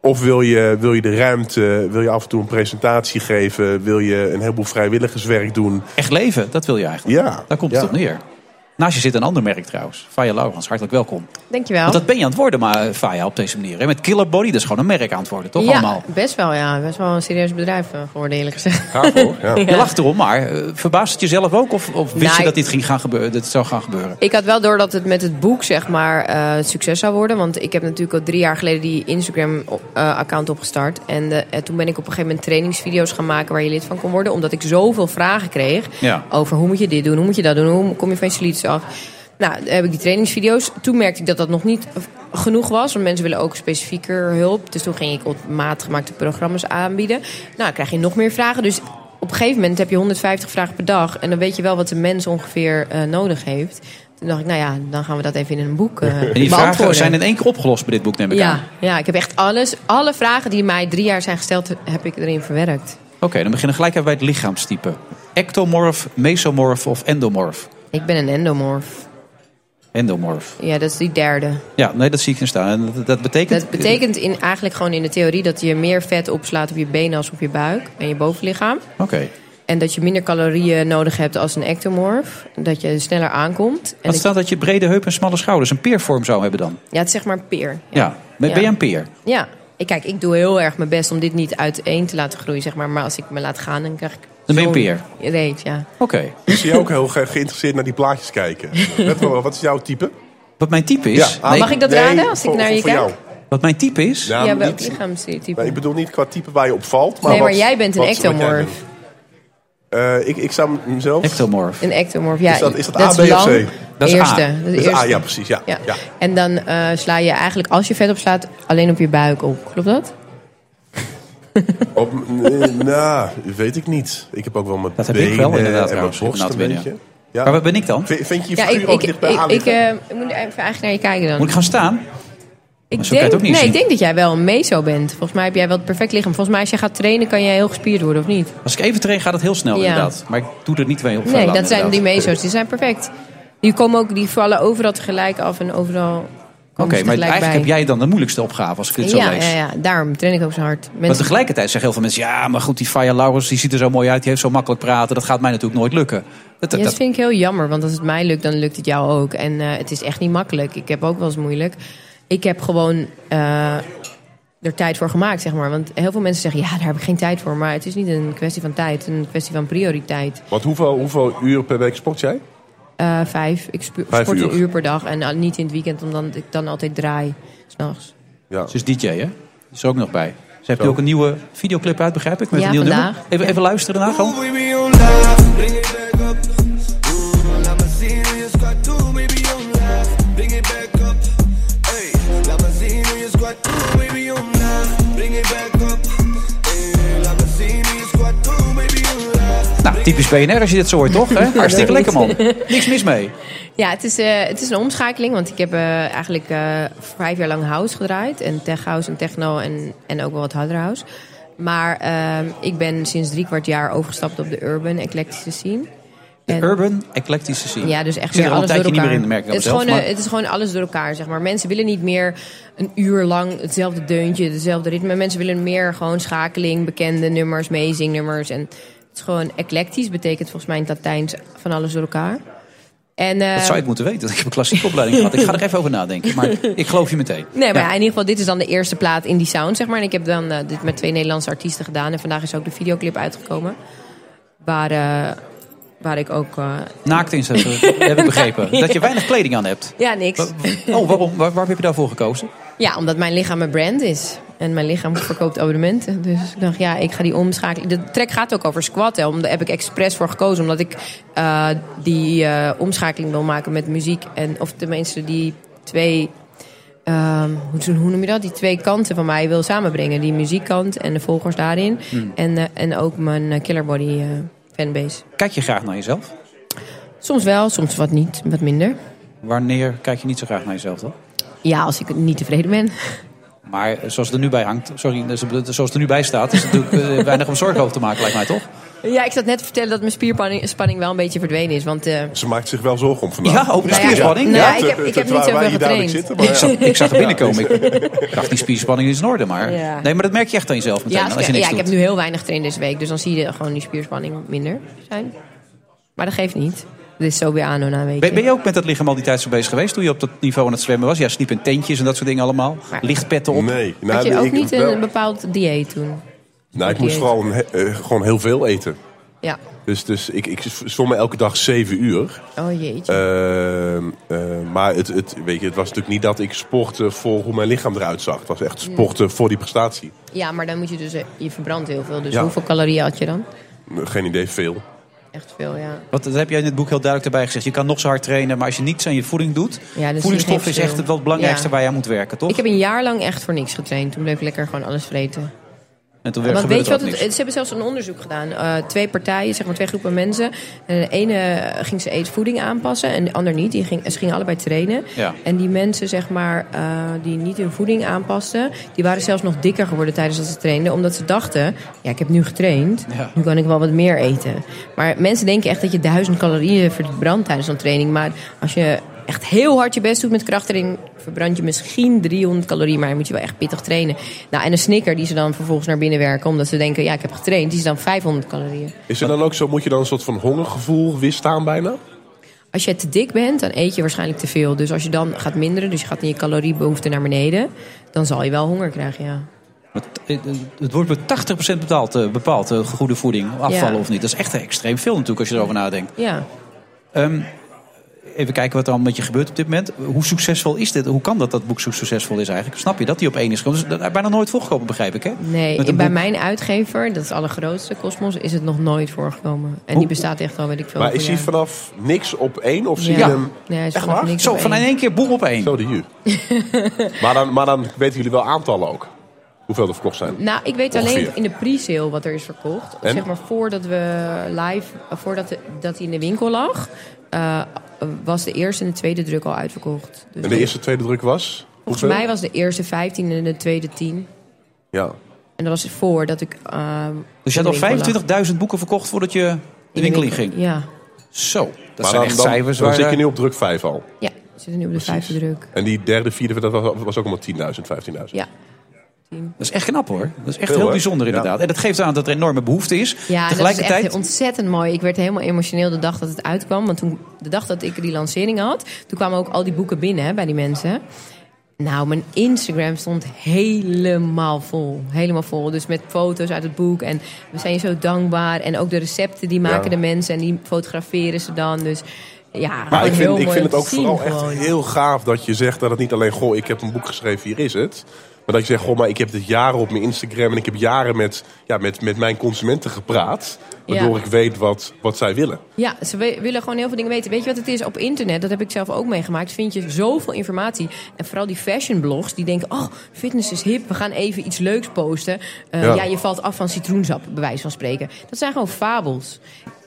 Of wil je, wil je de ruimte, wil je af en toe een presentatie geven... wil je een heleboel vrijwilligerswerk doen. Echt leven, dat wil je eigenlijk. Ja. Daar komt ja. het op neer. Naast je zit een ander merk trouwens. Faya Laurens, hartelijk welkom. Dankjewel. Want dat ben je aan het worden, maar Faya op deze manier. Hè? Met Killer Body, dat is gewoon een merk aan het worden, toch ja, allemaal? best wel ja. Best wel een serieus bedrijf eh, geworden eerlijk gezegd. Hoor. Ja. Je lacht erom, maar uh, verbaast het jezelf ook? Of, of wist Nou, je dat dit, ging gaan gebeuren, dit zou gaan gebeuren? Ik had wel door dat het met het boek zeg maar uh, succes zou worden. Want ik heb natuurlijk al drie jaar geleden die Instagram-account opgestart. En, uh, en toen ben ik op een gegeven moment trainingsvideo's gaan maken waar je lid van kon worden. Omdat ik zoveel vragen kreeg Ja. over hoe moet je dit doen, hoe moet je dat doen, hoe kom je van je af. Nou, dan heb ik die trainingsvideo's. Toen merkte ik dat dat nog niet genoeg was. Want mensen willen ook specifieker hulp. Dus toen ging ik op maat gemaakte programma's aanbieden. Nou, dan krijg je nog meer vragen. Dus op een gegeven moment heb je 150 vragen per dag. En dan weet je wel wat de mens ongeveer uh, nodig heeft. Toen dacht ik, nou ja, dan gaan we dat even in een boek uh, En die vragen zijn in één keer opgelost bij dit boek, neem ik ja, aan. ja, ik heb echt alles. Alle vragen die mij drie jaar zijn gesteld, heb ik erin verwerkt. Oké, okay, dan beginnen we gelijk even bij het lichaamstype. Ectomorf, mesomorf of endomorf? Ik ben een endomorf. Endomorf. Ja, dat is die derde. Ja, nee, dat zie ik er staan. En dat, dat betekent... Dat betekent in, eigenlijk gewoon in de theorie dat je meer vet opslaat op je benen als op je buik en je bovenlichaam. Oké. Okay. En dat je minder calorieën nodig hebt als een ectomorf. Dat je sneller aankomt. En Wat staat dat je brede heupen en smalle schouders een peervorm zou hebben dan? Ja, het is zeg maar een peer. Ja. ja. Ben, ben je een peer? Ja. Ik, kijk, ik doe heel erg mijn best om dit niet uiteen te laten groeien, zeg maar. Maar als ik me laat gaan, dan krijg ik... Dan ben je peer? Reet, ja. Oké. Okay. Ik zie je ook heel ge geïnteresseerd naar die plaatjes kijken. Wat is jouw type? Wat mijn type is? Ja. Nee. Mag ik dat nee, raden als ik voor, naar je voor kijk? Jou. Wat mijn type is? Ja, ja welk lichaamstype? Nee, ik bedoel niet qua type waar je opvalt. Maar nee, maar wat, jij bent een wat, ectomorf. Uh, ik, ik zou mezelf... Ectomorf. Een ectomorf, ja. Is dat, is dat, dat A, B of lang. C? Dat is eerste. A. Dat is eerste. A, ja precies. Ja. Ja. ja. En dan uh, sla je eigenlijk, als je vet opslaat, alleen op je buik op. Klopt dat? Op, nou, weet ik niet. Ik heb ook wel mijn dat heb benen ik wel, inderdaad, en mijn borst een binnen. beetje. Ja. Maar wat ben ik dan? Vind, vind je je Ja, figuur ik, ook ik, dicht bij ik, ik, uh, ik moet even eigenlijk naar je kijken dan. Moet ik gaan staan? Ik denk, het ook niet nee, zien. ik denk dat jij wel een meso bent. Volgens mij heb jij wel het perfect lichaam. Volgens mij als je gaat trainen kan jij heel gespierd worden, of niet? Als ik even train gaat het heel snel Ja. inderdaad. Maar ik doe er niet mee op Nee, dat zijn die meso's. Die zijn perfect. Die, komen ook, die vallen overal tegelijk af en overal Oké, maar eigenlijk bij. heb jij dan de moeilijkste opgave als ik dit zo ja, lees. ja, ja, daarom train ik ook zo hard. Maar Mensen, tegelijkertijd zeggen heel veel mensen... ja, maar goed, die Faya Laurens die ziet er zo mooi uit... die heeft zo makkelijk praten, dat gaat mij natuurlijk nooit lukken. Dat, ja, dat, vind ik heel jammer, want als het mij lukt, dan lukt het jou ook. En eh, het is echt niet makkelijk. Ik heb ook wel eens moeilijk. Ik heb gewoon eh, er tijd voor gemaakt, zeg maar. Want heel veel mensen zeggen, ja, daar heb ik geen tijd voor. Maar het is niet een kwestie van tijd, het is een kwestie van prioriteit. Want hoeveel, hoeveel uur per week sport jij? Eh, vijf. Ik Vijf sport uur. een uur per dag en uh, niet in het weekend, omdat ik dan altijd draai. S'nachts. Ja. Ze is DJ, hè? Die is er ook nog bij. Ze heeft nu ook een nieuwe videoclip uit, begrijp ik? Met Ja, een nieuw vandaag. nummer. Even, Ja. even luisteren daarna gewoon. Nou, typisch BNR als je dit zo hoort, toch? Hè? Hartstikke lekker, man. Niks mis mee. Ja, het is, eh, het is een omschakeling, want ik heb eh, eigenlijk eh, vijf jaar lang house gedraaid. En tech house en techno en, en ook wel wat harder house. Maar ehm, ik ben sinds drie kwart jaar overgestapt op de urban eclectische scene. De En- urban eclectische scene. Ja, dus echt meer er alles door elkaar. niet meer in, merk het, is gewoon, maar- het is gewoon alles door elkaar, zeg maar. Mensen willen niet meer een uur lang hetzelfde deuntje, hetzelfde ritme. Mensen willen meer gewoon schakeling, bekende nummers, meezingnummers. En het is gewoon eclectisch, betekent volgens mij in het Latijns van alles door elkaar. En, eh, Dat zou je het moeten weten. Ik heb een klassieke opleiding gehad. Ik ga er even over nadenken. Maar ik geloof je meteen. Nee, maar Ja. in ieder geval, dit is dan de eerste plaat in die sound, zeg maar. En ik heb dan eh, dit met twee Nederlandse artiesten gedaan. En vandaag is ook de videoclip uitgekomen. Waar, eh, waar ik ook... eh, Naakt inzetten, heb ik begrepen. Dat je weinig kleding aan hebt. Ja, niks. Oh, waarom? Waar, waar heb je daarvoor gekozen? Ja, omdat mijn lichaam een brand is. En mijn lichaam verkoopt abonnementen. Dus ik dacht, ja, ik ga die omschakelen. De track gaat ook over squatten. Om- Daar heb ik expres voor gekozen. Omdat ik eh, die eh, omschakeling wil maken met muziek. En, of tenminste die twee... ehm, hoe, hoe noem je dat? Die twee kanten van mij wil samenbrengen. Die muziekkant en de volgers daarin. Hmm. En, eh, en ook mijn Killer Body eh, fanbase. Kijk je graag naar jezelf? Soms wel, soms wat niet. Wat minder. Wanneer kijk je niet zo graag naar jezelf dan? Ja, als ik niet tevreden ben. Maar zoals het er nu bij hangt, sorry, zoals het er nu bij staat, is het natuurlijk eh, weinig om zorgen over te maken, lijkt mij toch? Ja, ik zat net te vertellen dat mijn spierspanning spanning wel een beetje verdwenen is. Want eh, Ze maakt zich wel zorgen om vandaag. Ja, over de Nou ja, spierspanning. nou ja, ik heb, ik heb niet zoveel getraind. ik, zag, ik zag er binnenkomen. Ik dacht, die spierspanning is in orde. Maar, Ja. Nee, maar dat merk je echt aan jezelf meteen. Ja, als je ja, niks ik doet. heb nu heel weinig getraind deze week. Dus dan zie je gewoon die spierspanning minder zijn. Maar dat geeft niet. Dit is zo weer aan na een week. Ben, ben je ook met dat lichaam al die tijd zo bezig geweest toen je op dat niveau aan het zwemmen was? Ja, sliep in tentjes en dat soort dingen allemaal. Lichtpetten op. Nee. Had je ook ik- niet wel- een, bepaald dieet toen? Nou, ik moest vooral eh, gewoon heel veel eten. Ja. Dus, dus ik, ik zwom elke dag zeven uur. Oh jeetje. Ehm, eh, maar het, het, weet je, het was natuurlijk niet dat ik sportte voor hoe mijn lichaam eruit zag. Het was echt sporten voor die prestatie. Ja, maar dan moet je dus... eh, Je verbrandt heel veel. Dus Ja. hoeveel calorieën had je dan? Geen idee, veel. Echt veel, ja. Wat, dat heb jij in het boek heel duidelijk erbij gezegd. Je kan nog zo hard trainen, maar als je niets aan je voeding doet... Ja, dus voedingsstof is echt wel het belangrijkste Ja. waar je aan moet werken, toch? Ik heb een jaar lang echt voor niks getraind. Toen bleef ik lekker gewoon alles vreten. En toen Want weet je wat? Het, ze hebben zelfs een onderzoek gedaan. Eh, twee partijen, zeg maar twee groepen mensen. En de ene ging ze eetvoeding aanpassen en de ander niet. Die ging, ze gingen allebei trainen. Ja. En die mensen, zeg maar, eh, die niet hun voeding aanpasten, die waren zelfs nog dikker geworden tijdens dat ze trainden. Omdat ze dachten, ja, ik heb nu getraind, Ja. nu kan ik wel wat meer eten. Maar mensen denken echt dat je duizend calorieën verbrandt tijdens een training. Maar als je echt heel hard je best doet met krachttraining, verbrand je misschien 300 calorieën. Maar dan moet je wel echt pittig trainen. Nou, en een snicker die ze dan vervolgens naar binnen werken, omdat ze denken, ja, ik heb getraind, die is dan 500 calorieën. Is er dan ook zo, moet je dan een soort van hongergevoel weerstaan bijna? Als je te dik bent, dan eet je waarschijnlijk te veel. Dus als je dan gaat minderen, dus je gaat in je caloriebehoefte naar beneden, dan zal je wel honger krijgen, ja. Het, wordt met 80% bepaald, eh, bepaald eh, goede voeding, afvallen Ja. of niet. Dat is echt extreem veel natuurlijk als je erover nadenkt. Ja. Ehm, even kijken wat er allemaal met je gebeurt op dit moment. Hoe succesvol is dit? Hoe kan dat dat boek zo succesvol is eigenlijk? Snap je dat die op één is gekomen? Dus dat is bijna nooit voorgekomen, begrijp ik, hè? Nee, bij boek. mijn uitgever, dat is de allergrootste, Cosmos, is het nog nooit voorgekomen. En die bestaat echt al, weet ik veel. Maar is hij vanaf niks op één of zie Ja. je hem... Nee, hij is Echt vanaf waar? niks Zo, op van in één. één keer boem op één. Zo, de huur. maar, dan, maar dan weten jullie wel aantallen ook. Hoeveel er verkocht zijn. Nou, ik weet alleen in de pre-sale wat er is verkocht. En? Zeg maar voordat we live, voordat de, dat hij in de winkel lag, eh, was de eerste en de tweede druk al uitverkocht. Dus En de eerste tweede druk was? Volgens hoeveel? mij was de eerste 15 en de tweede 10. Ja. En dat was voordat ik. eh, Dus je in had al winkel lag. 25.000 boeken verkocht voordat je de de winkel in winkel, ging. Ja. Zo, dat maar zijn dan, echt dan, cijfers dan waar... zit je eh, nu op druk 5 al. Ja, we zitten nu op de vijfde druk. En die derde, vierde, dat was, was ook allemaal 10.000, 15.000. Ja. Dat is echt knap hoor. Dat is echt Veel, heel bijzonder Ja. inderdaad. En dat geeft aan dat er enorme behoefte is. Ja, en dat is Tegelijkertijd... echt ontzettend mooi. Ik werd helemaal emotioneel de dag dat het uitkwam. Want toen, de dag dat ik die lancering had, toen kwamen ook al die boeken binnen hè, bij die mensen. Nou, mijn Instagram stond helemaal vol. Helemaal vol. Dus met foto's uit het boek. En we zijn je zo dankbaar. En ook de recepten, die maken Ja. de mensen. En die fotograferen ze dan. Dus ja, Maar ik heel vind, ik vind het ook vooral echt heel gaaf dat je zegt dat het niet alleen... Goh, ik heb een boek geschreven, hier is het. Maar dat je zegt, goh, maar ik heb dit jaren op mijn Instagram... en ik heb jaren met, ja, met, met mijn consumenten gepraat... waardoor Ja. ik weet wat, wat zij willen. Ja, ze willen gewoon heel veel dingen weten. Weet je wat het is? Op internet, dat heb ik zelf ook meegemaakt, vind je zoveel informatie. En vooral die fashion blogs, die denken, oh, fitness is hip, we gaan even iets leuks posten. Eh, Ja. ja. je valt af van citroensap, bij wijze van spreken. Dat zijn gewoon fabels.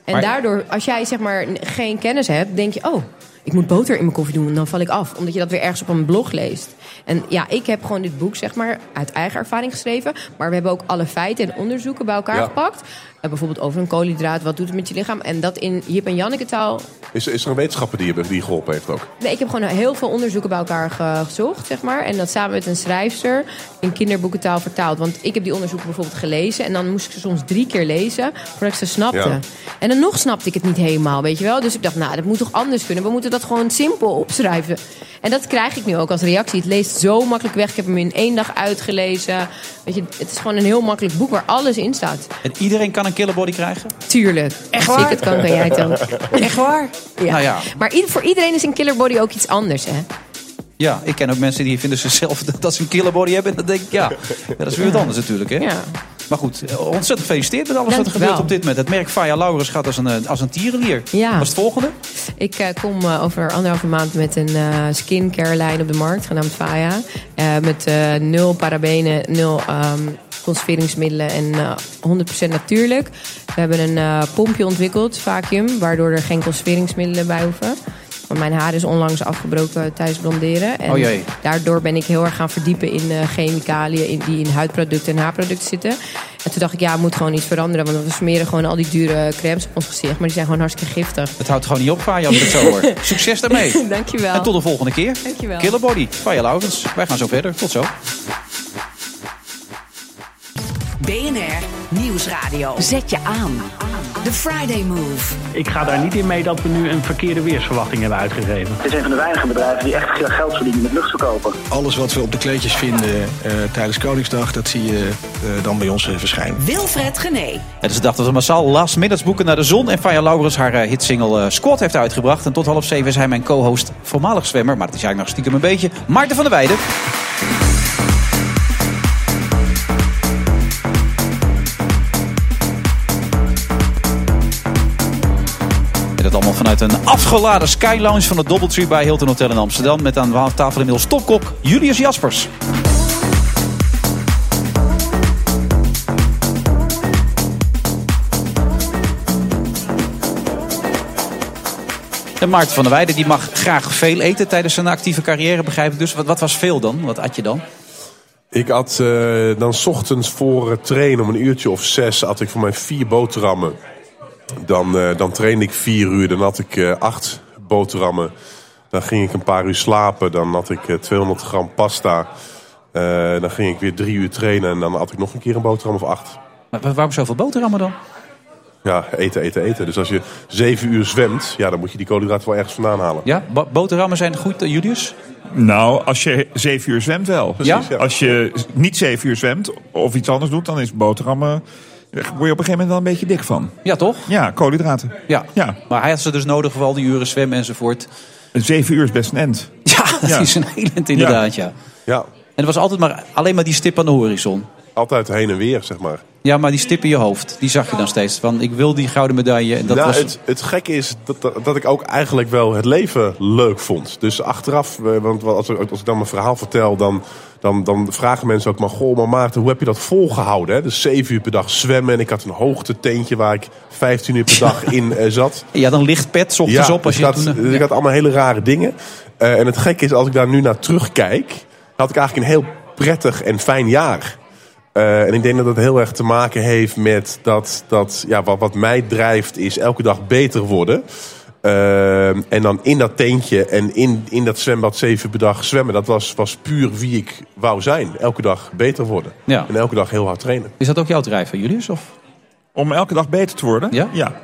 En Maar- daardoor, als jij zeg maar geen kennis hebt, denk je, oh, ik moet boter in mijn koffie doen, dan val ik af. Omdat je dat weer ergens op een blog leest. En ja, ik heb gewoon dit boek zeg maar uit eigen ervaring geschreven. Maar we hebben ook alle feiten en onderzoeken bij elkaar Ja. gepakt. Eh, bijvoorbeeld over een koolhydraat, wat doet het met je lichaam? En dat in Jip en Janneke taal Is, is er een wetenschapper die je, die je geholpen heeft ook? Nee, ik heb gewoon heel veel onderzoeken bij elkaar ge- gezocht, zeg maar. En dat samen met een schrijfster in kinderboekentaal vertaald. Want ik heb die onderzoeken bijvoorbeeld gelezen. En dan moest ik ze soms drie keer lezen voordat ik ze snapte. Ja. En dan nog snapte ik het niet helemaal, weet je wel. Dus ik dacht, nou, dat moet toch anders kunnen. We moeten dat gewoon simpel opschrijven. En dat krijg ik nu ook als reactie. Het leest zo makkelijk weg. Ik heb hem in één dag uitgelezen. Weet je, het is gewoon een heel makkelijk boek waar alles in staat. En iedereen kan een killerbody krijgen? Tuurlijk. Echt Als waar? ik het kan, kan jij het dan. Echt waar? Ja. Nou ja. Maar voor iedereen is een killerbody ook iets anders, hè? Ja, ik ken ook mensen die vinden zichzelf dat ze een killerbody hebben. En dan denk ik, ja, ja, dat is weer wat anders natuurlijk. Hè? Ja. Maar goed, eh, ontzettend gefeliciteerd met alles wat er gebeurt op dit moment. Het merk Faya Laurens gaat als een, eh, als een tierenlier. Ja. Wat is het volgende? Ik eh, kom over anderhalve maand met een eh skincare lijn op de markt, genaamd Faya. Eh, met eh, nul parabenen, nul ehm, conserveringsmiddelen en eh 100% natuurlijk. We hebben een eh, pompje ontwikkeld, vacuüm, waardoor er geen conserveringsmiddelen bij hoeven. Want mijn haar is onlangs afgebroken tijdens blonderen. En Oh jee. daardoor ben ik heel erg gaan verdiepen in eh, chemicaliën in, die in huidproducten en haarproducten zitten. En toen dacht ik, ja, moet gewoon iets veranderen. Want we smeren gewoon al die dure crèmes op ons gezicht. Maar die zijn gewoon hartstikke giftig. Het houdt gewoon niet op, Faya, als ik het zo hoor. Succes daarmee. Dankjewel. En tot de volgende keer. Dankjewel. Killerbody, Faya Laurens. Wij gaan zo verder. Tot zo. BNR Nieuwsradio. Zet je aan. The Friday Move. Ik ga daar niet in mee dat we nu een verkeerde weersverwachting hebben uitgegeven. Het is een van de weinige bedrijven die echt veel geld verdienen met luchtverkopen. Alles wat we op de kleedjes vinden eh, tijdens Koningsdag, dat zie je eh, dan bij ons eh, verschijnen. Wilfred Gené. Het is de dag dat we massaal last minutes boeken naar de zon. En Faya Laurens haar hitsingle Squad heeft uitgebracht. En tot half zeven is hij mijn co-host, voormalig zwemmer. Maar het is eigenlijk nog stiekem een beetje. Maarten van der Weijden. Dat allemaal vanuit een afgeladen Sky Lounge van de Doubletree bij Hilton Hotel in Amsterdam. Met aan tafel inmiddels topkok Julius Jaspers. En Maarten van der Weijden die mag graag veel eten tijdens zijn actieve carrière, begrijp ik dus. Wat, wat was veel dan? Wat at je dan? Ik had eh, dan ochtends voor het trainen om een uurtje of zes... had ik voor mij vier boterhammen. Dan, eh, dan trainde ik vier uur, dan had ik eh, acht boterhammen. Dan ging ik een paar uur slapen, dan had ik eh, 200 gram pasta. Eh, dan ging ik weer drie uur trainen en dan had ik nog een keer een boterham of acht. Maar wa- waarom zoveel boterhammen dan? Ja, eten, eten, eten. Dus als je zeven uur zwemt, ja, dan moet je die koolhydraten wel ergens vandaan halen. Ja, bo- boterhammen zijn goed, eh, Julius? Nou, als je zeven uur zwemt wel. Precies, ja. Als je niet zeven uur zwemt of iets anders doet, dan is boterhammen... Daar word je op een gegeven moment wel een beetje dik van. Ja, toch? Ja, koolhydraten. Ja. Ja. Maar hij had ze dus nodig voor al die uren zwemmen enzovoort. Een zeven uur is best een end. Ja, dat Ja. is een heel eind inderdaad, ja. Ja, En er was altijd maar, alleen maar die stip aan de horizon. Altijd heen en weer, zeg maar. Ja, maar die stip in je hoofd, die zag je dan steeds. Van, ik wil die gouden medaille. En dat nou, was... het, het gekke is dat, dat, dat ik ook eigenlijk wel het leven leuk vond. Dus achteraf, eh, want als, ik- als ik dan mijn verhaal vertel, dan, dan, dan vragen mensen ook maar... Goh, maar Maarten, hoe heb je dat volgehouden? Hè? Dus zeven uur per dag zwemmen en ik had een hoogteteentje waar ik 15 uur per dag in eh, zat. Ja, dan ligt pet 's ochtends op. Als dus je had, toen, dus ik had allemaal hele rare dingen. Eh, en het gekke is, als ik daar nu naar terugkijk... had ik eigenlijk een heel prettig en fijn jaar. Eh, en ik denk dat dat heel erg te maken heeft met dat... dat ja, wat, wat mij drijft is elke dag beter worden. Eh, en dan in dat tentje en in, in dat zwembad zeven per dag zwemmen... dat was, was puur wie ik wou zijn. Elke dag beter worden. Ja. En elke dag heel hard trainen. Is dat ook jouw drijf, Julius? Of? Om elke dag beter te worden? Ja, ja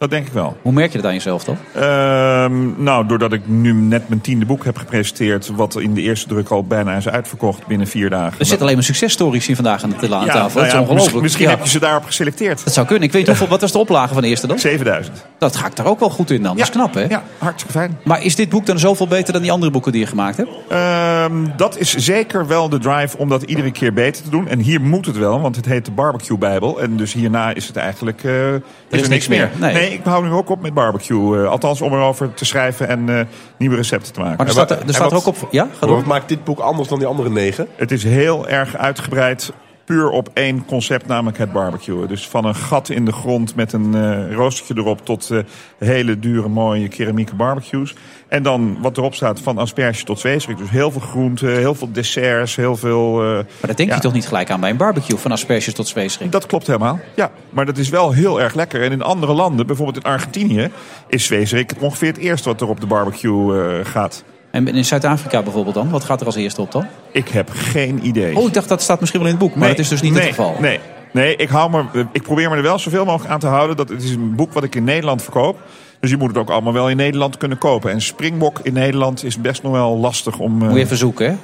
dat denk ik wel. Hoe merk je dat aan jezelf dan? Ehm, nou, doordat ik nu net mijn tiende boek heb gepresenteerd... wat in de eerste druk al bijna is uitverkocht binnen vier dagen. Er zitten alleen maar successtories hier vandaag aan de, Ja, tafel. nou dat is ja, ongelooflijk. Misschien, Ja. heb je ze daarop geselecteerd. Dat zou kunnen. Ik weet hoeveel, wat was de oplage van de eerste dan? 7000. Dat ga ik daar ook wel goed in dan. Dat is knap, hè? Ja, hartstikke fijn. Maar is dit boek dan zoveel beter dan die andere boeken die je gemaakt hebt? Ehm, dat is zeker wel de drive om dat iedere keer beter te doen. En hier moet het wel, want het heet de Barbecue Bijbel. En dus hierna is het eigenlijk... er is niks meer. Nee. Ik hou nu ook op met barbecue. eh, althans, om erover te schrijven en eh, nieuwe recepten te maken. Maar er staat, er staat er ook op... Ja, wat maakt dit boek anders dan die andere negen? Het is heel erg uitgebreid puur op één concept, namelijk het barbecuen. Dus van een gat in de grond met een eh roostertje erop tot eh, hele dure mooie keramieke barbecues. En dan wat erop staat van asperge tot zweesrik. Dus heel veel groenten, heel veel desserts, heel veel... eh, Maar daar denk ja. je toch niet gelijk aan bij een barbecue van asperges tot zweesrik? Dat klopt helemaal. Ja, maar dat is wel heel erg lekker. En in andere landen, bijvoorbeeld in Argentinië, is zweesrik ongeveer het eerste wat er op de barbecue eh, gaat. En in Zuid-Afrika bijvoorbeeld dan? Wat gaat er als eerste op dan? Ik heb geen idee. Oh, ik dacht dat staat misschien wel in het boek, maar Nee, dat is dus niet nee, het geval. Nee, nee ik, hou me, ik probeer me er wel zoveel mogelijk aan te houden. Dat het is een boek wat ik in Nederland verkoop. Dus je moet het ook allemaal wel in Nederland kunnen kopen. En Springbok in Nederland is best nog wel lastig om... eh, Moet je even zoeken, hè? Ja,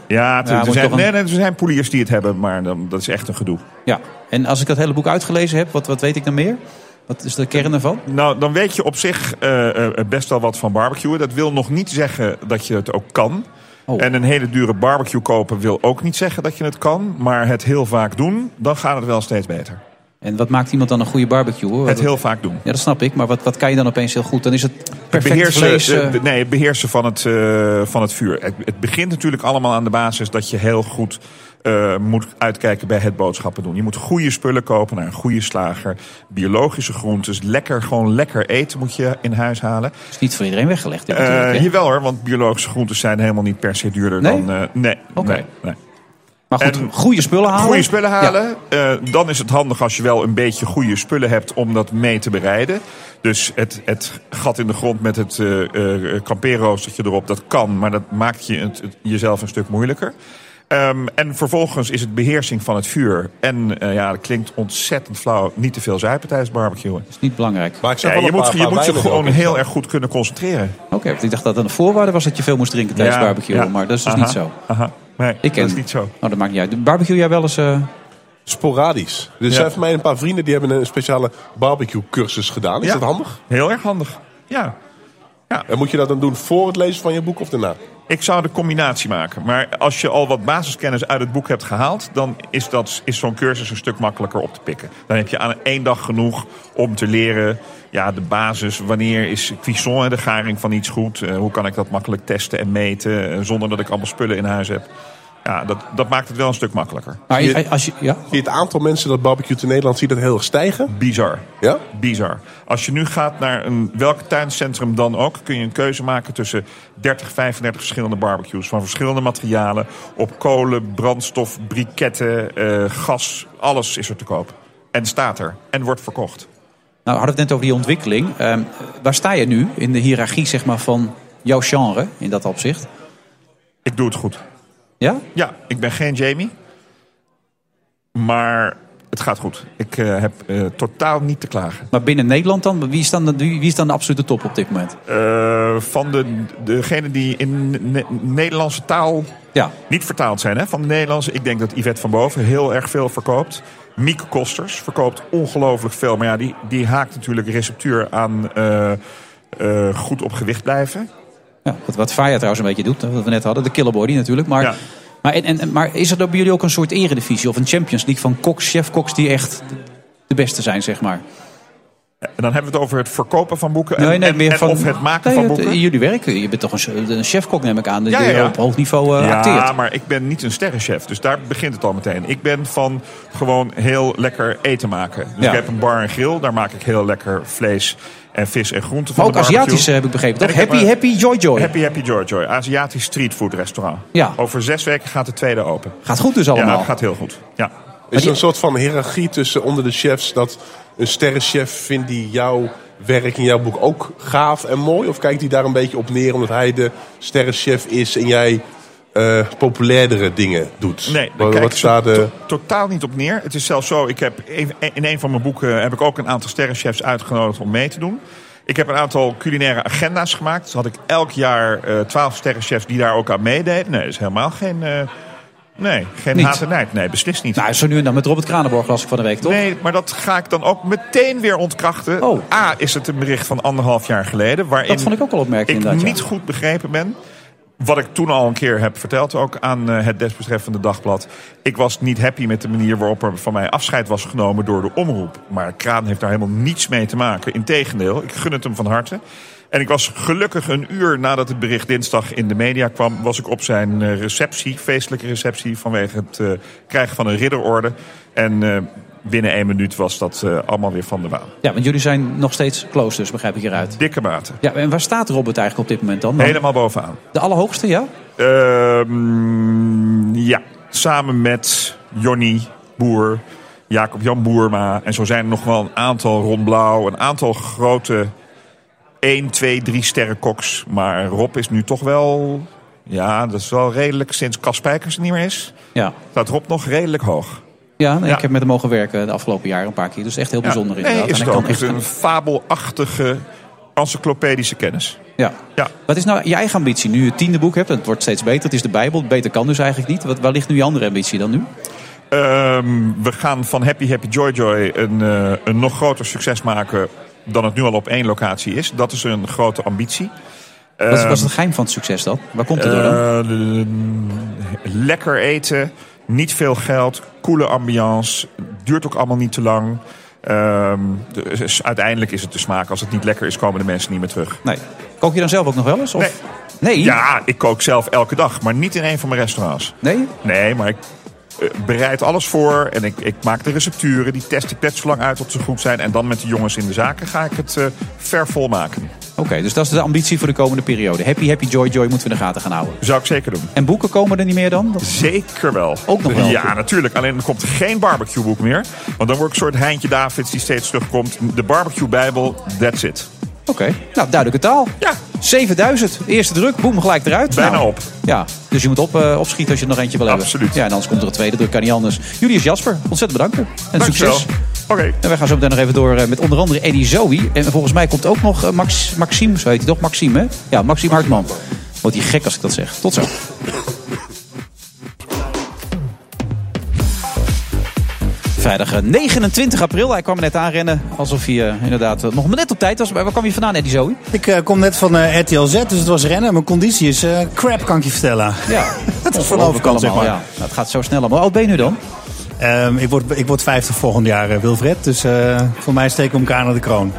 Ja, er, zijn, een- nee, nee, er zijn poeliers die het hebben, maar dan, dat is echt een gedoe. Ja, en als ik dat hele boek uitgelezen heb, wat, wat weet ik dan meer? Wat is de kern ervan? Nou, dan weet je op zich eh, eh, best wel wat van barbecuen. Dat wil nog niet zeggen dat je het ook kan. Oh. En een hele dure barbecue kopen wil ook niet zeggen dat je het kan. Maar het heel vaak doen, dan gaat het wel steeds beter. En wat maakt iemand dan een goede barbecue? Hoor? Het heel vaak doen. Ja, dat snap ik. Maar wat, wat kan je dan opeens heel goed? Dan is het perfect beheersen, vlees. eh, nee, het beheersen van het, van het vuur. Het, het begint natuurlijk allemaal aan de basis dat je heel goed eh, moet uitkijken bij het boodschappen doen. Je moet goede spullen kopen naar een goede slager. Biologische groentes. Lekker, gewoon lekker eten moet je in huis halen. is niet voor iedereen weggelegd. dit Eh natuurlijk, hè? jawel hoor, want biologische groentes zijn helemaal niet per se duurder Nee? dan... eh, nee, Oké. nee, nee. Maar goed, En- goede spullen halen. Goede spullen halen. Eh, dan is het handig als je wel een beetje goede spullen hebt om dat mee te bereiden. Dus het, het gat in de grond met het eh eh, kampeerroostertje erop, dat kan. Maar dat maakt je het, het jezelf een stuk moeilijker. Ehm, en vervolgens is het beheersing van het vuur. En eh, ja, dat klinkt ontzettend flauw. Niet te veel zuipen tijdens het barbecuen. is niet belangrijk. Maar ik Ja, je moet, paar- je moet je gewoon heel erg goed kunnen concentreren. Oké, want ik dacht dat dat een voorwaarde was dat je veel moest drinken tijdens Ja, barbecue. ja. Maar dat is dus Aha, niet zo. Aha. Nee, Ik ken, dat is niet zo. Oh, dat maakt niet uit. Barbecue jij wel eens... eh, Sporadisch. Er Ja. zijn voor mij een paar vrienden die hebben een speciale barbecue cursus gedaan. Is Ja. dat handig? Heel erg handig. Ja. En moet je dat dan doen voor het lezen van je boek of daarna? Ik zou de combinatie maken. Maar als je al wat basiskennis uit het boek hebt gehaald... dan is, dat, is zo'n cursus een stuk makkelijker op te pikken. Dan heb je aan één dag genoeg om te leren... Ja, de basis, wanneer is cuisson en de garing van iets goed? Eh, hoe kan ik dat makkelijk testen en meten... eh, zonder dat ik allemaal spullen in huis heb? Ja, dat, dat maakt het wel een stuk makkelijker. maar Zie je- als je, ja? Zie je het aantal mensen dat barbecue in Nederland ziet dat heel erg stijgen? Bizar. Ja? Bizar. Als je nu gaat naar een welk tuincentrum dan ook, kun je een keuze maken tussen 30, 35 verschillende barbecues van verschillende materialen. Op kolen, brandstof, briketten, eh, gas, alles is er te koop. En staat er en wordt verkocht. Nou, we hadden het net over die ontwikkeling. Ehm, waar sta je nu in de hiërarchie zeg maar, van jouw genre in dat opzicht? Ik doe het goed. Ja? Ja, ik ben geen Jamie. Maar het gaat goed. Ik eh, heb eh, totaal niet te klagen. Maar binnen Nederland dan? Wie is dan, de, wie is dan de absolute top op dit moment? Eh, van de, degene die in ne- Nederlandse taal Ja. niet vertaald zijn. Hè, van de Nederlandse. Ik denk dat Yvette van Boven heel erg veel verkoopt. Mieke Kosters verkoopt ongelooflijk veel. Maar ja, die, die haakt natuurlijk receptuur aan goed op gewicht blijven. Ja, wat, wat Faya trouwens een beetje doet, wat we net hadden. De killerbody natuurlijk. Maar, Ja. maar, en, en, maar is er dan bij jullie ook een soort eredivisie of een Champions League van koks, chefkoks die echt de beste zijn, zeg maar? En dan hebben we het over het verkopen van boeken. En, Nee, nee, en- meer en van, of het maken Nee, van het- boeken. Jullie werken, je bent toch een, een chefkok neem ik aan, die Ja, ja, ja. op hoog niveau eh, ja, acteert. maar ik ben niet een sterrenchef. Dus daar begint het al meteen. Ik ben van gewoon heel lekker eten maken. Dus Ja. ik heb een bar en grill. Daar maak ik heel lekker vlees en vis en groenten van Maar ook. Aziatisch heb ik begrepen, toch? heb Happy, happy, joy, joy. Happy Happy Joy Joy. Aziatisch streetfood restaurant. Ja. Over zes weken gaat de tweede open. Gaat goed dus allemaal. Ja, gaat heel goed. Ja. Is er een soort van hiërarchie tussen onder de chefs dat een sterrenchef vindt die jouw werk in jouw boek ook gaaf en mooi? Of kijkt hij daar een beetje op neer omdat hij de sterrenchef is en jij eh, populairdere dingen doet? Nee, wat, kijk wat ik staat to- totaal niet op neer. Het is zelfs zo, ik heb een- in een van mijn boeken heb ik ook een aantal sterrenchefs uitgenodigd om mee te doen. Ik heb een aantal culinaire agenda's gemaakt. Dus had ik elk jaar eh, twaalf sterrenchefs die daar ook aan meededen. Nee, dat is helemaal geen, eh, nee, geen haat en nijd. Nee, beslist niet. Nou, zo nu en dan met Robert Kranenborg las ik van de week, toch? Nee, maar dat ga ik dan ook meteen weer ontkrachten. Oh. A, is het een bericht van anderhalf jaar geleden... waarin Dat vond ik ook wel opmerkelijk ik ja. niet goed begrepen ben. Wat ik toen al een keer heb verteld, ook aan eh, het desbetreffende dagblad. Ik was niet happy met de manier waarop er van mij afscheid was genomen door de omroep. Maar Kraan heeft daar helemaal niets mee te maken. Integendeel, ik gun het hem van harte. En ik was gelukkig een uur nadat het bericht dinsdag in de media kwam... was ik op zijn eh, receptie, feestelijke receptie... vanwege het eh, krijgen van een ridderorde. En eh, binnen één minuut was dat allemaal weer van de baan. Ja, want jullie zijn nog steeds close, dus begrijp ik hieruit. Dikke mate. Ja, en waar staat Robert eigenlijk op dit moment dan? Helemaal bovenaan. De allerhoogste, ja? Ehm, ja, samen met Jonny Boer, Jacob Jan Boerma. En zo zijn er nog wel een aantal Ron Blauw, een aantal grote 1, 2, 3 sterren koks. Maar Rob is nu toch wel, ja, dat is wel redelijk sinds Cas Spijkers er niet meer is. Ja. Staat Rob nog redelijk hoog. Ja, nee, ik heb met hem mogen werken de afgelopen jaren een paar keer. Dus echt heel bijzonder Nee, inderdaad. is En het hij ook. echt- een fabelachtige encyclopedische kennis. Ja. Ja. Wat is nou je eigen ambitie? Nu je het tiende boek hebt, en het wordt steeds beter. Het is de Bijbel. Beter kan dus eigenlijk niet. Wat, waar ligt nu je andere ambitie dan nu? Ehm, we gaan van Happy Happy Joy Joy een, eh, een nog groter succes maken dan het nu al op één locatie is. Dat is een grote ambitie. Wat is, Ehm, het geheim van het succes dan? Waar komt het door dan? Eh, lekker eten, niet veel geld, coole ambiance, duurt ook allemaal niet te lang. Ehm, dus uiteindelijk is het de smaak. Als het niet lekker is, komen de mensen niet meer terug. Nee. Kook je dan zelf ook nog wel eens? Of? Nee. Nee? Ja, ik kook zelf elke dag, maar niet in een van mijn restaurants. Nee? Nee, maar ik bereid alles voor en ik, ik maak de recepturen. Die test ik net zo lang uit tot ze goed zijn. En dan met de jongens in de zaken ga ik het eh, ver volmaken. Oké, dus dat is de ambitie voor de komende periode. Happy, happy, joy, joy moeten we in de gaten gaan houden. Zou ik zeker doen. En boeken komen er niet meer dan? Dat- Zeker wel. Ook nog wel? Ja, natuurlijk. Alleen er komt geen barbecueboek meer. Want dan word ik een soort Heintje Davids die steeds terugkomt. De barbecue bijbel, that's it. Oké, nou duidelijke taal. Ja. 7000, eerste druk, boem, gelijk eruit. Bijna Nou, op. Ja, dus je moet op, eh, opschieten als je er nog eentje wil hebben. Absoluut. Ja, en anders komt er een tweede druk, kan niet anders. Julius Jasper, ontzettend bedankt. En succes. Oké. En wij gaan zo meteen nog even door eh, met onder andere Eddie Zoe. En volgens mij komt ook nog eh, Max, Maxime, zo heet hij toch? Maxime, hè? Ja, Maxime Hartman. Wordt hij gek als ik dat zeg. Tot zo. Vrijdag eh, 29 april. Hij kwam net aanrennen. Alsof hij eh, inderdaad eh, nog maar net op tijd was. Maar waar kwam je vandaan, Eddie Zoe? Ik eh, kom net van eh, RTL Z, dus het was rennen. Mijn conditie is eh, crap, kan ik je vertellen. Ja, Het is van overkant, zeg maar. Ja. Nou, het gaat zo snel. Maar hoe oud ben je nu dan? Ehm, ik, word, ik word 50 volgend jaar, eh, Wilfred. Dus eh, voor mij steken we elkaar naar de kroon.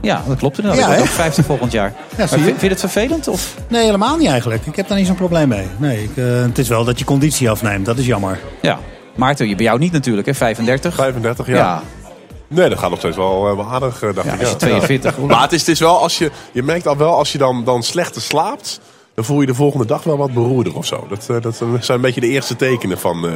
Ja, dat klopt inderdaad. Ja, ik ook 50 volgend jaar. maar zie je. vind, vind je het vervelend? Of? Nee, helemaal niet eigenlijk. Ik heb daar niet zo'n probleem mee. Nee, ik, eh, het is wel dat je conditie afneemt. Dat is jammer. Ja. Maarten, je- bij jou niet natuurlijk, hè? 35. 35, ja. Ja. Nee, dat gaat nog steeds wel, eh, wel aardig, eh, dacht Ja, ik. als je 42 hoe lang- Maar het is, het is wel, als je, je merkt al wel, als je dan, dan slechter slaapt... dan voel je de volgende dag wel wat beroerder of zo. Dat, eh, dat zijn een beetje de eerste tekenen van, eh,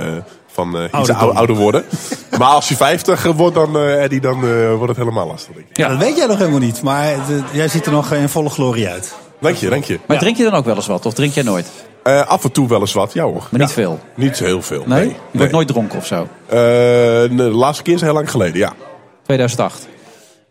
van eh, iets ouder, ouder worden. maar als je 50 wordt, dan, eh, Eddie, dan eh, wordt het helemaal lastig. Denk ik. Ja, dat weet jij nog helemaal niet. Maar jij ziet er nog in volle glorie uit. Dank je, dank je. Maar drink je dan ook wel eens wat? Of drink jij nooit? Eh, af en toe wel eens wat, ja hoor. Maar niet Ja. veel? Niet heel veel, Nee? nee. Je wordt nooit dronken of zo? Eh, de laatste keer is heel lang geleden, ja. 2008?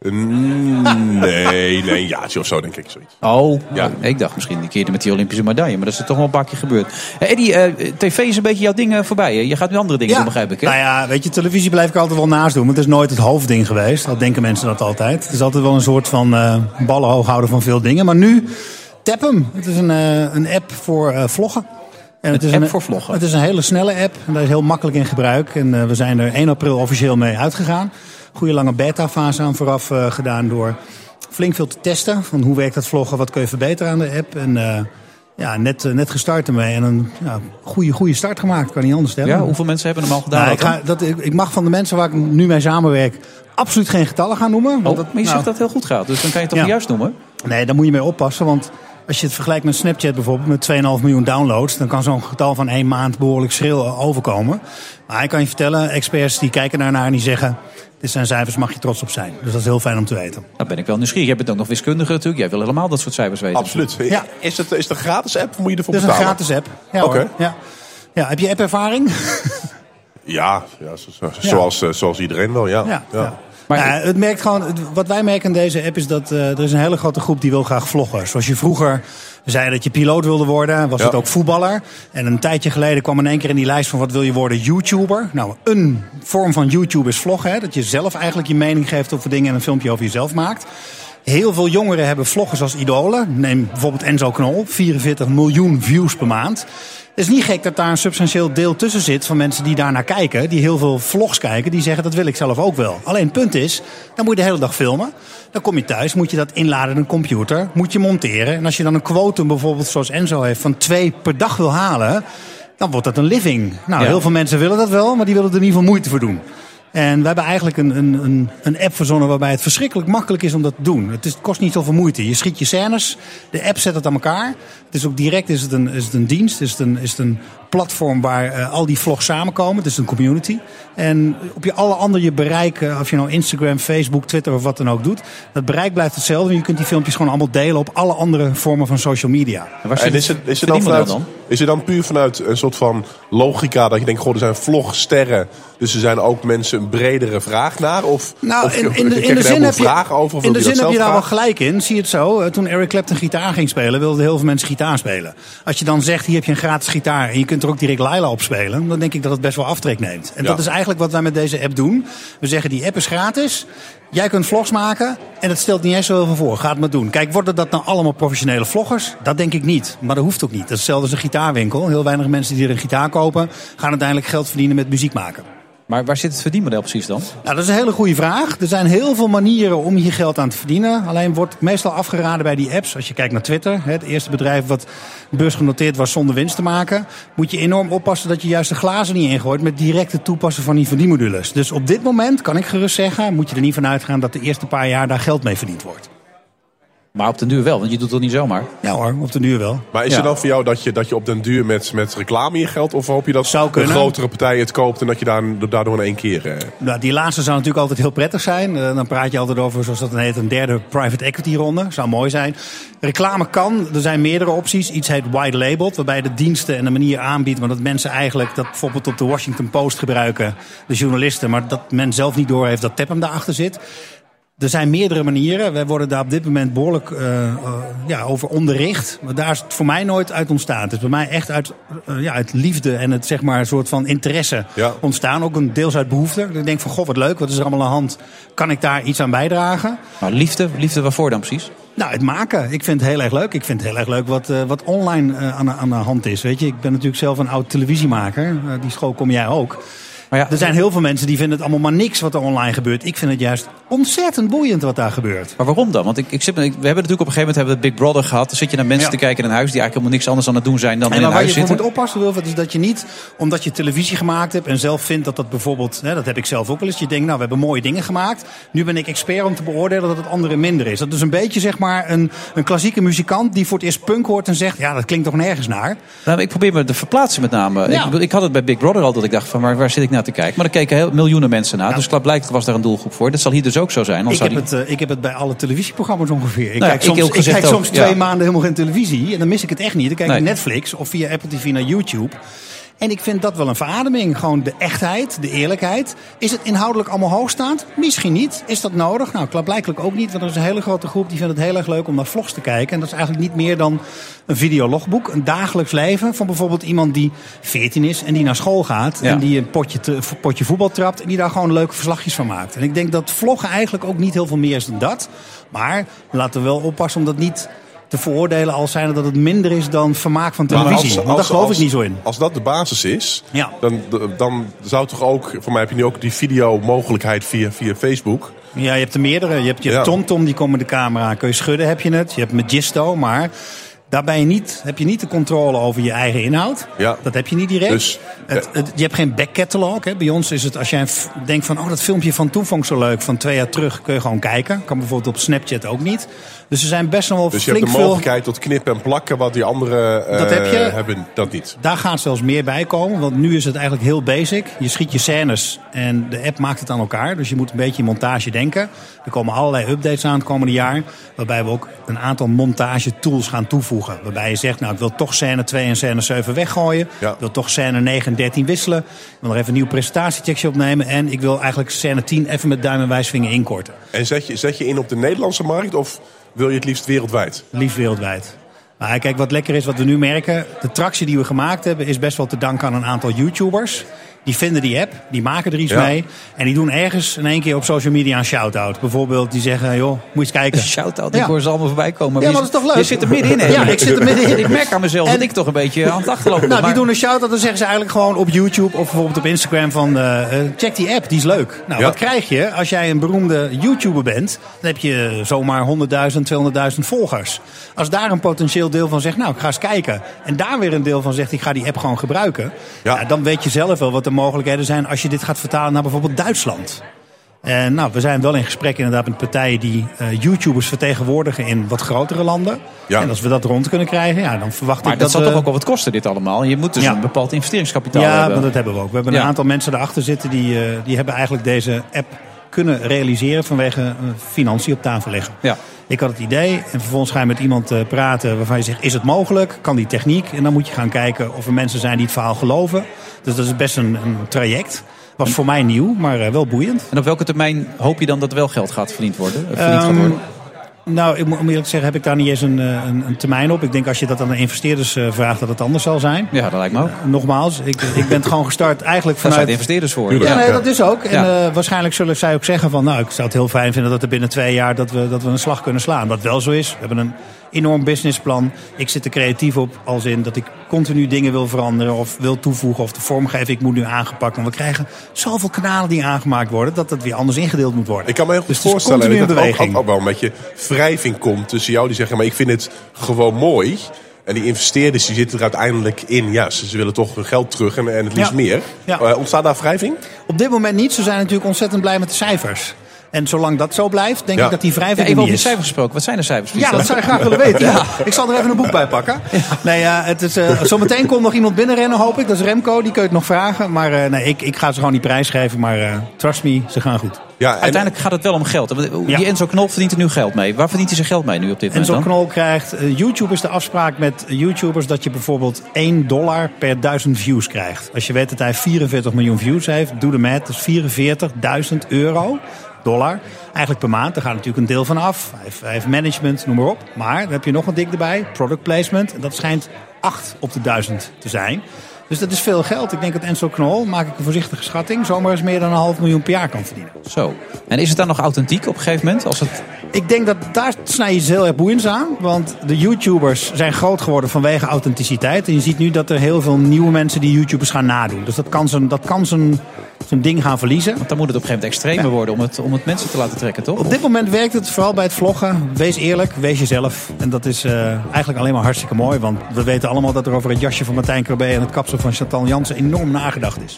Mm, nee, nee, een jaartje of zo, denk ik. Zoiets. Oh, Ja. ja. ik dacht misschien die keer met die Olympische medaille. Maar dat is er toch wel een paar keer gebeurd. Eh, Eddie, eh, tv is een beetje jouw ding voorbij. Hè? Je gaat nu andere dingen doen, begrijp ik. Hè? Nou ja, weet je, televisie blijf ik altijd wel naast doen. Maar het is nooit het hoofdding geweest. Dat denken mensen dat altijd. Het is altijd wel een soort van eh ballen hoog houden van veel dingen. Maar nu, tap hem. Het is een, eh, een app voor eh, vloggen. En het is app een, voor vloggen? Het is een hele snelle app. En dat is heel makkelijk in gebruik. En eh, we zijn er 1 april officieel mee uitgegaan. Goede lange beta-fase aan vooraf gedaan door flink veel te testen. Van hoe werkt dat vloggen, wat kun je verbeteren aan de app. En ja, net, net gestart ermee. En een ja, goede, goede start gemaakt, kan niet anders stellen. Ja, hoeveel mensen hebben hem al gedaan? Nou, ik, ga, dat, ik, ik mag van de mensen waar ik nu mee samenwerk absoluut geen getallen gaan noemen. want Oh, dat- maar je nou, zegt dat het heel goed gaat. Dus dan kan je het toch Ja. juist noemen? Nee, daar moet je mee oppassen. Want als je het vergelijkt met Snapchat bijvoorbeeld, met 2,5 miljoen downloads, dan kan zo'n getal van één maand behoorlijk schril overkomen. Maar ik kan je vertellen, experts die kijken daarnaar en die zeggen: dit zijn cijfers, mag je trots op zijn. Dus dat is heel fijn om te weten. Dan ben ik wel nieuwsgierig. Je bent ook nog wiskundige natuurlijk. Jij wil helemaal dat soort cijfers weten. Absoluut. Ja. Is, het, is het een gratis app of moet je ervoor Dit is een betalen? gratis app. Ja, Oké. ja. ja, heb je app-ervaring? Ja, ja, zo- zo- zoals, eh, zoals iedereen wel, ja. Ja, ja. Ja. Maar het merkt gewoon, wat wij merken aan deze app is dat eh, er is een hele grote groep die wil graag vloggen. Zoals je vroeger zei dat je piloot wilde worden, was Ja. het ook voetballer. En een tijdje geleden kwam in één keer in die lijst van wat wil je worden, YouTuber. Nou, een vorm van YouTube is vloggen. Hè? Dat je zelf eigenlijk je mening geeft over dingen en een filmpje over jezelf maakt. Heel veel jongeren hebben vloggers als idolen. Neem bijvoorbeeld Enzo Knol, 44 miljoen views per maand. Het is niet gek dat daar een substantieel deel tussen zit van mensen die daarnaar kijken. Die heel veel vlogs kijken. Die zeggen dat wil ik zelf ook wel. Alleen het punt is, dan moet je de hele dag filmen. Dan kom je thuis, moet je dat inladen in een computer, moet je monteren. En als je dan een quotum bijvoorbeeld zoals Enzo heeft van twee per dag wil halen, dan wordt dat een living. Nou, Ja. heel veel mensen willen dat wel, maar die willen er in ieder geval moeite voor doen. En we hebben eigenlijk een, een, een, app verzonnen waarbij het verschrikkelijk makkelijk is om dat te doen. Het, is, het kost niet zoveel moeite. Je schiet je scènes, de app zet het aan elkaar. Het is ook direct is het een, is het een dienst, is het een, is het een platform waar eh, al die vlogs samenkomen. Het is een community. En op je alle andere je bereik, eh, of je nou Instagram, Facebook, Twitter of wat dan ook doet, dat bereik blijft hetzelfde. En je kunt die filmpjes gewoon allemaal delen op alle andere vormen van social media. En is het, is, het dan vanuit, is het dan puur vanuit een soort van logica dat je denkt, goh, er zijn vlogsterren, dus er zijn ook mensen een bredere vraag naar? Of, Nou, of in, in de, in de zin helemaal heb je, vragen over? Of in de zin heb je daar wel gelijk in. Zie je het zo? Eh, Toen Eric Clapton gitaar ging spelen, wilden heel veel mensen gitaar spelen. Als je dan zegt, hier heb je een gratis gitaar en je kunt er ook direct Laila op spelen, dan denk ik dat het best wel aftrek neemt. En Ja. dat is eigenlijk wat wij met deze app doen. We zeggen, die app is gratis. Jij kunt vlogs maken en dat stelt niet eens zo heel veel voor. Ga het maar doen. Kijk, worden dat nou allemaal professionele vloggers? Dat denk ik niet. Maar dat hoeft ook niet. Dat is hetzelfde als een gitaarwinkel. Heel weinig mensen die er een gitaar kopen, gaan uiteindelijk geld verdienen met muziek maken. Maar waar zit het verdienmodel precies dan? Nou, dat is een hele goede vraag. Er zijn heel veel manieren om hier geld aan te verdienen. Alleen wordt meestal afgeraden bij die apps. Als je kijkt naar Twitter, het eerste bedrijf wat beursgenoteerd was zonder winst te maken. Moet je enorm oppassen dat je juist de glazen niet ingooit met direct het toepassen van die verdienmodules. Dus op dit moment kan ik gerust zeggen, moet je er niet van uitgaan dat de eerste paar jaar daar geld mee verdiend wordt. Maar op den duur wel, want je doet het niet zomaar. Ja hoor, op den duur wel. Maar is Ja. het dan voor jou dat je, dat je op den duur met, met reclame je geld, of hoop je dat Zou een grotere partij het koopt en dat je daar, daardoor in één keer... eh, Nou, die laatste zou natuurlijk altijd heel prettig zijn. Eh, dan praat je altijd over, zoals dat dan heet, een derde private equity ronde. Zou mooi zijn. Reclame kan. Er zijn meerdere opties. Iets heet white labeled, waarbij je de diensten en de manier aanbiedt. Maar dat mensen eigenlijk dat bijvoorbeeld op de Washington Post gebruiken, de journalisten. Maar dat men zelf niet doorheeft dat Tapham daarachter zit. Er zijn meerdere manieren. Wij worden daar op dit moment behoorlijk eh, eh, ja, over onderricht. Maar daar is het voor mij nooit uit ontstaan. Het is bij mij echt uit, eh, ja, uit liefde en het zeg maar een soort van interesse Ja. ontstaan. Ook een deels uit behoefte. Ik denk van, goh, wat leuk, wat is er allemaal aan de hand? Kan ik daar iets aan bijdragen? Maar liefde, liefde waarvoor dan precies? Nou, het maken. Ik vind het heel erg leuk. Ik vind het heel erg leuk wat, eh, wat online aan, de- aan de hand is. Weet je, ik ben natuurlijk zelf een oud televisiemaker. Die school kom jij ook. Maar ja, Er zijn heel veel mensen die vinden het allemaal maar niks wat er online gebeurt. Ik vind het juist ontzettend boeiend wat daar gebeurt. Maar waarom dan? Want ik, ik zit, ik- we hebben natuurlijk op een gegeven moment hebben we Big Brother gehad. Dan zit je naar mensen Ja. te kijken in een huis die eigenlijk helemaal niks anders aan het doen zijn dan En in maar een waar je huis voor zitten. moet oppassen, Wilfred, is dat je niet, omdat je televisie gemaakt hebt en zelf vindt dat dat bijvoorbeeld, hè, dat heb ik zelf ook wel eens, je denkt, nou, we hebben mooie dingen gemaakt. Nu ben ik expert om te beoordelen dat het andere minder is. Dat is een beetje, zeg maar, een, een klassieke muzikant die voor het eerst punk hoort en zegt, ja, dat klinkt toch nergens naar. Nou, ik probeer me te verplaatsen met name. Ja. Ik, ik had het bij Big Brother al dat ik dacht van waar, waar zit ik naar te kijken. Maar er keken heel, miljoenen mensen naar. Dus blijkbaar was daar een doelgroep voor. Dat zal hier dus ook zo zijn. Anders Ik heb, die... het, eh, ik heb het bij alle televisieprogramma's ongeveer. Ik Nou kijk soms, ik kijk soms twee ja. maanden helemaal geen televisie en dan mis ik het echt niet. Dan kijk ik Nee. Netflix of via Apple TV naar YouTube. En ik vind dat wel een verademing. Gewoon de echtheid, de eerlijkheid. Is het inhoudelijk allemaal hoogstaand? Misschien niet. Is dat nodig? Nou, klaarblijkelijk ook niet. Want er is een hele grote groep die vindt het heel erg leuk om naar vlogs te kijken. En dat is eigenlijk niet meer dan een videologboek. Een dagelijks leven van bijvoorbeeld iemand die 14 is en die naar school gaat. Ja. En die een potje, te- potje voetbal trapt. En die daar gewoon leuke verslagjes van maakt. En ik denk dat vloggen eigenlijk ook niet heel veel meer is dan dat. Maar laten we wel oppassen om dat niet te veroordelen als zijnde dat het minder is dan vermaak van televisie. als- Want daar geloof als- ik niet zo in. Als dat de basis is, Ja. dan, dan zou toch ook, voor mij heb je nu ook die videomogelijkheid via, via Facebook. Ja, je hebt er meerdere. Je hebt je Ja. TomTom, die komt met de camera. Kun je schudden, heb je het. Je hebt Magisto, maar daar ben je niet, heb je niet de controle over je eigen inhoud. Ja. Dat heb je niet direct. Dus, het, het- je hebt geen backcatalog. Hè. Bij ons is het, als jij denkt van, oh dat filmpje van toen vond ik zo leuk, van twee jaar terug, kun je gewoon kijken. Kan bijvoorbeeld op Snapchat ook niet. Dus er zijn best nog wel Dus je hebt flink de veel... mogelijkheid tot knippen en plakken, wat die anderen Dat heb je. hebben dat niet. Daar gaat zelfs meer bij komen, want nu is het eigenlijk heel basic. Je schiet je scènes en de app maakt het aan elkaar. Dus je moet een beetje in montage denken. Er komen allerlei updates aan het komende jaar. Waarbij we ook een aantal montage tools gaan toevoegen. Waarbij je zegt, nou ik wil toch scène 2 en scène 7 weggooien. Ja. Ik wil toch scène 9 en 13 wisselen. Ik wil nog even een nieuw presentatietekstje opnemen. En ik wil eigenlijk scène 10 even met duim en wijsvinger inkorten. En zet je, zet je in op de Nederlandse markt of wil je het liefst wereldwijd? Liefst wereldwijd. Maar kijk, wat lekker is, wat we nu merken. De tractie die we gemaakt hebben is best wel te danken aan een aantal YouTubers. Die vinden die app, die maken er iets Ja. mee. En die doen ergens in één keer op social media een shout-out. Bijvoorbeeld, die zeggen, joh, moet je eens kijken. Een shout-out, Ja. ik hoor ze allemaal voorbij komen. Ja, maar dat is toch leuk? Je zit er middenin, hè? Ja, ik zit er middenin. Ik merk aan mezelf dat ik toch een beetje aan het achterlopen. Nou, die doen een shout-out. Dan zeggen ze eigenlijk gewoon op YouTube of bijvoorbeeld op Instagram van... eh, eh, check die app, die is leuk. Nou, Ja. wat krijg je als jij een beroemde YouTuber bent? Dan heb je zomaar 100.000, 200.000 volgers. Als daar een potentieel deel van zegt, nou, ik ga eens kijken. En daar weer een deel van zegt, ik ga die app gewoon gebruiken. Ja. dan weet je zelf wel wat de mogelijkheden zijn als je dit gaat vertalen naar bijvoorbeeld Duitsland. En nou, we zijn wel in gesprek inderdaad met partijen die eh, YouTubers vertegenwoordigen in wat grotere landen. Ja. En als we dat rond kunnen krijgen, ja, dan verwacht Maar ik dat zal we- toch ook wel wat kosten, dit allemaal? Je moet dus Ja. een bepaald investeringskapitaal ja, hebben. maar dat hebben we ook. We hebben een Ja. aantal mensen erachter zitten die, eh, die hebben eigenlijk deze app kunnen realiseren vanwege eh, financiën op tafel leggen. Ja. Ik had het idee en vervolgens ga je met iemand eh, praten waarvan je zegt, is het mogelijk? Kan die techniek? En dan moet je gaan kijken of er mensen zijn die het verhaal geloven. Dus dat is best een, een traject. Was voor mij nieuw, maar eh, wel boeiend. En op welke termijn hoop je dan dat er wel geld gaat verdiend worden? eh, verdiend gaat Ehm, worden? Nou, ik moet om eerlijk te zeggen, heb ik daar niet eens een, eh, een, een termijn op. Ik denk als je dat aan de investeerders eh, vraagt, dat het anders zal zijn. Ja, dat lijkt me ook. nogmaals, ik, ik ben het gewoon gestart eigenlijk Daar vanuit... zijn de investeerders voor. Ja, nee, dat is ook. En Ja. eh, waarschijnlijk zullen zij ook zeggen van... nou, ik zou het heel fijn vinden dat er binnen twee jaar... dat we, dat we een slag kunnen slaan. Wat wel zo is. We hebben een enorm businessplan. Ik zit er creatief op, als in dat ik continu dingen wil veranderen... of wil toevoegen of de vormgeving moet nu aangepakt. Want we krijgen zoveel kanalen die aangemaakt worden... dat dat weer anders ingedeeld moet worden. Ik kan me heel goed Dus voorstellen dat er ook, ook, ook wel een beetje wrijving komt tussen jou die zeggen, maar ik vind het gewoon mooi. En die investeerders die zitten er uiteindelijk in. Ja, ze, willen toch hun geld terug en, en het liefst Ja. meer. Ja. Eh, ontstaat daar wrijving? Op dit moment niet. Ze zijn natuurlijk ontzettend blij met de cijfers. En zolang dat zo blijft, denk Ja. ik dat die Ja, wrijving even er over niet die is. cijfers gesproken. Wat zijn de cijfers? Ja, dat zou je graag willen weten. Ja. Ik zal er even een boek bij pakken. Nee, ja, het is, eh, zometeen komt nog iemand binnenrennen, hoop ik. Dat is Remco, die kun je het nog vragen. Maar eh, nee, ik, ik ga ze gewoon die prijs geven. Maar eh, trust me, ze gaan goed. Ja, Uiteindelijk gaat het wel om geld. Die Enzo Knol verdient er nu geld mee. Waar verdient hij zijn geld mee nu op dit En moment zo'n dan? knol krijgt, eh, YouTube is de afspraak met YouTubers dat je bijvoorbeeld 1 dollar per 1000 views krijgt. Als je weet dat hij 44 miljoen views heeft, doe de math, dat is 44.000 euro, dollar. Eigenlijk per maand, daar gaat natuurlijk een deel van af. Hij heeft, management, noem maar op. Maar dan heb je nog een dik erbij, product placement. En dat schijnt 8 op de 1000 te zijn. Dus dat is veel geld. Ik denk dat Enzo Knol, maak ik een voorzichtige schatting, zomaar eens meer dan een half miljoen per jaar kan verdienen. Zo. En is het dan nog authentiek op een gegeven moment? Als het... Ik denk dat daar snij je iets heel erg boeiends aan. Want de YouTubers zijn groot geworden vanwege authenticiteit. En je ziet nu dat er heel veel nieuwe mensen die YouTubers gaan nadoen. Dus dat kan zijn, dat kan zijn, zijn ding gaan verliezen. Want dan moet het op een gegeven moment extremer worden om het, om het mensen te laten trekken, toch? Op dit moment werkt het vooral bij het vloggen. Wees eerlijk, wees jezelf. En dat is eh, eigenlijk alleen maar hartstikke mooi. Want we weten allemaal dat er over het jasje van Martijn Krabbe en het kapsel van Chantal Jansen enorm nagedacht is.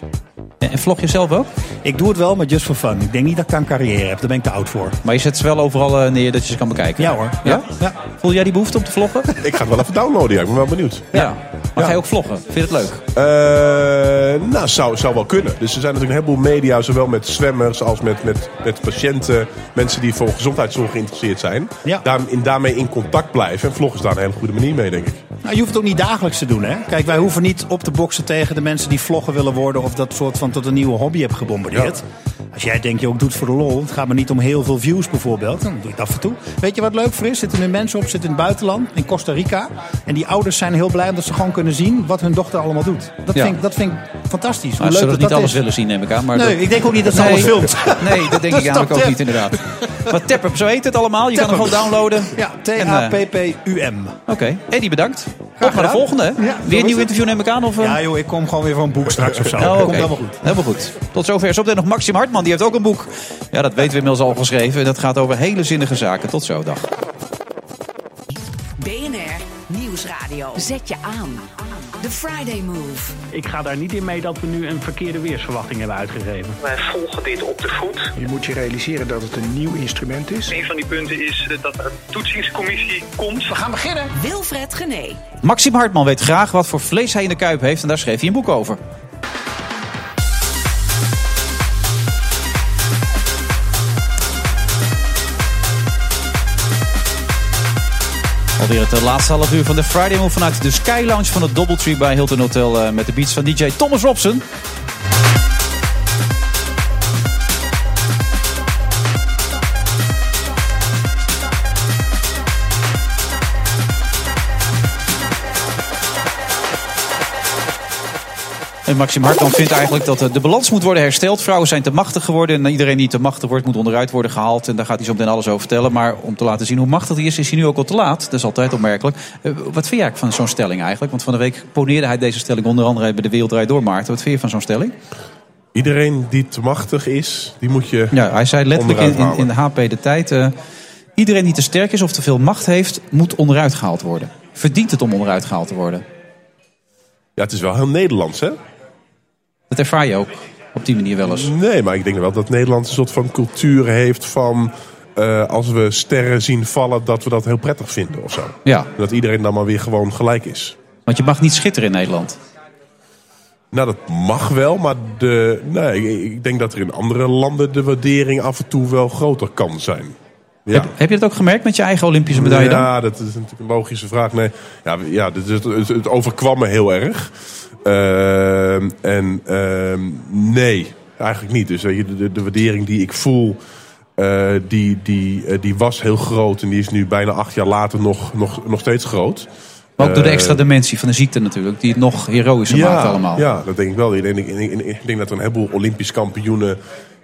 En, vlog je zelf ook? Ik doe het wel, maar just for fun. Ik denk niet dat ik daar een carrière heb. Daar ben ik te oud voor. Maar je zet ze wel overal eh, neer dat je ze kan bekijken? Ja hoor. Ja? ja. Voel jij die behoefte om te vloggen? Ik ga het wel even downloaden, ja. Ik ben wel benieuwd. Ja. Maar ga je ook vloggen? Vind je het leuk? Eh, nou, zou, zou wel kunnen. Dus er zijn natuurlijk een heleboel media, zowel met zwemmers als met, met, met patiënten, mensen die voor gezondheidszorg geïnteresseerd zijn. Ja. Daar, in, daarmee in contact blijven. En vlog is daar een hele goede manier mee, denk ik. Nou, je hoeft het ook niet dagelijks te doen. Hè? Kijk, wij hoeven niet op te boksen tegen de mensen die vloggen willen worden. of dat soort van tot een nieuwe hobby hebben gebombardeerd. Als jij denkt, joh, ik doe het voor de lol. Het gaat me niet om heel veel views bijvoorbeeld. Dan doe je het af en toe. Weet je wat leuk voor is? Zitten nu mensen op, zitten in het buitenland, in Costa Rica. En die ouders zijn heel blij omdat ze gewoon kunnen zien wat hun dochter allemaal doet. Dat, Ja. vind, ik, dat vind ik fantastisch. Maar leuk ze dat niet dat alles is. willen zien, neem ik aan. Maar Nee, dat- ik denk ook niet dat ze Nee. alles filmt. Nee, dat denk ik dat eigenlijk ook niet, inderdaad. Maar Tappum, zo heet het allemaal. Je kan hem gewoon downloaden. Ja, T-A-P-P-U-M. Oké, Eddie bedankt. Op naar de volgende. Ja, Weer een nieuw interview neem ik aan? Of, eh? Ja joh, ik kom gewoon weer voor een boek straks of zo. Oh, komt helemaal goed. Helemaal goed. Tot zover. Zo meteen nog Maxim Hartman. Die heeft ook een boek. Ja, dat weten we inmiddels al geschreven. En dat gaat over hele zinnige zaken. Tot zo. Dag. BNR Nieuwsradio. Zet je aan. The Friday Move. Ik ga daar niet in mee dat we nu een verkeerde weersverwachting hebben uitgegeven. Wij volgen dit op de voet. Je moet je realiseren dat het een nieuw instrument is. Een van die punten is eh, dat er een toetsingscommissie komt. We gaan beginnen. Wilfred Gené. Maxim Hartman weet graag wat voor vlees hij in de kuip heeft. En daar schreef hij een boek over. Alweer het eh, laatste half uur van de Friday Move vanuit de Sky Lounge van het Doubletree bij Hilton Hotel eh, met de beats van DJ Thomas Robson. En Maxim Hartman vindt eigenlijk dat eh, de balans moet worden hersteld. Vrouwen zijn te machtig geworden. En iedereen die te machtig wordt, moet onderuit worden gehaald. En daar gaat hij zo meteen alles over vertellen. Maar om te laten zien hoe machtig hij is, is hij nu ook al te laat. Dat is altijd opmerkelijk. Eh, wat vind jij eigenlijk van zo'n stelling eigenlijk? Want van de week poneerde hij deze stelling onder andere bij de Wereldrijd door Maarten. Wat vind je van zo'n stelling? Iedereen die te machtig is, die moet je Ja, hij zei letterlijk in, in de HP de tijd... eh, iedereen die te sterk is of te veel macht heeft, moet onderuit gehaald worden. Verdient het om onderuit gehaald te worden? Ja, het is wel heel Nederlands, hè? Dat ervaar je ook op die manier wel eens. Nee, maar ik denk wel dat Nederland een soort van cultuur heeft van... eh, als we sterren zien vallen, dat we dat heel prettig vinden of zo. Ja. Dat iedereen dan maar weer gewoon gelijk is. Want je mag niet schitteren in Nederland. Nou, dat mag wel, maar de, nee, ik- denk dat er in andere landen de waardering af en toe wel groter kan zijn. Ja. Heb, heb je dat ook gemerkt met je eigen Olympische medaille dan? Ja, dat is natuurlijk een logische vraag. Nee, ja, ja het, het overkwam me heel erg. Ehm, en ehm, nee, eigenlijk niet. Dus weet je, de, de, de waardering die ik voel, eh, die, die, eh, die was heel groot. En die is nu bijna acht jaar later nog, nog, nog steeds groot. Maar ook door de Eh, extra dimensie van de ziekte natuurlijk, die het nog heroïscher maakt allemaal. Ja, dat denk ik wel. Ik denk, ik, ik- ik denk dat er een heleboel Olympisch kampioenen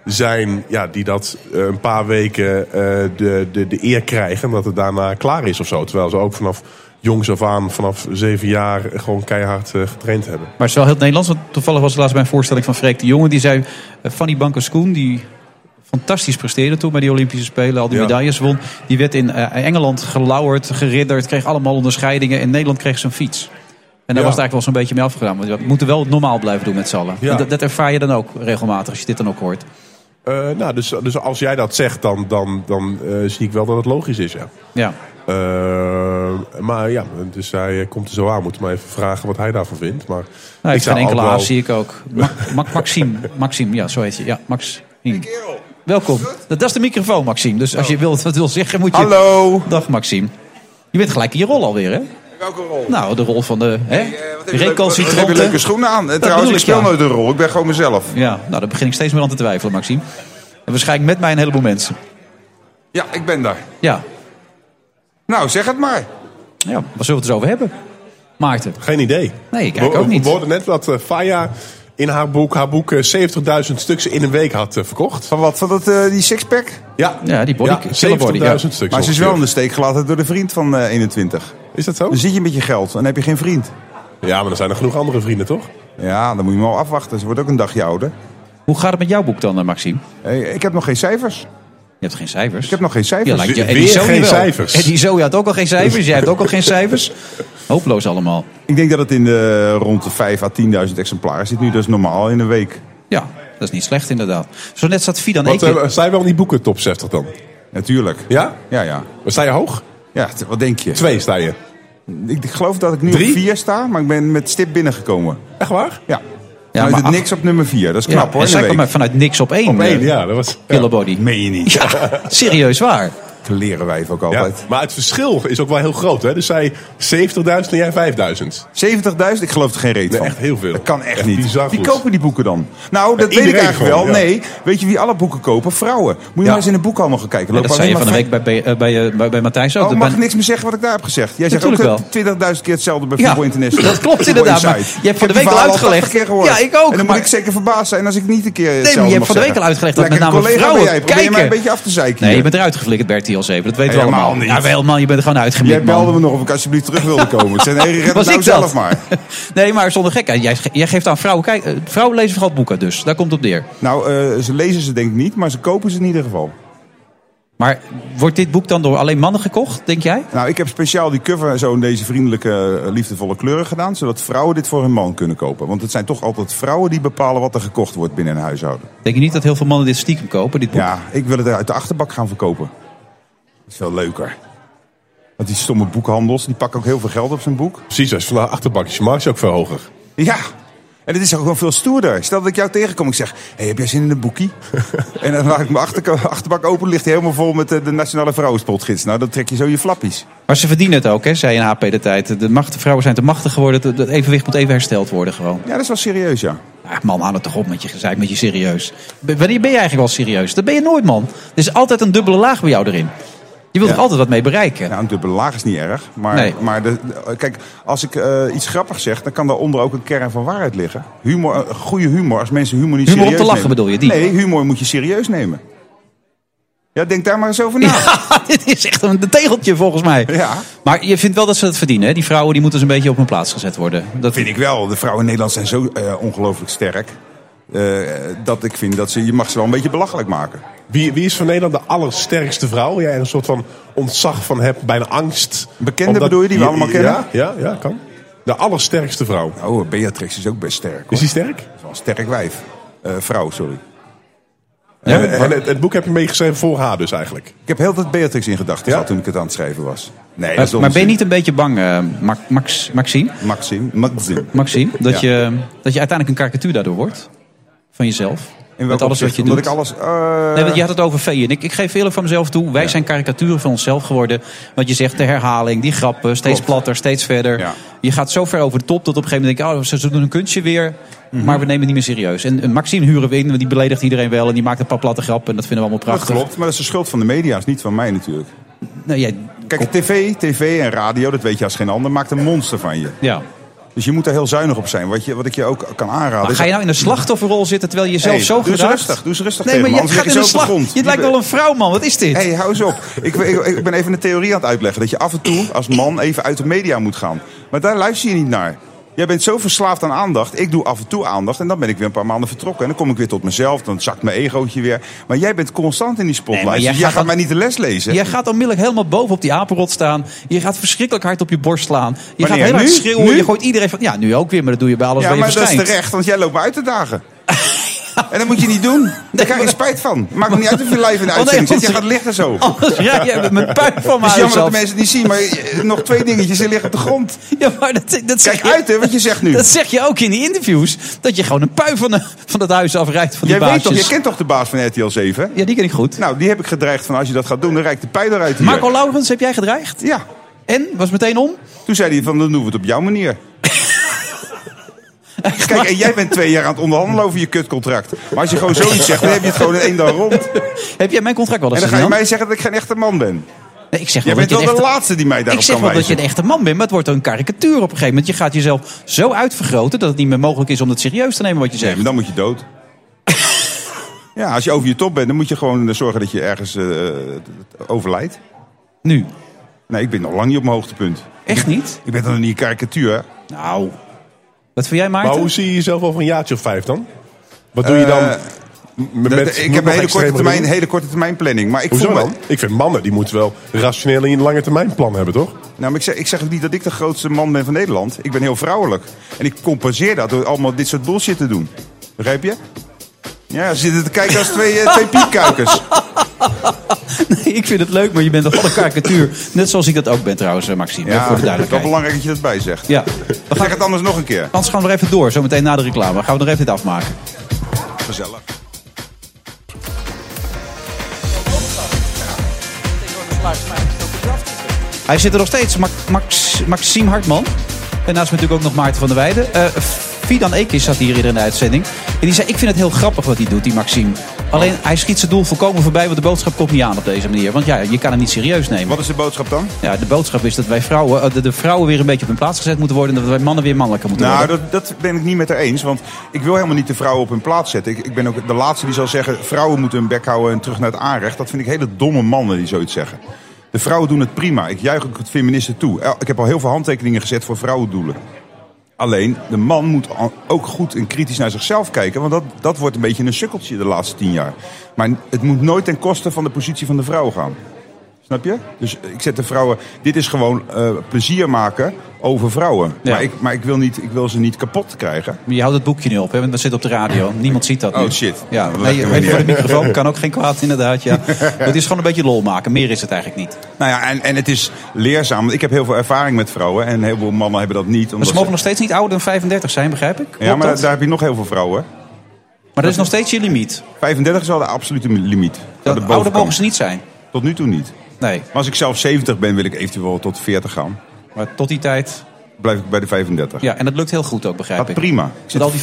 zijn ja, die dat eh, een paar weken eh, de, de, de eer krijgen. En dat het daarna klaar is of zo. Terwijl ze ook vanaf jongs af aan, vanaf zeven jaar, gewoon keihard eh, getraind hebben. Maar het is wel heel Nederlands, want toevallig was het laatst bij een voorstelling van Freek de Jonge. Die zei, eh, Fanny Bankerskoen, die fantastisch presteerde toen bij die Olympische Spelen, al die Ja. medailles won. Die werd in eh, Engeland gelauwerd, geridderd, kreeg allemaal onderscheidingen. In Nederland kreeg ze een fiets. En daar Ja. was het eigenlijk wel zo'n beetje mee afgedaan. Want we moeten wel normaal blijven doen met z'n allen. Ja. Dat, dat ervaar je dan ook regelmatig, als je dit dan ook hoort. Nou, dus, dus als jij dat zegt, dan, dan, dan zie ik wel dat het logisch is, ja. Ja. Eh, maar ja, dus hij eh, komt er zo aan. Moeten maar even vragen wat hij daarvan vindt. Maar Nou, ik enkele wel- zie ik ook. Ma Ma Maxime, Maxime, ja, zo heet je. Ja, Max. Welkom. Dat, dat is de microfoon, Maxime. Dus als je wilt, wat wil zeggen, moet je... Hallo. Dag, Maxime. Je bent gelijk in je rol alweer, hè? Welke rol? Nou, de rol van de hè? Wat heb je leuk- wat heb je leuke schoenen aan? Dat trouwens, bedoel ik speel ja. nooit een rol. Ik ben gewoon mezelf. Ja, nou, daar begin ik steeds meer aan te twijfelen, Maxime. En waarschijnlijk met mij een heleboel mensen. Ja, ik ben daar. Ja. Nou, zeg het maar. Ja, waar zullen we het eens over hebben? Maarten. Geen idee. Nee, ik kijk We- ook niet. We hoorden net dat eh, Faya in haar boek, haar boek eh, 70.000 stuks in een week had eh, verkocht. Van wat? Van dat, eh, die sixpack? Ja, Ja, die body, Ja, killer body. 70.000 Ja. stuks. Maar ze is wel in de steek gelaten door de vriend van eh, 21. Is dat zo? Dan zit je met je geld en dan heb je geen vriend. Ja, maar er zijn er genoeg andere vrienden, toch? Ja, dan moet je maar afwachten. Ze wordt ook een dagje ouder. Hoe gaat het met jouw boek dan, eh, Maxime? Hey, ik heb nog geen cijfers. Je hebt geen cijfers. Ik heb nog geen Ja, cijfers. lijkt je, Weer Eddie Zoe geen wel. cijfers. Eddie Zoe had ook al geen cijfers. Jij hebt ook al geen cijfers. Hopeloos allemaal. Ik denk dat het in de, rond de 5 à 10.000 exemplaren zit nu. Dat is normaal in een week. Ja, dat is niet slecht inderdaad. Zo net zat Fidan Wat, Eke... eh, sta je wel in die boeken top 60 dan? Natuurlijk. Ja? Ja, ja. Maar sta je hoog? Ja, wat denk je? Twee sta je. Ik, ik geloof dat ik nu Drie? op 4 sta, maar ik ben met stip binnengekomen. Echt waar? Ja. Ja, Vanuit maar het ach- niks op nummer 4. Dat is Ja, knap hoor. en zij kwam vanuit niks op één. Op één, eh, ja. Dat was, Killer body. Meen je niet? Ja, serieus waar. Dat leren wij ook Ja, altijd. maar het verschil is ook wel heel groot. Hè? Dus zij 70.000 en jij 5.000. 70.000? Ik geloof er geen reet Nee, van. echt heel veel. Dat kan echt, Echt niet. bizar Wie goed. kopen die boeken dan? Nou, dat weet ik eigenlijk gewoon, wel. ja. Nee, weet je wie alle boeken kopen? Vrouwen. Moet je Ja. maar eens in een boekhandel gaan kijken. Ja, Lopen dat zei je van de week bij, bij, bij, bij, bij Matthijs ook. Oh, Dat mag ben- ik niks meer zeggen wat ik daar heb gezegd? Jij zegt ook Natuurlijk eh, 20.000 keer hetzelfde bij Ja, Voetbal International. dat klopt inderdaad, maar je hebt van de week al uitgelegd. 80 keer gehoord. Ja, ik ook, En dan moet ik zeker verbaasd zijn als ik niet een keer Nee, maar je hebt van de week al uitgelegd dat met name collega vrouwen kijken. mij een beetje af te zeiken Nee, je bent eruit geflikkerd, Bertie Dat weten we Helemaal allemaal. niet. Ja, wel man, je bent er gewoon Jij uitgemikt, belde man. me nog of ik alsjeblieft terug wilde komen. Ik zei, nee, red het Was nou ik dat? zelf maar. Nee, maar zonder gekheid. Jij, jij geeft aan vrouwen... Kijk, eh, vrouwen lezen vooral boeken dus. Daar komt het op neer. Nou, eh, ze lezen ze denk ik niet, maar ze kopen ze in ieder geval. Maar wordt dit boek dan door alleen mannen gekocht, denk jij? Nou, ik heb speciaal die cover zo in deze vriendelijke, eh, liefdevolle kleuren gedaan. Zodat vrouwen dit voor hun man kunnen kopen. Want het zijn toch altijd vrouwen die bepalen wat er gekocht wordt binnen een huishouden. Denk je niet dat heel veel mannen dit stiekem kopen, dit boek? Ja, ik wil het uit de achterbak gaan verkopen. Dat is veel leuker. Want die stomme boekhandels, die pakken ook heel veel geld op zijn boek. Precies, als je van de achterbakjes markt is ook veel hoger. Ja, en het is ook gewoon veel stoerder. Stel dat ik jou tegenkom, ik zeg, hey, heb jij zin in een boekie? en dan maak ik mijn achter, achterbak open, ligt hij helemaal vol met de, de Nationale Vrouwenspotgids. Nou, dan trek je zo je flappies. Maar ze verdienen het ook, hè, zei een HP de tijd. De macht, vrouwen zijn te machtig geworden. Het het evenwicht moet even hersteld worden gewoon. Ja, dat is wel serieus, ja. Ach man, hou het toch op met je gezeik, met je serieus. B- Wanneer ben je eigenlijk wel serieus? Dat ben je nooit, man. Er is altijd een dubbele laag bij jou erin. Je wilt er altijd wat mee bereiken. Nou, een dubbele laag is niet erg. Maar, Nee. maar de, de- kijk, als ik eh, iets grappigs zeg, dan kan daaronder ook een kern van waarheid liggen. Humor, eh, goede humor, als mensen humor niet Humor om serieus te lachen nemen. bedoel je, die? Nee, humor moet je serieus nemen. Ja, denk daar maar eens over na. dit is echt een tegeltje volgens mij. Ja. Maar je vindt wel dat ze het verdienen, hè? Die vrouwen die moeten eens een beetje op hun plaats gezet worden. Dat vind ik wel. De vrouwen in Nederland zijn zo eh, ongelooflijk sterk. Eh, dat ik vind dat ze, je mag ze wel een beetje belachelijk maken. Wie, wie is van Nederland de allersterkste vrouw? Jij er een soort van ontzag van hebt, bijna angst. Bekende bedoel je, die we allemaal kennen? Ja, ja, ja, kan. De allersterkste vrouw. Oh, Beatrix is ook best sterk. Is die sterk? Is wel een sterk wijf. Eh, vrouw, sorry. Ja, Eh, maar het, het boek heb je meegeschreven voor haar dus eigenlijk. Ik heb heel wat Beatrix in gedachten gehad toen ik het aan het schrijven was. Nee, dat maar, ben je niet een beetje bang, Ma- Max, Maxime? Maxime, Maxime. Maxime, dat, Ja. je, dat je uiteindelijk een karikatuur daardoor wordt? Van jezelf? In Met alles wat je doet? ik alles... eh, Nee, want je had het over vee. En ik, ik geef eerlijk van mezelf toe. Wij zijn karikaturen van onszelf geworden. Want je zegt de herhaling, die grappen, steeds Klopt. platter, steeds verder. Je gaat zo ver over de top dat op een gegeven moment denk ik... Oh, ze doen een kunstje weer, Mhm. maar we nemen het niet meer serieus. En, en Maxime huren we in, want die beledigt iedereen wel. En die maakt een paar platte grappen. En dat vinden we allemaal Dat prachtig. klopt, maar dat is de schuld van de media, is niet van mij natuurlijk. Nee, jij, Kijk, tv, tv en radio, dat weet je als geen ander, maakt een monster van je. Ja. Dus je moet daar heel zuinig op zijn. Wat, je, wat ik je ook kan aanraden. Maar ga je nou in een slachtofferrol zitten terwijl je jezelf Hey, zo doe eens gedraagt? rustig, doe eens rustig Nee, maar je gaat in de slag. grond. Je lijkt wel een vrouw, man. Wat is dit? Hé, hey, hou eens op. Ik, ik, ik ben even een theorie aan het uitleggen. Dat je af en toe als man even uit de media moet gaan. Maar daar luister je niet naar. Jij bent zo verslaafd aan aandacht. Ik doe af en toe aandacht. En dan ben ik weer een paar maanden vertrokken. En dan kom ik weer tot mezelf. Dan zakt mijn egootje weer. Maar jij bent constant in die spotlight. Nee, jij Dus jij gaat mij niet de les lezen. Jij gaat onmiddellijk helemaal boven op die apenrot staan. Je gaat verschrikkelijk hard op je borst slaan. Je Wanneer? gaat heel hard schreeuwen. Nu? Je gooit iedereen van... Ja, nu ook weer, maar dat doe je bij alles ja, waar je maar dat is terecht. Want jij loopt me uit te dagen. En dat moet je niet doen. Daar krijg je spijt van. Maakt niet uit of je live in de Oh, uitzending zit. Je gaat liggen zo. Anders rij jij met mijn puin van Het is jammer dat de mensen het niet zien. Maar nog twee dingetjes. Ze liggen op de grond. Ja, maar dat, dat zeg Kijk je, uit hè, wat je zegt nu. Dat zeg je ook in die interviews. Dat je gewoon een pui van, de, van het huis afrijdt van die Jij weet toch, je kent toch de baas van RTL 7? Ja, die ken ik goed. Nou, die heb ik gedreigd van als je dat gaat doen, dan rijkt de pijl eruit hier. Marco Laurens, heb jij gedreigd? Ja. En? Was meteen om? Toen zei hij van, dan doen we het op jouw manier. Kijk, en jij bent twee jaar aan het onderhandelen over je kutcontract. Maar als je gewoon zoiets zegt, dan heb je het gewoon in één dag rond. Heb jij mijn contract wel En eens dan ga je mij zeggen dat ik geen echte man ben. Nee, ik zeg Jij bent dat wel je de een echte- laatste die mij daarop Ik zeg kan wel dat je wijzen. een echte man bent, maar het wordt een karikatuur op een gegeven moment. Je gaat jezelf zo uitvergroten dat het niet meer mogelijk is om het serieus te nemen wat je Nee, zegt. maar dan moet je dood. ja, als je over je top bent, dan moet je gewoon zorgen dat je ergens eh, overlijdt. Nu? Nee, ik ben nog lang niet op mijn hoogtepunt. Echt niet? Ik ben dan niet een karikatuur. Nou. Wat vind jij, Maarten? Maar hoe zie je jezelf over een jaartje of vijf dan? Wat doe je dan? Eh, met, ik heb een hele korte, termijn, hele korte termijn planning. Maar ik Hoezo voel me- dan? Ik vind mannen, die moeten wel rationeel in een lange termijn plan hebben, toch? Nou, maar ik zeg, ik zeg ook niet dat ik de grootste man ben van Nederland. Ik ben heel vrouwelijk. En ik compenseer dat door allemaal dit soort bullshit te doen. Begrijp je? Ja, ze zitten te kijken als twee, eh, twee. Nee, ik vind het leuk, maar je bent toch wel een karikatuur. Net zoals ik dat ook ben trouwens, eh, Maxime. Ja, voor de het is wel duidelijkheid. belangrijk dat je dat bij zegt. Ja. We gaan het anders nog een keer. Anders gaan we er even door, zometeen na de reclame. Dan gaan we nog even dit afmaken. Gezellig. Hij zit er nog steeds, Ma- Max, Maxime Hartman. En naast me natuurlijk ook nog Maarten van der Weijden. Eh Fidan Ekis zat hier in de uitzending. En die zei, ik vind het heel grappig wat hij doet, die Maxime. Alleen, hij schiet zijn doel volkomen voorbij, want de boodschap komt niet aan op deze manier. Want ja, je kan hem niet serieus nemen. Wat is de boodschap dan? Ja, de boodschap is dat wij vrouwen, eh, de, de vrouwen weer een beetje op hun plaats gezet moeten worden. En dat wij mannen weer mannelijker moeten Nou, worden. dat, dat ben ik niet met haar eens. Want ik wil helemaal niet de vrouwen op hun plaats zetten. Ik, ik ben ook de laatste die zal zeggen... vrouwen moeten hun bek houden en terug naar het aanrecht. Dat vind ik hele domme mannen die zoiets zeggen. De vrouwen doen het prima. Ik juich ook het feministen toe. Ik heb al heel veel handtekeningen gezet voor vrouwendoelen. Alleen, de man moet ook goed en kritisch naar zichzelf kijken. Want dat, dat wordt een beetje een sukkeltje de laatste tien jaar. Maar het moet nooit ten koste van de positie van de vrouw gaan. Snap je? Dus ik zet de vrouwen. Dit is gewoon eh, plezier maken over vrouwen. Ja. Maar, ik, maar ik, wil niet, ik wil ze niet kapot krijgen. Je houdt het boekje nu op, hè? want we zitten op de radio. Niemand ziet dat nu. Oh, shit. Ja, Dat nee, niet. voor de microfoon kan ook geen kwaad, inderdaad. Ja. het is gewoon een beetje lol maken. Meer is het eigenlijk niet. Nou ja, en, en het is leerzaam. Want Ik heb heel veel ervaring met vrouwen. En heel veel mannen hebben dat niet. Maar ze mogen nog steeds niet ouder dan 35 zijn, begrijp ik? Ja, maar dat? daar heb je nog heel veel vrouwen. Maar dat is nog steeds je limiet. 35 is wel de absolute limiet. De ouder mogen ze niet zijn. Tot nu toe niet. Nee. Maar als ik zelf 70 ben, wil ik eventueel tot 40 gaan. Maar tot die tijd... Blijf ik bij de 35. Ja, en dat lukt heel goed ook, begrijp Gaat ik. prima. Ik zit al die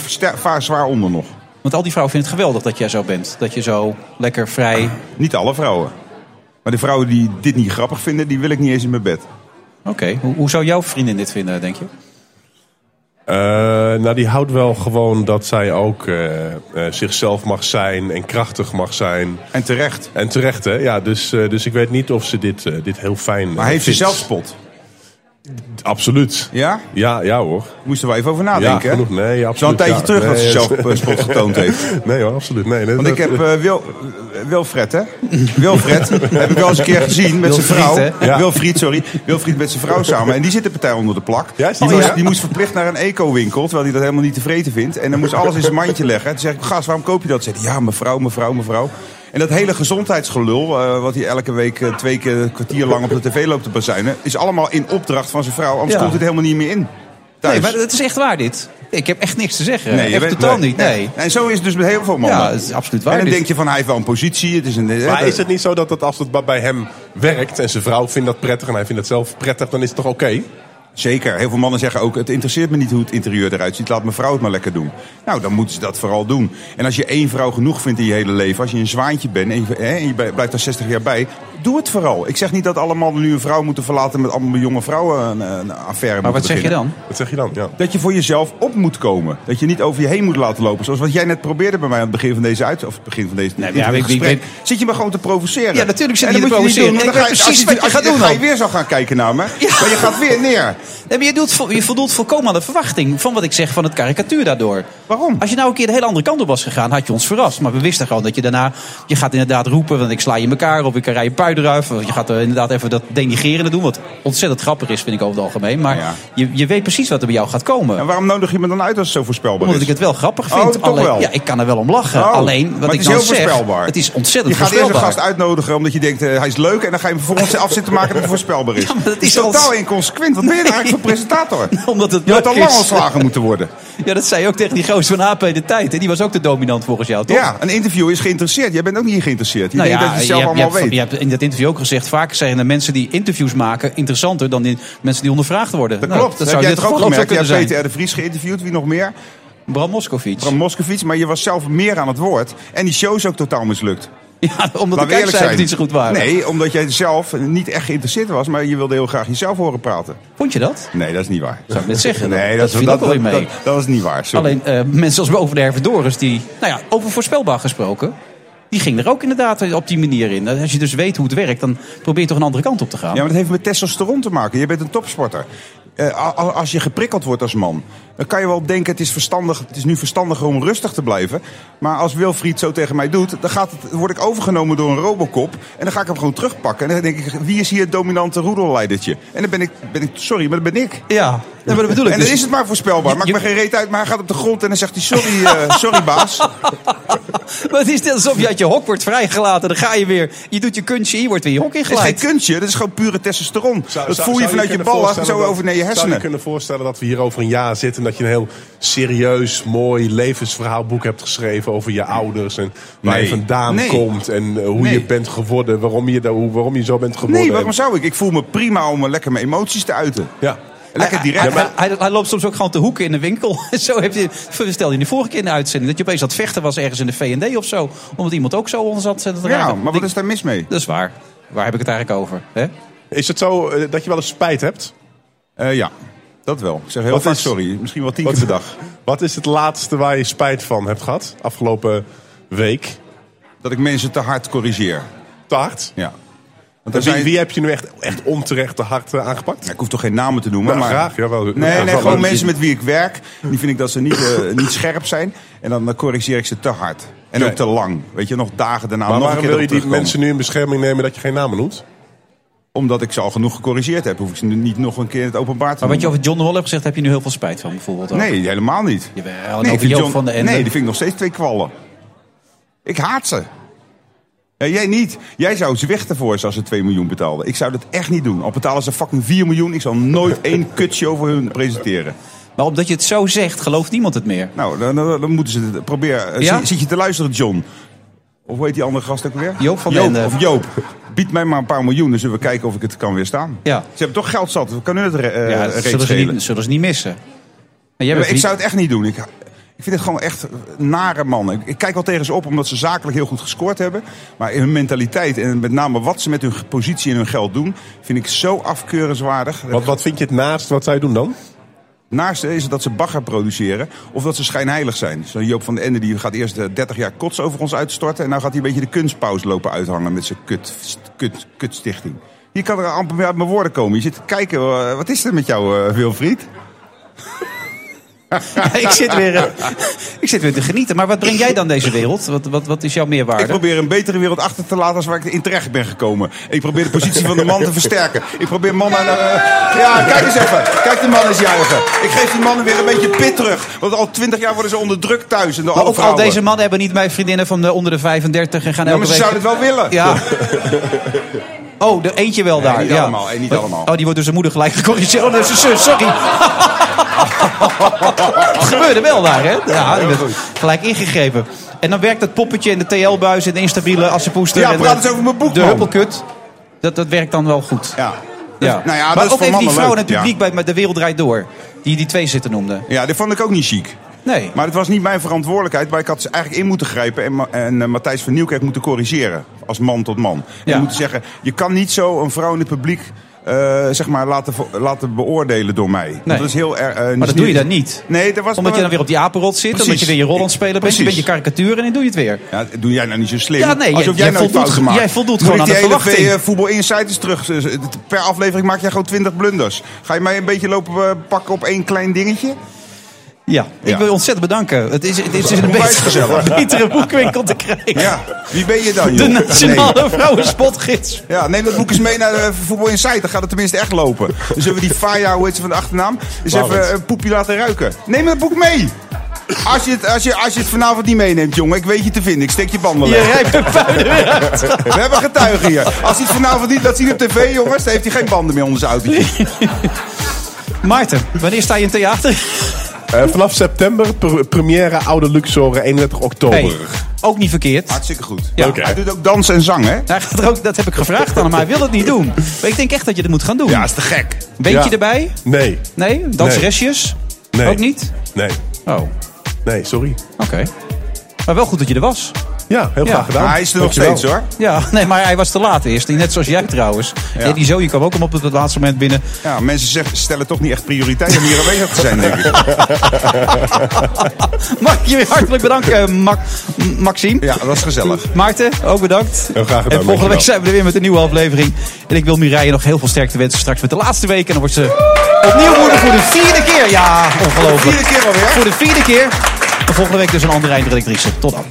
zwaar onder nog. Want al die vrouwen vinden het geweldig dat jij zo bent. Dat je zo lekker vrij... Niet alle vrouwen. Maar Maar de vrouwen die dit niet grappig vinden, die wil ik niet eens in mijn bed. Oké, hoe, hoe zou jouw vriendin dit vinden, denk je? Eh, nou, die houdt wel gewoon dat zij ook eh, eh, zichzelf mag zijn en krachtig mag zijn. En terecht. En terecht, hè? Ja, dus, dus ik weet niet of ze dit, dit heel fijn Maar heeft ze zelfspot? Absoluut. Ja? Ja, ja hoor. Moesten we even over nadenken, Ja, genoeg. Nee, absoluut. een tijdje ja. terug dat ze Nee, zelfspot getoond heeft. Nee hoor, absoluut. Nee, nee, Want ik heb eh, Wil, eh, Wilfred, hè? Wilfred heb ik wel eens een keer gezien met zijn vrouw. hè? Ja. Wilfried, sorry. Wilfried met zijn vrouw samen. En die zit de partij onder de plak. Ja, die moest, ja? die moest verplicht naar een eco-winkel, terwijl hij dat helemaal niet tevreden vindt. En dan moest alles in zijn mandje leggen. Toen zeg ik, gast, waarom koop je dat? Zei hij, ja, mevrouw, mevrouw, mevrouw. En dat hele gezondheidsgelul, eh, wat hij elke week eh, twee keer een kwartier lang op de tv loopt te bazuinen, is allemaal in opdracht van zijn vrouw. Anders Ja. komt het helemaal niet meer in. Thuis. Nee, maar het is echt waar dit. Ik heb echt niks te zeggen. Nee, je totaal niet, nee. En zo is het dus met heel veel mannen. Ja, het is absoluut waar En dan dit. denk je van, hij heeft wel een positie. Het is een, Maar dat- is het niet zo dat het als het bij hem werkt en zijn vrouw vindt dat prettig en hij vindt het zelf prettig, dan is het toch oké? Zeker. Heel veel mannen zeggen ook, het interesseert me niet hoe het interieur eruit ziet. Laat mijn vrouw het maar lekker doen. Nou, dan moeten ze dat vooral doen. En als je één vrouw genoeg vindt in je hele leven, als je een zwaantje bent en je, hè, en je blijft daar 60 jaar bij, doe het vooral. Ik zeg niet dat alle mannen nu een vrouw moeten verlaten met allemaal jonge vrouwen een, een affaire Maar wat zeg je dan? Wat zeg je dan? Ja. Dat je voor jezelf op moet komen. Dat je niet over je heen moet laten lopen. Zoals wat jij net probeerde bij mij aan het begin van deze uit, of het begin van deze Nee, ja, ik- ik Zit je me gewoon te provoceren? Ja, natuurlijk zit En je te provoceren. dan ga je- precies als je- wat je als gaat doen Ga je weer zo gaan kijken naar me. Maar je gaat weer neer. Nee, je, doet, je voldoet volkomen aan de verwachting van wat ik zeg van het karikatuur daardoor. Waarom? Als je nou een keer de hele andere kant op was gegaan, had je ons verrast. Maar we wisten gewoon dat je daarna, je gaat inderdaad roepen, want ik sla je in elkaar of ik rij je pui eruit. Of je gaat er inderdaad even dat denigrerende doen, wat ontzettend grappig is, vind ik over het algemeen. Maar Ja. je, je weet precies wat er bij jou gaat komen. En waarom nodig je me dan uit als het zo voorspelbaar Omdat is? ik het wel grappig Oh, vind. toch Alleen, wel? Ja, ik kan er wel om lachen. Oh, Alleen, wat ik dan zeg, voorspelbaar. het is ontzettend Je gaat eerst een voorspelbaar. gast uitnodigen omdat je denkt, eh, hij is leuk. En dan ga je hem vervolgens af zitten maken dat het voorspelbaar is. Ja, maar dat is is totaal ons- inconsequent. Wat ben je eigenlijk voor presentator? Omdat het Je had al lang ontslagen moeten worden. Ja, dat zei je ook tegen die gozer van AP de tijd. hè. Die was ook te dominant volgens jou, toch? Ja, een interview is geïnteresseerd. Jij bent ook niet geïnteresseerd. Je Nou denkt ja, dat je het zelf hebt- allemaal hebt, weet. je hebt in dat interview ook gezegd... vaak zijn de mensen die interviews maken interessanter... dan die mensen die ondervraagd worden. Dat Nou, klopt. Dat zou jij dit toch ook gemerkt. Je hebt. Peter R. de Vries geïnterviewd. Wie nog meer? Bram Moskowitz. Bram Moskowitz. Maar je was zelf meer aan het woord. En die show is ook totaal mislukt. Ja, omdat de kijkcijfers niet zo goed waren. Nee, omdat jij zelf niet echt geïnteresseerd was. Maar je wilde heel graag jezelf horen praten. Vond je dat? Nee, dat is niet waar. Zou ik net zeggen. Nee, dat, dat, wel dat, mee. dat, is niet waar. Sorry. Alleen eh, mensen als Boven de Hervedorens... die, nou ja, over voorspelbaar gesproken... die ging er ook inderdaad op die manier in. Als je dus weet hoe het werkt... dan probeer je toch een andere kant op te gaan. Ja, maar dat heeft met testosteron te maken. Je bent een topsporter. Eh, als je geprikkeld wordt als man, dan kan je wel denken: het is, verstandig, het is nu verstandiger om rustig te blijven. Maar als Wilfried zo tegen mij doet, dan gaat het, word ik overgenomen door een robocop. En dan ga ik hem gewoon terugpakken. En dan denk ik: wie is hier het dominante roedelleidertje? En dan ben ik, ben ik sorry, maar dat ben ik. Ja, nee, maar dat bedoel ik. En dan Dus- is het maar voorspelbaar. Maakt Je- me geen reet uit, maar hij gaat op de grond en dan zegt hij: sorry, eh, sorry baas. Maar het is net alsof je uit je hok wordt vrijgelaten. Dan ga je weer, je doet je kunstje, je wordt weer je hok Het is geen ingeleid. kunstje, dat is gewoon pure testosteron. Zou- dat zou- voel je vanuit je kunnen ballen zo over naar je Zou je kunnen voorstellen dat we hier over een jaar zitten... en dat je een heel serieus, mooi levensverhaalboek hebt geschreven... over je ouders en waar Nee. je vandaan Nee. komt... en eh, hoe Nee. je bent geworden, waarom je, daar- hoe- waarom je zo bent geworden. Nee, waarom zou ik? Ik voel me prima om lekker mijn emoties te uiten. Ja. Lekker Hij- direct. Hij, hij, hij loopt soms ook gewoon te hoeken in de winkel. Zo heb je, stel je de vorige keer in de uitzending... dat je opeens aan het vechten was ergens in de V&D of zo. Omdat iemand ook zo onder zat te Ja, raken. maar wat is daar mis mee? Dat is waar. Waar heb ik het eigenlijk over? Hè? Is het zo eh, dat je wel eens spijt hebt? Eh, ja, dat wel. Ik zeg heel Wat vaak is- sorry. Misschien wel tien Wat- keer per dag. Wat is het laatste waar je spijt van hebt gehad? Afgelopen week? Dat ik mensen te hard corrigeer. Te hard? Ja. Want wie, zijn... wie heb je nu echt, echt onterecht te hard eh, aangepakt? Ja, ik hoef toch geen namen te noemen. Nou, maar... graag, jawel. Nee, nee, wel gewoon mensen met wie ik werk. Die vind ik dat ze niet, eh, niet scherp zijn. En dan, dan corrigeer ik ze te hard. En Nee. ook te lang. Weet je, nog dagen daarna Maar nog een waarom wil je die mensen nu in bescherming nemen dat je geen namen noemt? Omdat ik ze al genoeg gecorrigeerd heb. Hoef ik ze nu niet nog een keer in het openbaar te Maar wat je over John de Mol hebt gezegd, heb je nu heel veel spijt van bijvoorbeeld? ook? Nee, helemaal niet. Jawel, en Nee, over Joop John- van de Ende. Nee, die vind ik nog steeds twee kwallen. Ik haat ze. Ja, jij niet. Jij zou zwichten voor ze als ze 2 miljoen betaalden. Ik zou dat echt niet doen. Al betalen ze fucking 4 miljoen. Ik zal nooit één kutje over hun presenteren. Maar omdat je het zo zegt, gelooft niemand het meer. Nou, dan, dan, dan moeten ze het proberen. Ja? Zit, zit je te luisteren, John? Of hoe heet die andere gast ook weer? Joop van Joop, Ende. Of Joop. Bied mij maar een paar miljoen, dan zullen we kijken of ik het kan weerstaan. Ja. Ze hebben toch geld zat. We kunnen het re- eh, ja, reeds zullen, ze niet, zullen ze niet missen. Jij Ja, maar ik zou het echt niet doen. Ik, Ik vind het gewoon echt nare mannen. Ik, ik kijk wel tegen ze op omdat ze zakelijk heel goed gescoord hebben. Maar in hun mentaliteit en met name wat ze met hun positie en hun geld doen... vind ik zo afkeurenswaardig. Wat, wat vind je het naast wat zij doen dan? Naast is het dat ze bagger produceren of dat ze schijnheilig zijn. Zo Joop van den Ende die gaat eerst eh, 30 jaar kots over ons uitstorten... en nou gaat hij een beetje de kunstpauze lopen uithangen met zijn kut, kut, kutstichting. Hier kan er amper meer uit mijn woorden komen. Je zit te kijken, eh, wat is er met jou, eh, Ik, zit weer, eh, ik zit weer te genieten. Maar wat breng jij dan deze wereld? Wat, wat, wat is jouw meerwaarde? Ik probeer een betere wereld achter te laten als waar ik in terecht ben gekomen. Ik probeer de positie van de man te versterken. Ik probeer mannen... eh, ja, kijk eens even. Kijk de man eens juichen. Ik geef die mannen weer een beetje pit terug. Want al twintig jaar worden ze onderdrukt thuis. En Maar ook al deze mannen hebben niet mijn vriendinnen van de onder de 35 en gaan Ja, elke maar ze week... zouden het wel willen. Ja. Oh, de eentje wel daar. niet ja. allemaal, eh, niet allemaal. Oh, die wordt door zijn moeder gelijk gecorrigeerd. Oh, dat is zijn zus, sorry. Het gebeurde wel daar, hè? Ja, werd gelijk ingegrepen. En dan werkt dat poppetje in de TL-buis en de instabiele assenpoester. Ja, praat eens over mijn boek, De man. huppelkut. Dat, dat werkt dan wel goed. Ja. Ja. nou ja, dat maar ook even die vrouwen in het publiek ja. bij De Wereld Draait Door. Die die twee zitten noemden. Ja, dit vond ik ook niet chic. Nee. Maar het was niet mijn verantwoordelijkheid. Maar ik had ze eigenlijk in moeten grijpen en, en eh, Matthijs van Nieuwkerk moeten corrigeren. Als man tot man. Ja. En moeten zeggen, je kan niet zo een vrouw in het publiek eh, zeg maar, laten, laten beoordelen door mij. Nee. Dat is heel erg. eh, Maar dat doe je dan niet. Nee, dat was Omdat je dan weer op die apenrot zit. Precies. Omdat je weer je rol aan het spelen bent. Je bent je karikatuur en dan doe je het weer. Ja, doe jij nou niet zo slim? Ja, nee, Alsof jij- nou voldoet- fouten maakt. jij voldoet gewoon aan de hele verwachting. eh, Voetbal Insiders terug. Per aflevering maak jij gewoon 20 blunders. Ga je mij een beetje lopen pakken op één klein dingetje? Ja, ik wil je ontzettend bedanken. Het is, het is een betere, boekwinkel te krijgen. Ja, wie ben je dan, De joh? Nationale Nee. Vrouwenspotgids. Ja, neem dat boek eens mee naar de Voetbal Insight. Dan gaat het tenminste echt lopen. Dus hebben we die Faya, hoe heet ze van de achternaam? Laurens. even een poepje laten ruiken. Neem dat boek mee. Als je, het, als, je, als je het vanavond niet meeneemt, jongen. Ik weet je te vinden. Ik steek je banden Je weg. rijpt de puinen weer uit. We hebben getuigen hier. Als hij het vanavond niet laat zien op tv, jongens, dan heeft hij geen banden meer onder zijn autootje. Maarten, wanneer sta je in theater? Eh, vanaf september, pr- première Oude Luxor, 31 oktober. Hey, ook niet verkeerd. Hartstikke goed. Ja. Oké. Hij doet ook dans en zang, hè? Hij gaat er ook, dat heb ik gevraagd aan hem, maar hij wil het niet doen. Maar ik denk echt dat je het moet gaan doen. Ja, is te gek. Beetje Ja. erbij? Nee, Nee? Danseresjes? Nee. Ook niet? nee, Oh, oké. nee, sorry. Maar wel goed dat je er was. Ja, heel Ja. graag gedaan. Maar hij is er nog steeds, hoor. Ja, nee, maar hij was te laat eerst. Net zoals jij trouwens. Ja. Die Zoe kwam ook hem op het laatste moment binnen. Ja, mensen zeggen, stellen toch niet echt prioriteit om hier aanwezig te zijn, denk ik. Mag ik je weer hartelijk bedanken, eh, Mac- M- Maxime. Ja, dat was gezellig. Maarten, ook bedankt. Heel graag gedaan, En volgende week zijn we er weer met een nieuwe aflevering. En ik wil Mireille nog heel veel sterkte wensen straks met de laatste week. En dan wordt ze opnieuw moeder voor de vierde keer. Ja, ongelooflijk. Vierde keer alweer? Voor de vierde keer. En volgende week dus een andere eindredactrice. Tot dan.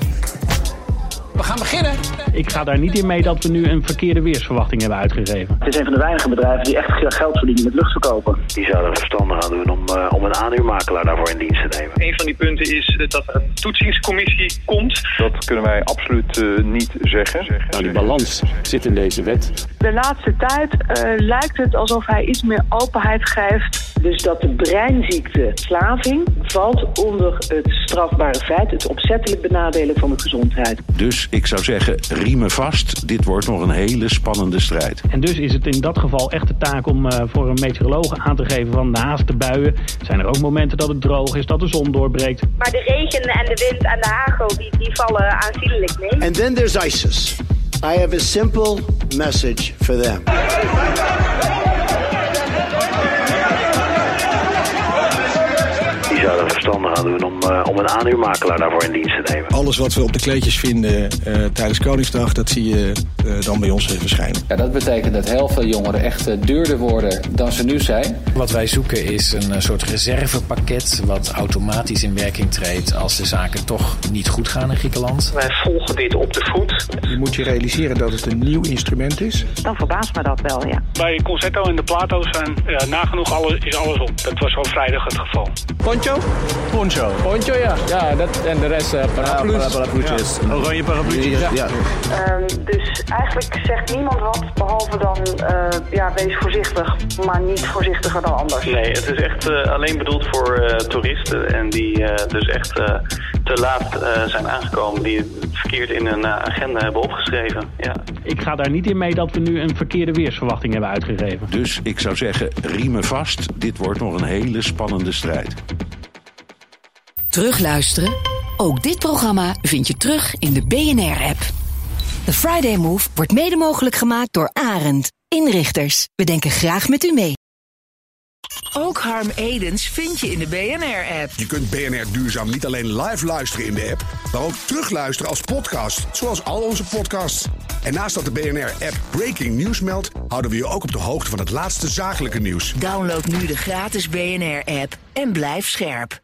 We gaan beginnen. Ik ga daar niet in mee dat we nu een verkeerde weersverwachting hebben uitgegeven. Het is een van de weinige bedrijven die echt veel geld verdienen met luchtverkopen. Die zouden er verstandig aan doen om, eh, om een aanhuurmakelaar daarvoor in dienst te nemen. Een van die punten is eh, dat er een toetsingscommissie komt. Dat kunnen wij absoluut eh, niet zeggen. Nou, die balans zit in deze wet. De laatste tijd eh, lijkt het alsof hij iets meer openheid geeft. Dus dat de breinziekte slaving valt onder het strafbare feit, het opzettelijk benadelen van de gezondheid. Dus ik zou zeggen, riemen vast. Dit wordt nog een hele spannende strijd. En dus is het in dat geval echt de taak om eh, voor een meteoroloog aan te geven van naast de buien zijn er ook momenten dat het droog is, dat de zon doorbreekt. Maar de regen en de wind en de hagel, die, die vallen aanzienlijk mee. And then there's ISIS. I have a simple message for them. Er verstandig aan doen om, eh, om een aanhuurmakelaar daarvoor in dienst te nemen. Alles wat we op de kleedjes vinden eh, tijdens Koningsdag, dat zie je eh, dan bij ons weer verschijnen. Ja, dat betekent dat heel veel jongeren echt eh, duurder worden dan ze nu zijn. Wat wij zoeken is een eh, soort reservepakket wat automatisch in werking treedt als de zaken toch niet goed gaan in Griekenland. Wij volgen dit op de voet. Je moet je realiseren dat het een nieuw instrument is. Dan verbaast me dat wel, ja. Bij Concerto en de Plato zijn ja, nagenoeg alles, is alles op. Dat was al vrijdag het geval. Poncho? Poncho. Poncho, ja. Ja, dat, en de rest uh, paraplu's. parapluutjes. Oranje parapluutjes. Ja. Ehm, dus eigenlijk zegt niemand wat, behalve dan, eh, ja, wees voorzichtig, maar niet voorzichtiger dan anders. Nee, het is echt eh, alleen bedoeld voor eh, toeristen en die eh, dus echt eh, te laat eh, zijn aangekomen, die het verkeerd in een eh, agenda hebben opgeschreven. Ja. Ik ga daar niet in mee dat we nu een verkeerde weersverwachting hebben uitgegeven. Dus ik zou zeggen, riemen vast. Dit wordt nog een hele spannende strijd. Terugluisteren? Ook dit programma vind je terug in de BNR-app. The Friday Move wordt mede mogelijk gemaakt door Arend. Inrichters, we denken graag met u mee. Ook Harm Edens vind je in de BNR-app. Je kunt BNR Duurzaam niet alleen live luisteren in de app, maar ook terugluisteren als podcast, zoals al onze podcasts. En naast dat de BNR-app Breaking News meldt, houden we je ook op de hoogte van het laatste zakelijke nieuws. Download nu de gratis BNR-app en blijf scherp.